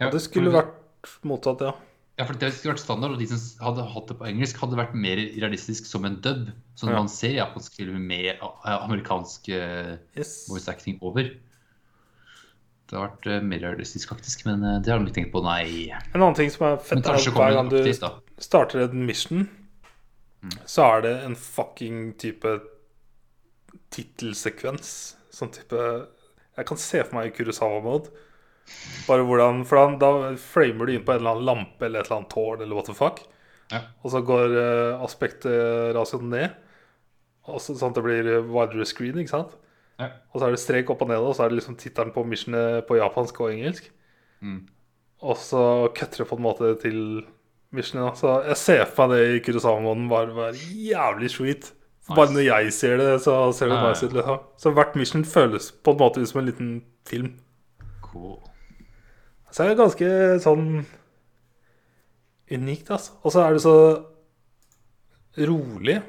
Ja, Det skulle vært motsatt, ja. Ja, for det skulle vært standard, og de som hadde hatt det på engelsk, hadde vært mer realistisk som en dub. Sånn Ja. man ser japansk film med eh, amerikansk eh, Yes. voice acting over. Det har vært eh, mer realistisk, faktisk, men eh, det har de ikke tenkt på, nei. En annen ting som er fett, er at hver gang du starter en mission, så er det en fucking type tittelsekvens. Sånn type Jeg kan se for meg Kurosawa-mode. Bare hvordan For da, da framer du inn på en eller annen lampe eller et eller annet tårn eller what the fuck. Ja. Og så går uh, aspektratioen ned. Og så, sånn at det blir wider screen, ikke sant? Ja. Og så er det strek opp og ned, og så er det liksom tittelen på missionet på japansk og engelsk. Mm. Og så cutter det på en måte til missionet. Så jeg ser for meg det i Kurosawa-måneden var, var jævlig sweet. Nice. Bare når jeg ser det, så ser det Ja, nice ut. liksom Så hvert mission føles på en måte ut som en liten film. Cool. Så det er ganske sånn unikt, altså. Og så er det så rolig.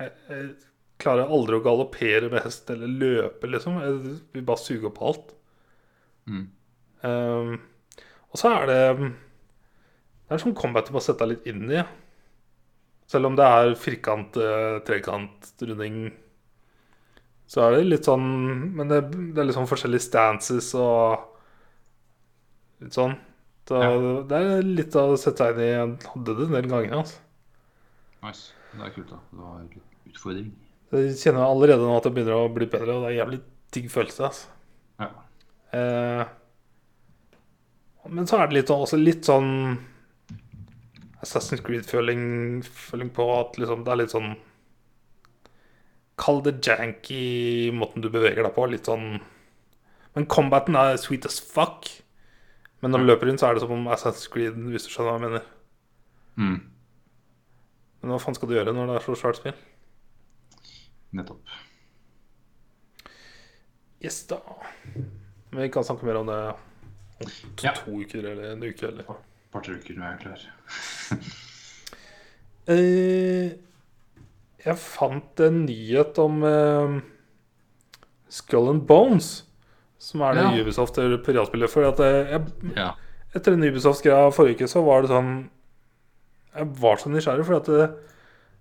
Jeg, jeg klarer aldri å galoppere med hest eller løpe, liksom. Jeg vil bare suge opp alt. Mm. Um, og så er det Det er sånn combat du må sette deg litt inn i. Selv om det er firkant, trekantrunding, trekant, runding, så er det litt sånn Men det, det er litt sånn forskjellige stances og litt sånn. Så Ja. det er litt å sette seg inn i. Jeg hadde det en del ganger. Altså. Nice. Det er kult, da. Det var en utfordring. Jeg kjenner allerede nå at det begynner å bli bedre, og det er en jævlig digg følelse. Altså. Ja. Eh, men så er det litt, også litt sånn Assassin's Creed-føling føling på at liksom, det er litt sånn Kall det janky måten du beveger deg på. Litt sånn Men combaten er sweet as fuck. Men når du løper inn, så er det som om Assassin's Creed, hvis du skjønner hva jeg mener. Mm. Men hva faen skal du gjøre når det er så svært spill? Nettopp. Yes, da. Men vi kan snakke mer om det to, Ja. to uker eller en uke. Eller. Et par-tre uker jeg er klar. Eh, jeg fant en nyhet om eh, Skull and Bones, som er det Ja. Ubisoft eller piratspillet. For at eh, jeg, Ja. etter den Ubisoft-greia forrige uke, så var det sånn Jeg var så nysgjerrig, for at det,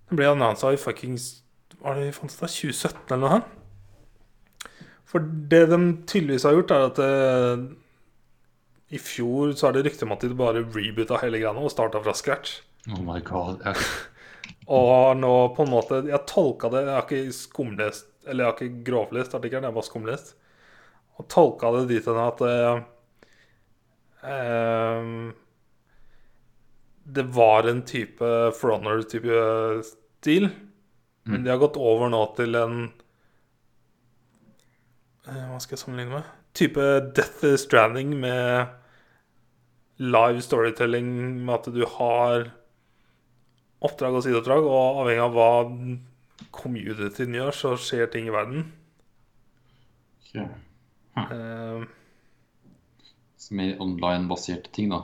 det ble annonsa i fuckings Var det fant det da, 2017 eller noe? For det de tydeligvis har gjort, er at eh, i fjor så er det rykte om at de bare reboota hele greia og starta fra scratch. Oh my god. Og nå på en måte Jeg tolka det Jeg har ikke skumlest Eller jeg har ikke grovlest artikkelen, jeg har bare skumlest. Og tolka det dit hen at eh, eh, Det var en type For Honor-type stil. Men de har gått over nå til en eh, Hva skal jeg sammenligne med? Type Death Stranding med live storytelling med at du har oppdrag og sideoppdrag, og avhengig av hva communityen gjør, så skjer ting i verden. Ja. Eh, Så Mer online-baserte ting, da.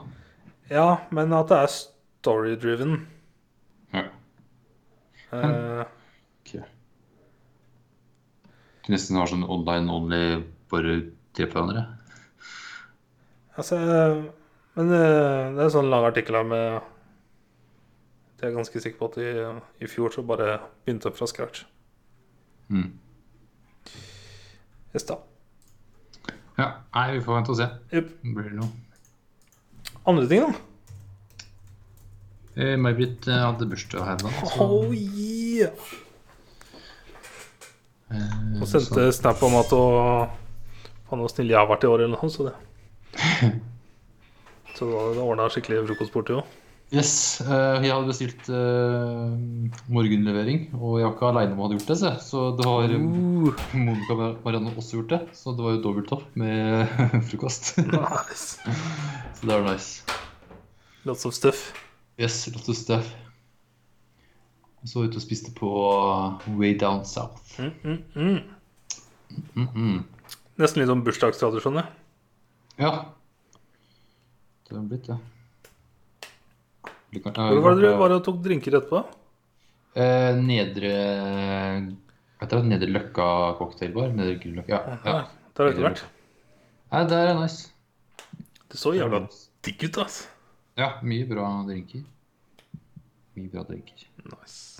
ja, men at det er story-driven. Ja. Ok. Du nesten har sånn online-only, bare drepe hverandre? altså Men eh, det er en sånn lang artikkel her med Jeg er ganske sikker på at i, i fjor så bare begynte opp fra scratch. Mm. Yes, da. Ja. Nei, vi får vente og se. Yep. Blir det noe? Andre ting, da? Eh, May-Britt eh, hadde bursdag her da. så- Oh, yeah. Eh, Og sendte snap om at han Faen, så snill jeg har vært i år, eller noe, så det Så det, det ordna skikkelig frokostbord til henne. Yes, eh, jeg hadde bestilt uh, morgenlevering, og jeg var ikke aleine om å ha gjort det, så, så det har Uh, Monica og Marianne også gjort det. Så det var jo dobbelt opp med frokost. Nice. så det var nice. Lots of stuff. Yes, lots of stuff. Og så ute og spiste på Way Down South. Mm, mm, mm. Mm -mm. Nesten litt sånn bursdagstradisjon, ja. Ja. Det har blitt det. Hvor var det du var og tok drinker etterpå? Eh, nedre Hva heter det? Nedre Løkka cocktailbar? Nedre Grünerløkka? Ja. ja. Der har du ikke vært. Nei, det er nice. Det så jævla digg ut, altså. Ja, mye bra drinker. Mye bra drinker. Nice.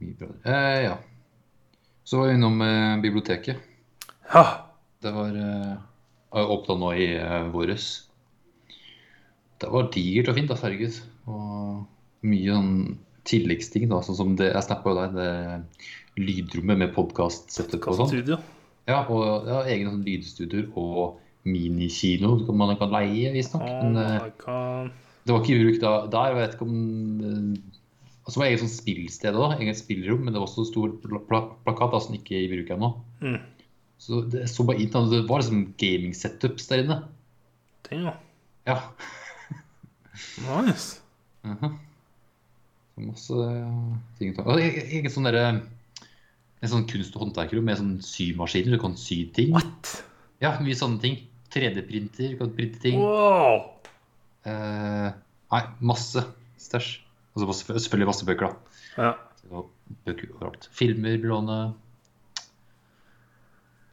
Eh, ja. Så var vi innom eh, biblioteket. Ja. Det var eh, åpna nå i eh, våres. Det var digert og fint, da, herregud. Og mye sånn tilleggsting, da, sånn som det jeg snappa jo deg, det lydrommet med podkast-setup og sånn. Ja, og ja, egne sånn lydstudioer og minikino som man kan leie, visstnok. Men eh, det var ikke i bruk da, der. Jeg vet ikke om eh, Og så var det eget sånn spillsted òg, eget spillerom, men det var også stor pla pla plakat da, som ikke er i bruk ennå. Mm. Så det så bare inn, det var liksom gaming-setups der inne. Damn. Ja. Nice. Uh -huh. masse eh, ting. å ta- e- egen sånn derre En sånn kunst- og håndverkerrom med sånn symaskiner. Du kan sy ting. What? Ja, mye sånne ting. 3D-printer, du kan printe ting. Wow. Uh, nei, masse stæsj. Og så selvfølgelig masse bøker, da. Ja. Bøker overalt. Filmer låne.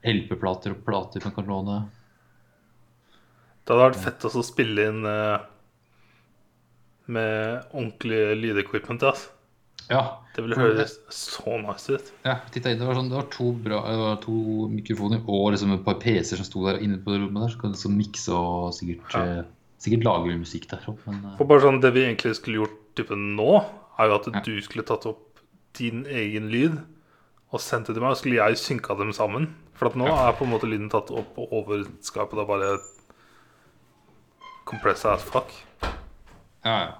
LP-plater og plater man kan låne. Det hadde vært fett å spille inn eh, med ordentlig lydequipment. Altså. Ja. Det ville høres så nice ut. ja titta inn. Det var, sånn, det var to bra Det var to mikrofoner og liksom et par PC-er som sto der inne på det rommet der. Så kan du liksom mikse og sikkert, Ja. eh, sikkert lage musikk derfra. Men eh, For bare sånn, Det vi egentlig skulle gjort type nå, er jo at Ja. du skulle tatt opp din egen lyd og sendt det til meg, og skulle jeg synka dem sammen. For at nå Ja. er på en måte lyden tatt opp over og det er bare compressa as fuck. ja, ja.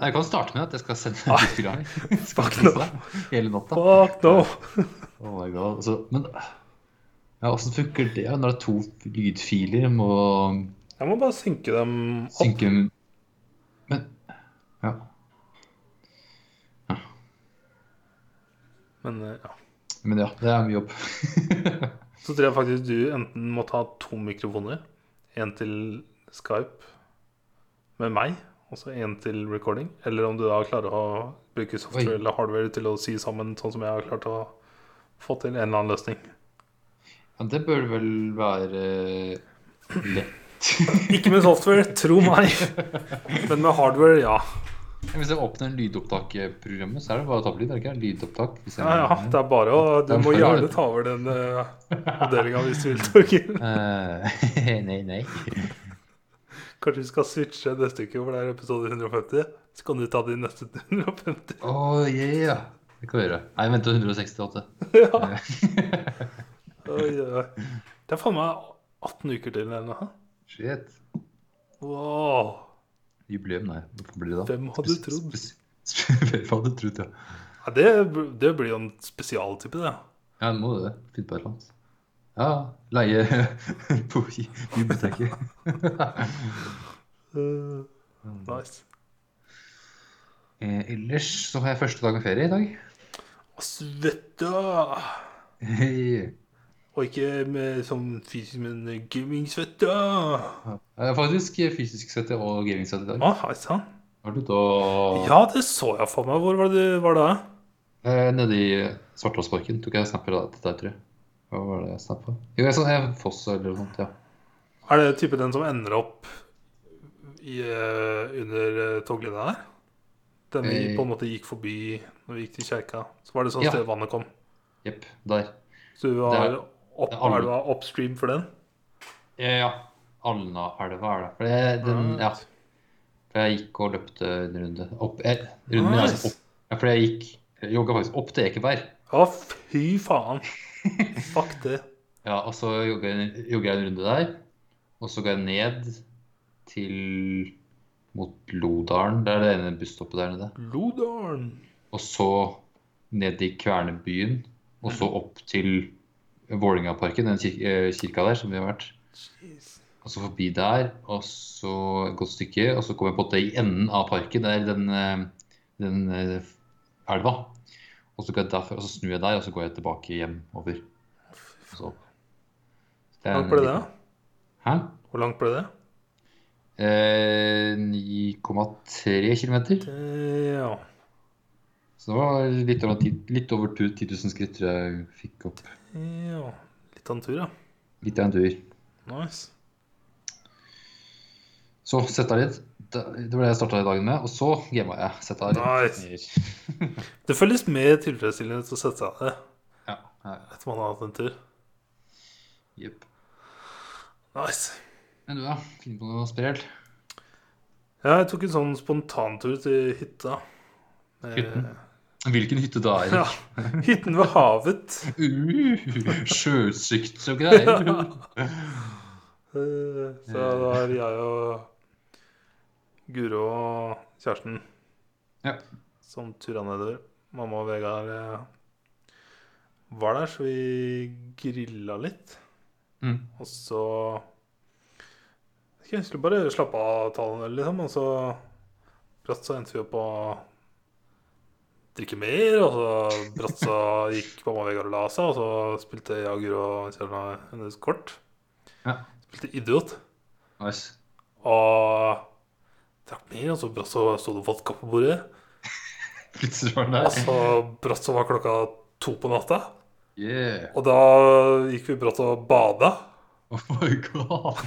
Jeg kan starte med at jeg skal sende deg. Fuck no. Hele natta. Fuck no! Oh my god. Altså, men ja, åssen funker det når det er to lydfiler? Må Jeg må bare synke dem opp. synke Men ja. Men eh, ja. Men ja, det er mye jobb. Så tror jeg faktisk du enten må ta to mikrofoner. En til Skype med meg, og så en til recording. Eller om du da klarer å bruke software Oi. eller hardware til å sy sammen, sånn som jeg har klart å få til en eller annen løsning. Ja, det bør vel være lett. Ikke med software, tro meg. Men med hardware, ja. Hvis jeg åpner lydopptakprogrammet, så er det bare å ta på lyd, ikke? Lydopptak. Ja, ja, det er bare å Du må gjerne ta over den uh, avdelinga hvis du vil, Torgeir. uh, nei, nei. Kanskje vi skal switche neste uke, for det er episode 150. Så kan du ta de neste 150. Å, yeah. Det kan vi gjøre. Nei, vent til 168. Ja. Oi, oi, oi. Det er faen meg 18 uker til eller noe. Shit. Wow. Jubileum, nei. Hvorfor blir det da? Hvem hadde trodd? Hvem hadde trodd, ja. Ja, det, det blir jo en spesialtype, det. Ja, det må det. Fint på et eller annet. Ja, leie på biblioteket. Uh, nice. Eh, ellers så har jeg første dag med ferie i dag. Å, svetta! Hei. Og ikke med sånn fysisk, men gamingsvette. Jeg faktisk fysisk svette og gamingsvette i dag. Ah, hei sann. Var du da Ja, det så jeg for meg. Hvor var det du var da? eh, Nede i Svartåsparken tok jeg snapper av dette tror jeg. Hva var det jeg snappa? Jo, jeg så jeg Foss eller noe sånt, ja. Er det type den som ender opp i, eh, under toglinja der? Den vi Eh. på en måte gikk forbi når vi gikk til kjerka. Så var det sånn Ja. sted vannet kom. Jepp, der. Så du har Det opp, er upstream for den? Ja. Alnaelva er det. For det, den, ja. For jeg gikk og løpte en runde. Opp, eh, runde altså, Nice. opp, ja, for jeg gikk jogga faktisk opp til Ekeberg. Å, fy faen. Fuck det. Ja, og så jogga jeg, jogga jeg en runde der. Og så går jeg ned til mot Lodalen. Det er det ene busstoppet der nede. Lodalen. Og så ned i Kvernebyen. Og så opp til Vålingaparken, den kir eh, kirka der som vi har vært. Jeez. Og så forbi der, og så et godt stykke. Og så kommer jeg på en måte i enden av parken, der den, eh, den eh, elva. Og så, derfra, og så snur jeg der, og så går jeg tilbake hjem over. Og så opp. Er Hvor langt ble det? da? Hæ? Hvor langt ble det? Eh, 9,3 km. ja. Så det var litt over, ti- litt over 10 000 skritt tror jeg fikk opp. Ja, litt av en tur, ja. Litt av en tur. Nice. Så setta litt. Det det var det jeg starta dagen med. Og så gama jeg. Setta litt. Nice. Det føles mer tilfredsstillende til å sette seg ned Ja. ja, etter man har hatt en tur. Jepp. Nice. Men du, da? Finne på noe sprelt? Ja, jeg tok en sånn spontantur til hytta. Eh, Hytten? Hvilken hytte da? Ja. Erik? Hytten ved havet. Uh, sjøsykt og greier. Eh, Så da er jeg og Guro og kjæresten Ja. som tura nedover. Mamma og Vegard eh, var der, så vi grilla litt. Mm. Og så Jeg skulle bare slappe av tallene, liksom. Og så brått så endte vi opp på drikke mer. Og så brått så gikk mamma og Vegard og la seg, og så spilte Jager og og hennes kort. Ja. Spilte idiot. Nice. Og drakk mer, og så brått så sto det vodka på bordet. Plutselig var den Og så brått så var klokka to på natta. Yeah. Og da gikk vi brått og bada. Oh my god.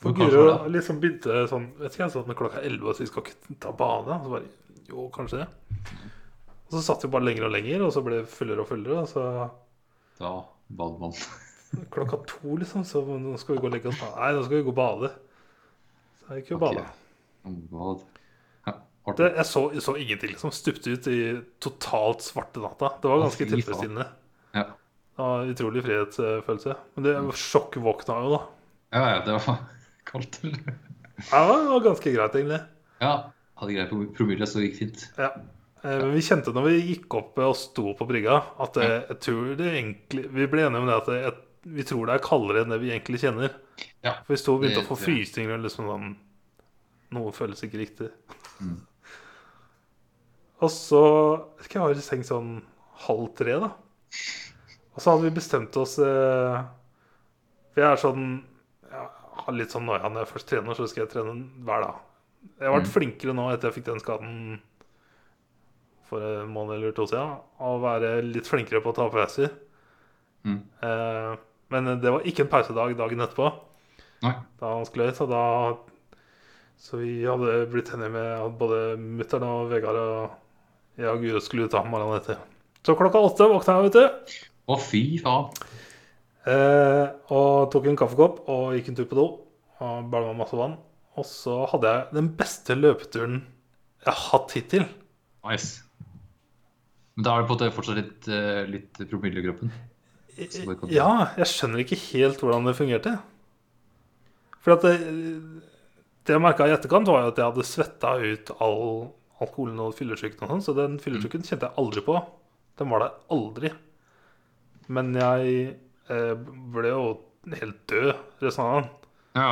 For Og Guro liksom begynte sånn Vet ikke, sånn med klokka 11 så vi skal ikke ta bade. Så bare Jo, kanskje det. Og så satt vi bare lenger og lenger, og så ble det fullere og fullere. Og så Da bad man. klokka to, liksom, så nå skal vi gå og legge oss. Nei, nå skal vi gå og bade. Så jeg gikk jo og bada. Ok. My god. Ja, artig. Det, jeg, så, så ingenting, liksom. Stupte ut i totalt svarte natta. Det var ganske tilfredsstillende. Ja. Utrolig frihetsfølelse. Men det sjokkvåkna jo, da. ja, ja, det var kaldt. Ja, det var ganske greit, egentlig. Ja. Hadde greie på promille, så det gikk fint. Ja. Eh, Men vi kjente når vi gikk opp og sto på brygga, at det, jeg tror det egentlig Vi ble enige om det at det, jeg, vi tror det er kaldere enn det vi egentlig kjenner. Ja. For vi sto og begynte Det å få frysninger liksom sånn Noe føles ikke riktig. Mm. Og så husker jeg var i seng sånn halv tre, da. Og så hadde vi bestemt oss eh, For jeg er sånn Jeg har litt sånn noia når jeg først trener, så skal jeg trene hver dag. Jeg har vært Mm. flinkere nå etter jeg fikk den skaden for en måned eller to siden, å være litt flinkere på å ta pauser. Mm. Eh, men det var ikke en pausedag dagen etterpå. Nei. Da han skulle ut, så da Så vi hadde blitt enige med at både mutter'n og Vegard og jeg og Guro skulle ut av morgenen etter. Så klokka åtte våkna jeg, vet du. Å, fy faen. Eh, og tok en kaffekopp og gikk en tur på do. Og bælma masse vann. Og så hadde jeg den beste løpeturen jeg har hatt hittil. Nice. Men da er det på en måte fortsatt litt, eh, litt promille i kroppen. Ja, jeg skjønner ikke helt hvordan det fungerte. For det, det jeg merka i etterkant, var jo at jeg hadde svetta ut all alkoholen og fyllesyken og sånn, så den fyllesyken kjente jeg aldri på. Den var der aldri. Men jeg eh, ble jo helt død resten av dagen. Ja.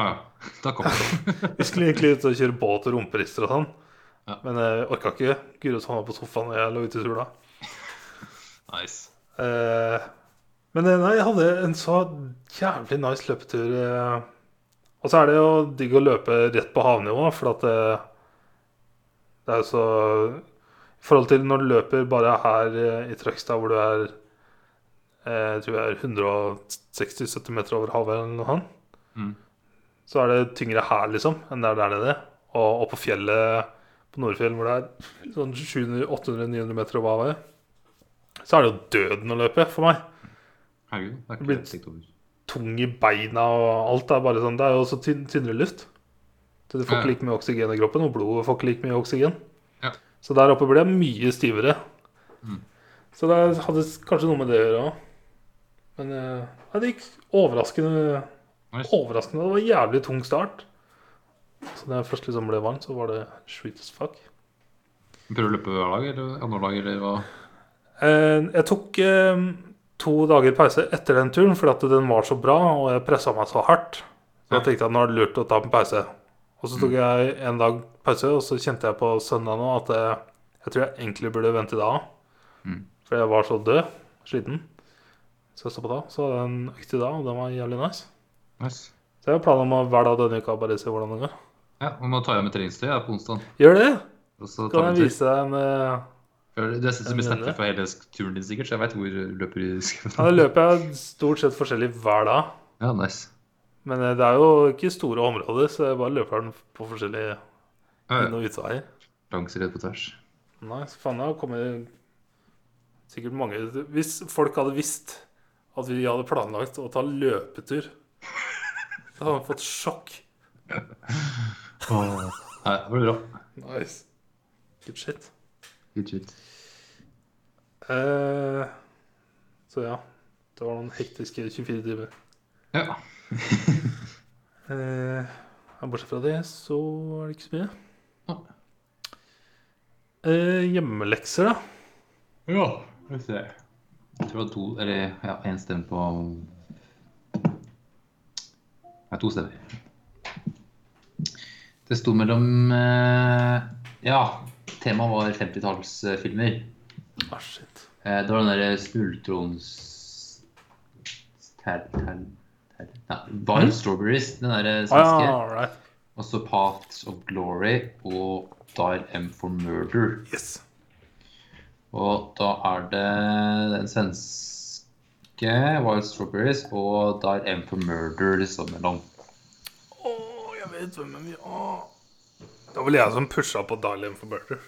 Da kom det. Vi skulle egentlig ut og kjøre båt og rumperister og sånn. Ja. Men jeg orka ikke. Guro sovna på sofaen og jeg lå ute i sola. Nice. Eh, men eh, nei, jeg hadde en så jævlig nice løpetur. eh. Og så er det jo digg å løpe rett på havnivå, for at det, det er jo så I forhold til når du løper bare her eh, i Trøgstad, hvor du er eh, Jeg tror jeg er 160-70 meter over havet eller noe sånt, Mm. Så er det tyngre her, liksom, enn det er der nede. Og oppe på fjellet på Nordfjell, hvor det er sånn 800-900 meter over havet, så er det jo døden å løpe for meg. Herregud, det er ikke tenkt over. tung i beina og alt er bare sånn Det er jo så tynnere luft. Så du får ikke like mye oksygen i kroppen, og blodet får ikke like mye oksygen. Ja. Så der oppe ble jeg mye stivere. Mm. Så det hadde kanskje noe med det å gjøre òg. Men eh, ja, det gikk overraskende Nice. Overraskende. Det var en jævlig tung start. Så da jeg først liksom ble varm, så var det sweet as fuck. Prøver du å løpe hver dag, eller andre dag, eller hva? Eh, jeg tok eh, to dager pause etter den turen fordi at den var så bra, og jeg pressa meg så hardt. Så jeg tenkte at nå er det lurt å ta en pause. Og så tok jeg en dag pause, og så kjente jeg på søndag nå at jeg, jeg tror jeg egentlig burde vente i dag. Mm. For jeg var så død, sliten. Så jeg stoppa da. Så hadde jeg en økt i dag, og den var jævlig nice. Nice. Så jeg har planer om å hver dag denne uka bare se hvordan det går. Ja, og nå tar jeg med treningstøy på onsdag. Gjør det! Og så Kan jeg vise deg en For Du har sett så mye snapper fra hele turen din, sikkert, så jeg veit hvor du løper i skauen. Ja, Da løper jeg stort sett forskjellig hver dag. Ja, nice. Men eh, det er jo ikke store områder, så jeg bare løper den på forskjellige inn- og utveier. Langs redd på tvers. Nei, så faen, det har kommet sikkert mange Hvis folk hadde visst at vi hadde planlagt å ta løpetur, så har han fått sjokk. Nei, det var bra. Nice. Good shit. Good shit. Eh, så ja. Det var noen hektiske 24 timer. Ja. Eh, bortsett fra det, så er det ikke så mye. Ja. Eh, hjemmelekser, da? Ja, skal vi se. Jeg tror det var to, eller ja, én stemme på Nei, to stemmer. Det sto mellom eh, Ja, temaet var 50-tallsfilmer. Ah, shit. Eh, Det var den derre smultrons... Ter, ter, ter, nei, Wild Strawberries, den derre Ah, svenske. all right. Også Paths of Glory og Dial M for Murder. Yes. Og da er det den svenske Wild Strawberries og Die M for Murder det står mellom. Å, jeg vet hvem vi er. Det var vel jeg som pusha på Darlene for Murder.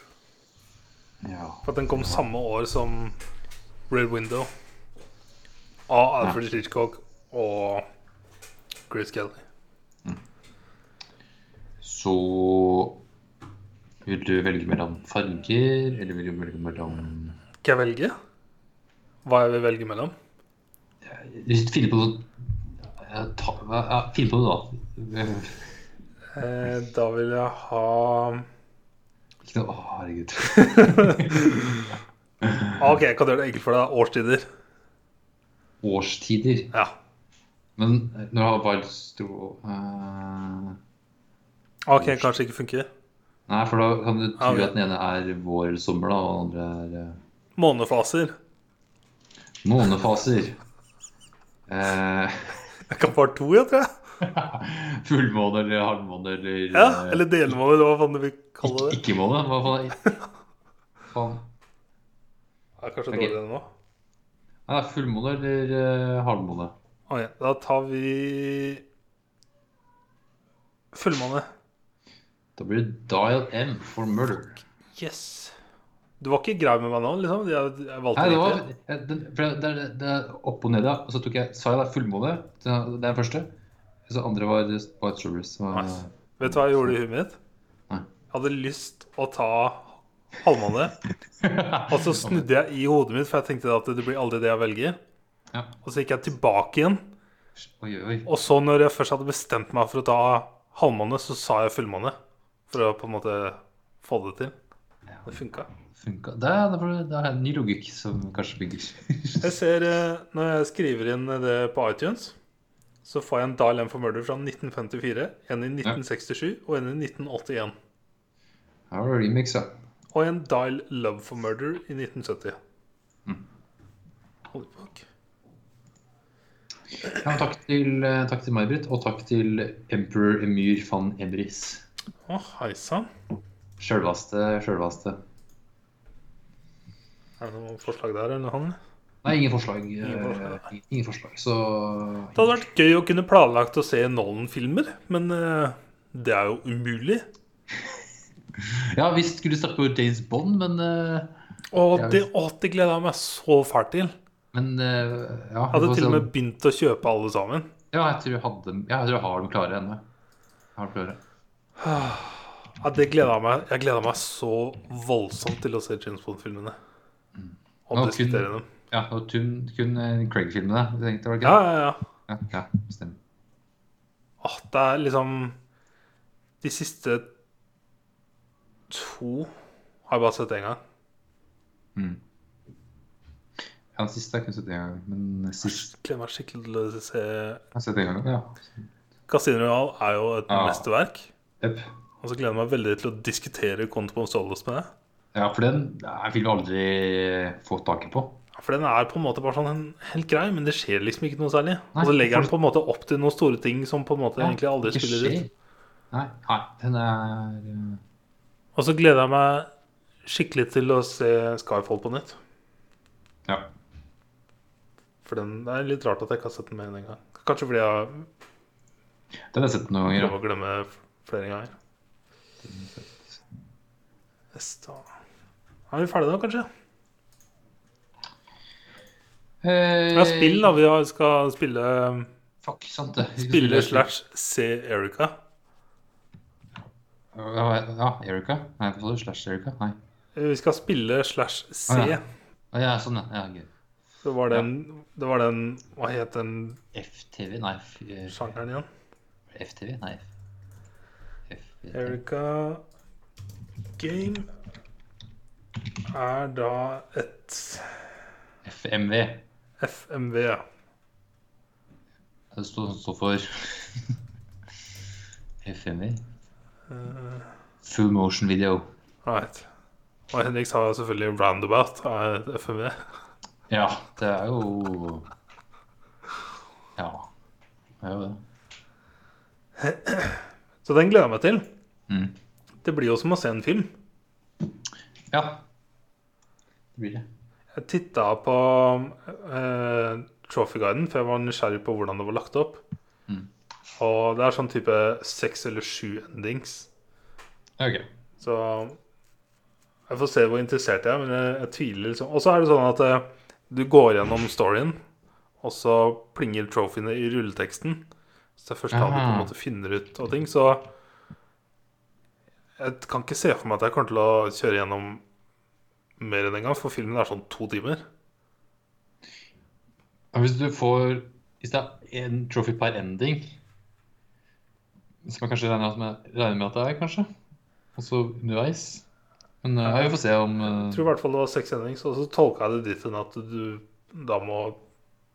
Ja. For at den kom samme år som Red Window. Av Alfred Hitchcock og Grace Kelly. Så vil du velge mellom farger, eller vil du velge mellom Skal jeg velge? Hva jeg vil velge mellom? Hvis du finner på noe ta, ja, Finn på det, da. Eh, da vil jeg ha Ikke noe Å, herregud. OK, jeg kan gjøre det enkelt for deg. Årstider. Årstider. Ja. Men når du har bare stro... Uh, OK, kanskje ikke funker. Nei, for da kan du tro okay. at den ene er vår eller sommer, da, og den andre er uh... Månefaser. månefaser. Eh, Jeg kan bare to, jeg, tror jeg. fullmåne eller halvmåne eller Ja, eh, Eller delmåne, eller hva faen du vil kalle det. Ikke-måne? Hva faen? faen? er kanskje okay. dårligere nå. Nei, fullmåne eller uh, halvmåne? Ok, da tar vi fullmåne. Da blir det Dial M for murder. Yes. Du var ikke grei med meg nå, liksom? Jeg, jeg valgte Nei, det var jeg- den, for det, er opp og ned, ja. Og så tok jeg sa jeg det fullmåne. Det er den første. Så andre var White Strawberries. Så, Nice. Vet du hva jeg gjorde i huet mitt? Nei. Jeg hadde lyst å ta halvmåne. Og så snudde jeg i hodet mitt, for jeg tenkte at det blir aldri det jeg velger. Ja. Og så gikk jeg tilbake igjen. Oi, oi. Og så når jeg først hadde bestemt meg for å ta halvmåne, så sa jeg fullmåne. For å på en måte få det til. Det funka. Funka. Det det det er en ny logikk som kanskje bygger. Jeg ser eh, Når jeg skriver inn det på iTunes, så får jeg en Dial M for Murder fra 1954, en i 1967 og en i 1981. Her var det remix, ja. Og en Dial Love for Murder i 1970. Mm. Holy fuck. ja takk til, eh, takk til May-Britt, og takk til Emperor Emyr van Emrys. Å, hei sann. Sjølvaste, sjølvaste. Er det noen forslag der, eller han? Nei, ingen forslag. Ingen forslag. eh, Ingen forslag, så Det hadde vært gøy å kunne planlagt å se Nolan-filmer, men eh, det er jo umulig. Ja, vi skulle snakke på James Bond, men eh, Og det, å, det gleder jeg meg så fælt til. Men eh, ja, Jeg hadde til og med begynt å kjøpe alle sammen. Ja, jeg tror jeg, hadde, jeg tror jeg har dem klare ennå. Ja, det jeg meg. Jeg gleder meg så voldsomt til å se James Bond-filmene. Kun- diskutere dem. Ja, og kun, kun eh, Craig-filmene. du tenkte, var det Ja, ikke? ja, ja. Ja, ja, stemmer. Åh, det er liksom De siste to har jeg bare sett én gang. Mm. Ja, den siste har jeg kun sett én gang. Men sist Jeg meg skikkelig til å se har sett en gang. Ja. Casino Royal er jo et Ja. mesterverk. Yep. Og så gleder jeg meg veldig til å diskutere Quantum of med deg. Ja, for den vil vi aldri få taket på. For den er på en måte bare sånn helt grei, men det skjer liksom ikke noe særlig. Nei, og så legger for- den på en måte opp til noen store ting som på en måte Ja, egentlig aldri spiller skjer. ut. Nei, nei, den er eh, Og så gleder jeg meg skikkelig til å se Skyfall på nytt. Ja. For den, det er litt rart at jeg ikke har sett den med en gang. Kanskje fordi jeg Den har jeg sett noen ganger. prøver å glemme flere ganger. Jeg da er vi ferdige da, kanskje? Ja. Ja, spill, da. Vi skal spille Fuck, sant det. Spille slash se Erika. Ja, ja, Erika? Nei, du? Slash Erika? Nei. Vi skal spille slash se. Å, ja. Å, ja, sånn, ja. ja. Det var den, det var den Hva het den FTV? Nei. Eh, sjangeren igjen? FTV? Nei. F Erika Game er da et FMV. FMV. ja. Det står, står for FMV. Uh, Full motion video. Right. Og Henrik sa selvfølgelig Roundabout er et FMV. Ja, det er jo Ja. Det er jo det. Så den gleder jeg meg til. Mm. Det blir jo som å se en film. Ja. Det blir det. Jeg titta på eh, Trophy-guiden, for jeg var nysgjerrig på hvordan det var lagt opp. Mm. Og det er sånn type seks eller sju endings. Ok. Så jeg får se hvor interessert jeg er, men jeg, jeg tviler liksom. Og så er det sånn at eh, du går gjennom storyen, og så plinger trophyene i rulleteksten. Så det er først da du på en måte finner ut av ting. Så jeg kan ikke se for meg at jeg kommer til å kjøre gjennom mer enn en gang, for filmen er sånn to timer. Hvis du får Hvis det er en trophy per ending Som jeg kanskje regner med, regner med at det er, kanskje. også underveis. Men uh, jeg vi får se om uh... Jeg tror i hvert fall det var seks endings, og så tolka jeg det dit hen at du da må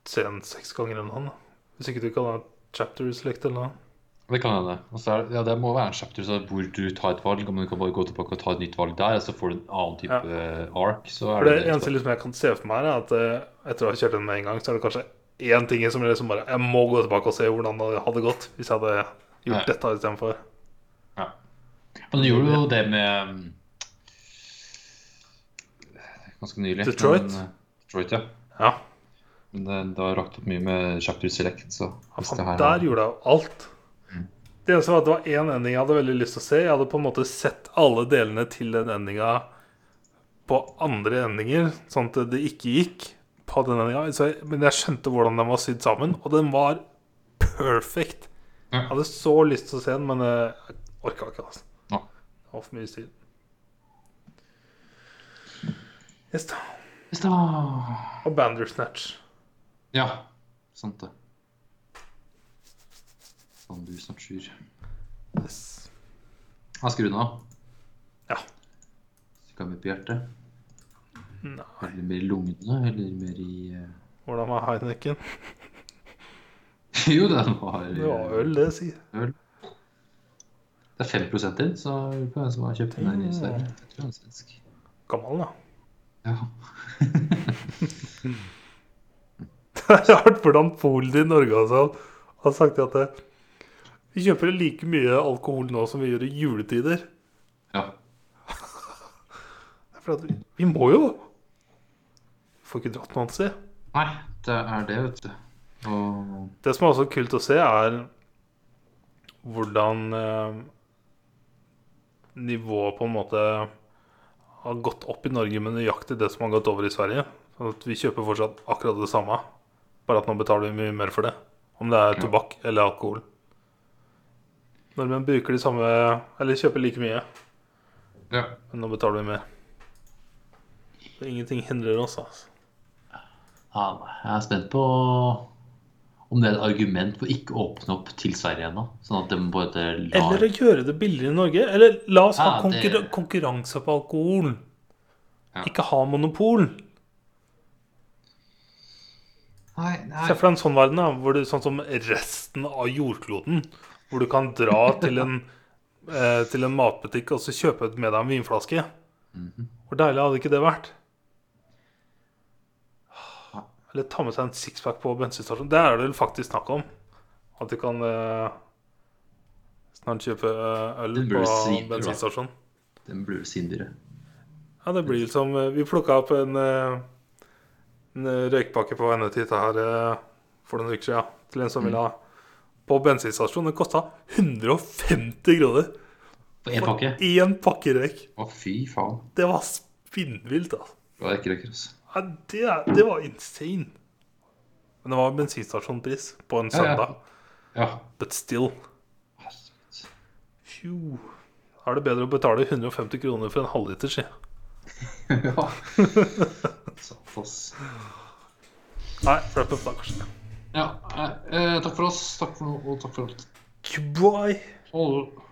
se den seks ganger enn han. Hvis ikke du kan ha chapter select eller noe. Det kan hende. Er det, ja, det må være en chapter så hvor du tar et valg, om du kan bare gå tilbake og ta et nytt valg der, og så får du en annen type ja. ark. Så For er det det, eneste liksom jeg kan se for meg, er at eh, etter å ha kjørt den med en gang, så er det kanskje én ting som liksom bare Jeg må gå tilbake og se hvordan det hadde gått hvis jeg hadde gjort Ja. dette istedenfor. ja. Men du gjorde jo det med um, Ganske nylig. Detroit? Men, eh, Detroit, ja. Ja. Men det, det har rakt opp mye med chapter select, så det Faen, der gjorde jeg alt. Det eneste var at det var én ending jeg hadde veldig lyst til å se. Jeg hadde på en måte sett alle delene til den endinga på andre endinger, sånn at det ikke gikk på den endinga. Men jeg skjønte hvordan den var sydd sammen, og den var perfect. Jeg hadde så lyst til å se den, men jeg orka ikke. altså. Ja. Det var for mye styr. Yes, da. Hvis det Og Bandersnatch. Ja, sant det. Sånn du snart sur. Yes. Den av. Ja. Skal vi på hjertet? Nei. Eller mer i lungene, eller mer i eh, Hvordan var Heineken? Jo, den var Det var øl, det, sier øl. Det er 5 til, så lurer på hvem som har kjøpt den her i Sverige. Jeg tror er svensk. Gammel, da. Ja. Jeg har hørt hvordan Polen i Norge også har sagt at det, vi kjøper like mye alkohol nå som vi gjør i juletider. ja. Det er For at vi, vi må jo Vi får ikke dratt noe annet sted. Nei, det er det, vet du. Og Det som er også kult å se, er hvordan eh, nivået på en måte har gått opp i Norge med nøyaktig det som har gått over i Sverige. Sånn at vi kjøper fortsatt akkurat det samme, bare at nå betaler vi mye mer for det. Om det er tobakk eller alkohol. Nordmenn bruker de samme Eller kjøper like mye, ja. men nå betaler vi mer. Så ingenting hindrer oss, altså. ja. Jeg er spent på om det er et argument for ikke å åpne opp til Sverige ennå. Sånn at de både lar Eller å gjøre det billigere i Norge. Eller la oss ha Ja, det- konkurranse på alkohol. Ja. Ikke ha monopol. Nei, nei. Se for deg en sånn verden, da, hvor det, sånn som resten av jordkloden. Hvor du kan dra til en, eh, til en matbutikk og så kjøpe med deg en vinflaske. Mhm. Hvor deilig hadde ikke det vært? Eller ta med seg en sixpack på bensinstasjonen. Det er det vel faktisk snakk om. At du kan eh, snart kjøpe eh, øl på bensinstasjonen. Den blir sindere. Ja, det blir som eh, Vi plukka opp en, eh, en røykpakke på vei ned hit her for noen uker siden. Til en som ville ha på bensinstasjonen. Den kosta 150 kroner På én pakke? én pakke røyk. Å, fy faen. Det var spinnvilt, altså. Det var ikke røyker, altså. Ja, det, det var insane. Men det var bensinstasjonpris på en Ja, ja. søndag. Ja. But still. Fjo. Er det bedre å betale 150 kroner for en halvliter, si. ja. Ass. Nei, wrap up da, kanskje. Ja, eh, eh, takk for oss. Takk for nå, og takk for alt. Goodbye. Det.